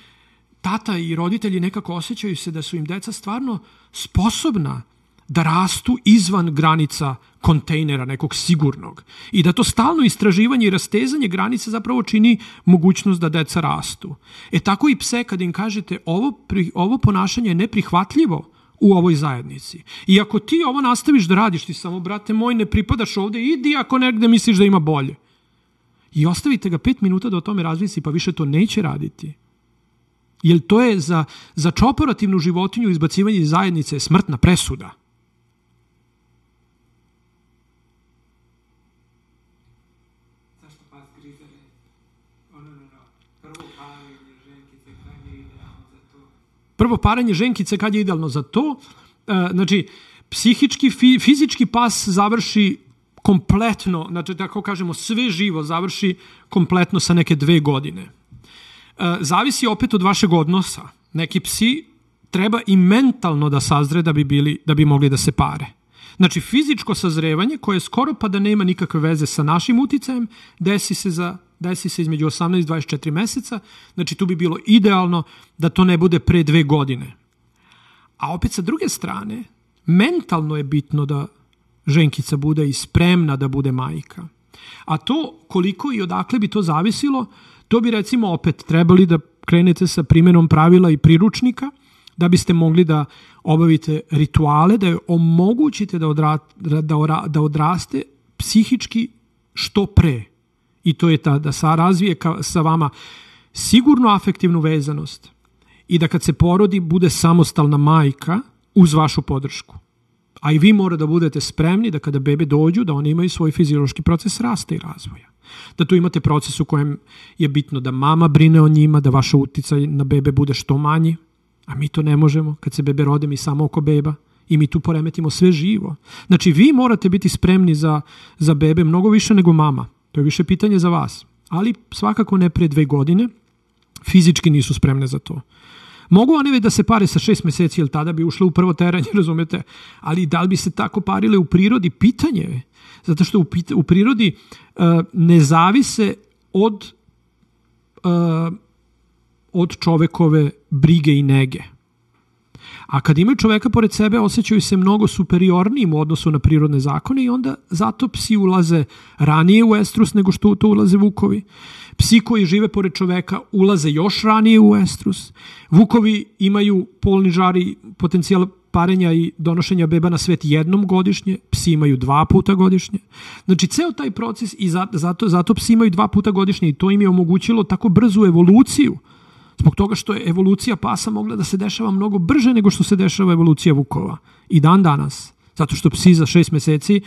tata i roditelji nekako osjećaju se da su im deca stvarno sposobna da rastu izvan granica kontejnera nekog sigurnog i da to stalno istraživanje i rastezanje granica zapravo čini mogućnost da deca rastu. E tako i pse kad im kažete ovo, pri, ovo ponašanje je neprihvatljivo u ovoj zajednici. I ako ti ovo nastaviš da radiš, ti samo, brate moj, ne pripadaš ovde, idi ako negde misliš da ima bolje. I ostavite ga pet minuta da o tome razvisi, pa više to neće raditi. Jer to je za, za čoperativnu životinju izbacivanje iz zajednice smrtna presuda. Prvo parenje ženkice kad je idealno za to? E, znači, psihički, fi, fizički pas završi kompletno, znači tako kažemo, sve živo završi kompletno sa neke dve godine. E, zavisi opet od vašeg odnosa. Neki psi treba i mentalno da sazre da bi, bili, da bi mogli da se pare. Znači, fizičko sazrevanje, koje skoro pa da nema nikakve veze sa našim uticajem, desi se, za, desi se između 18 i 24 meseca. Znači, tu bi bilo idealno da to ne bude pre dve godine. A opet sa druge strane, mentalno je bitno da ženkica bude i spremna da bude majka. A to koliko i odakle bi to zavisilo, To bi recimo opet trebali da krenete sa primenom pravila i priručnika da biste mogli da obavite rituale, da je omogućite da, odra, da, da odraste psihički što pre. I to je ta da sa razvije ka, sa vama sigurno afektivnu vezanost i da kad se porodi bude samostalna majka uz vašu podršku. A i vi mora da budete spremni da kada bebe dođu, da oni imaju svoj fiziološki proces rasta i razvoja da tu imate proces u kojem je bitno da mama brine o njima, da vaša uticaj na bebe bude što manji, a mi to ne možemo. Kad se bebe rode, mi samo oko beba i mi tu poremetimo sve živo. Znači, vi morate biti spremni za, za bebe mnogo više nego mama. To je više pitanje za vas. Ali svakako ne pre dve godine. Fizički nisu spremne za to. Mogu one da se pare sa šest meseci, jer tada bi ušle u prvo teranje, razumete? Ali da li bi se tako parile u prirodi? Pitanje je. Zato što u, u prirodi uh, ne zavise od, uh, od čovekove brige i nege. A kad imaju čoveka pored sebe, osjećaju se mnogo superiornijim u odnosu na prirodne zakone i onda zato psi ulaze ranije u estrus nego što to ulaze vukovi. Psi koji žive pored čoveka ulaze još ranije u estrus. Vukovi imaju polni žari potencijal parenja i donošenja beba na svet jednom godišnje, psi imaju dva puta godišnje. Znači, ceo taj proces i zato, zato psi imaju dva puta godišnje i to im je omogućilo tako brzu evoluciju zbog toga što je evolucija pasa mogla da se dešava mnogo brže nego što se dešava evolucija vukova. I dan danas. Zato što psi za šest meseci,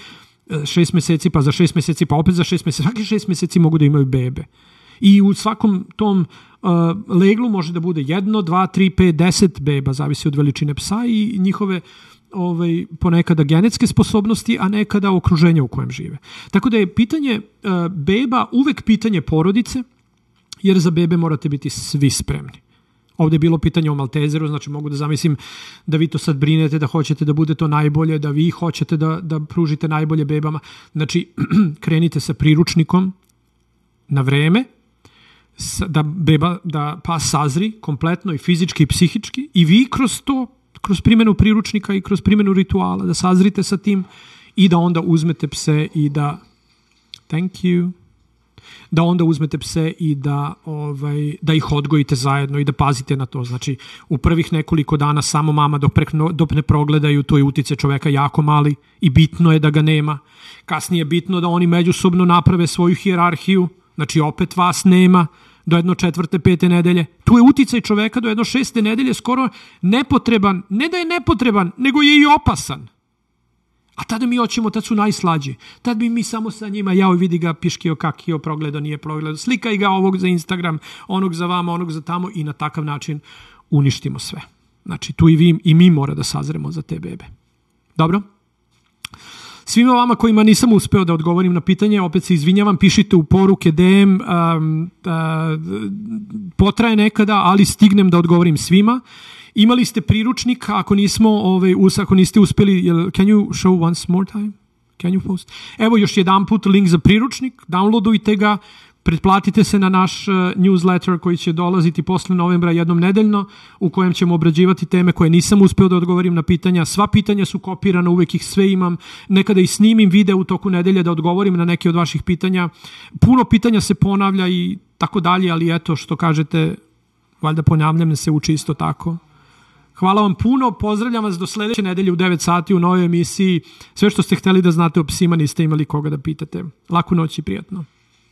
e, šest meseci, pa za šest meseci, pa opet za šest meseci, svaki šest meseci mogu da imaju bebe. I u svakom tom uh, leglu može da bude jedno, dva, tri, pet, deset beba, zavisi od veličine psa i njihove ovaj, ponekada genetske sposobnosti, a nekada okruženja u kojem žive. Tako da je pitanje uh, beba uvek pitanje porodice, jer za bebe morate biti svi spremni. Ovde je bilo pitanje o Maltezeru, znači mogu da zamislim da vi to sad brinete, da hoćete da bude to najbolje, da vi hoćete da, da pružite najbolje bebama. Znači, krenite sa priručnikom na vreme, da beba, da pas sazri kompletno i fizički i psihički i vi kroz to, kroz primenu priručnika i kroz primenu rituala, da sazrite sa tim i da onda uzmete pse i da thank you da onda uzmete pse i da, ovaj, da ih odgojite zajedno i da pazite na to. Znači, u prvih nekoliko dana samo mama dok, pre, dok ne progledaju, to je utice čoveka jako mali i bitno je da ga nema. Kasnije je bitno da oni međusobno naprave svoju hijerarhiju, znači opet vas nema, do jedno četvrte, pete nedelje. Tu je uticaj čoveka do jedno šeste nedelje skoro nepotreban, ne da je nepotreban, nego je i opasan. A tada mi hoćemo, tad su najslađi. Tad bi mi samo sa njima, jao vidi ga, piškio, kakio, progledao, nije progledao. Slikaj ga ovog za Instagram, onog za vama, onog za tamo i na takav način uništimo sve. Znači, tu i, vi, i mi mora da sazremo za te bebe. Dobro? Svima vama kojima nisam uspeo da odgovorim na pitanje, opet se izvinjavam, pišite u poruke DM, um, uh, potraje nekada, ali stignem da odgovorim svima. Imali ste priručnik, ako nismo, ovaj, us, ako niste uspeli, jel, can you show once more time? Can you post? Evo još jedan put link za priručnik, downloadujte ga, pretplatite se na naš uh, newsletter koji će dolaziti posle novembra jednom nedeljno, u kojem ćemo obrađivati teme koje nisam uspeo da odgovorim na pitanja. Sva pitanja su kopirana, uvek ih sve imam. Nekada i snimim video u toku nedelje da odgovorim na neke od vaših pitanja. Puno pitanja se ponavlja i tako dalje, ali eto što kažete, valjda ponavljam se uči isto tako. Hvala vam puno, pozdravljam vas do sledeće nedelje u 9 sati u novoj emisiji. Sve što ste hteli da znate o psima niste imali koga da pitate. Laku noć i prijatno.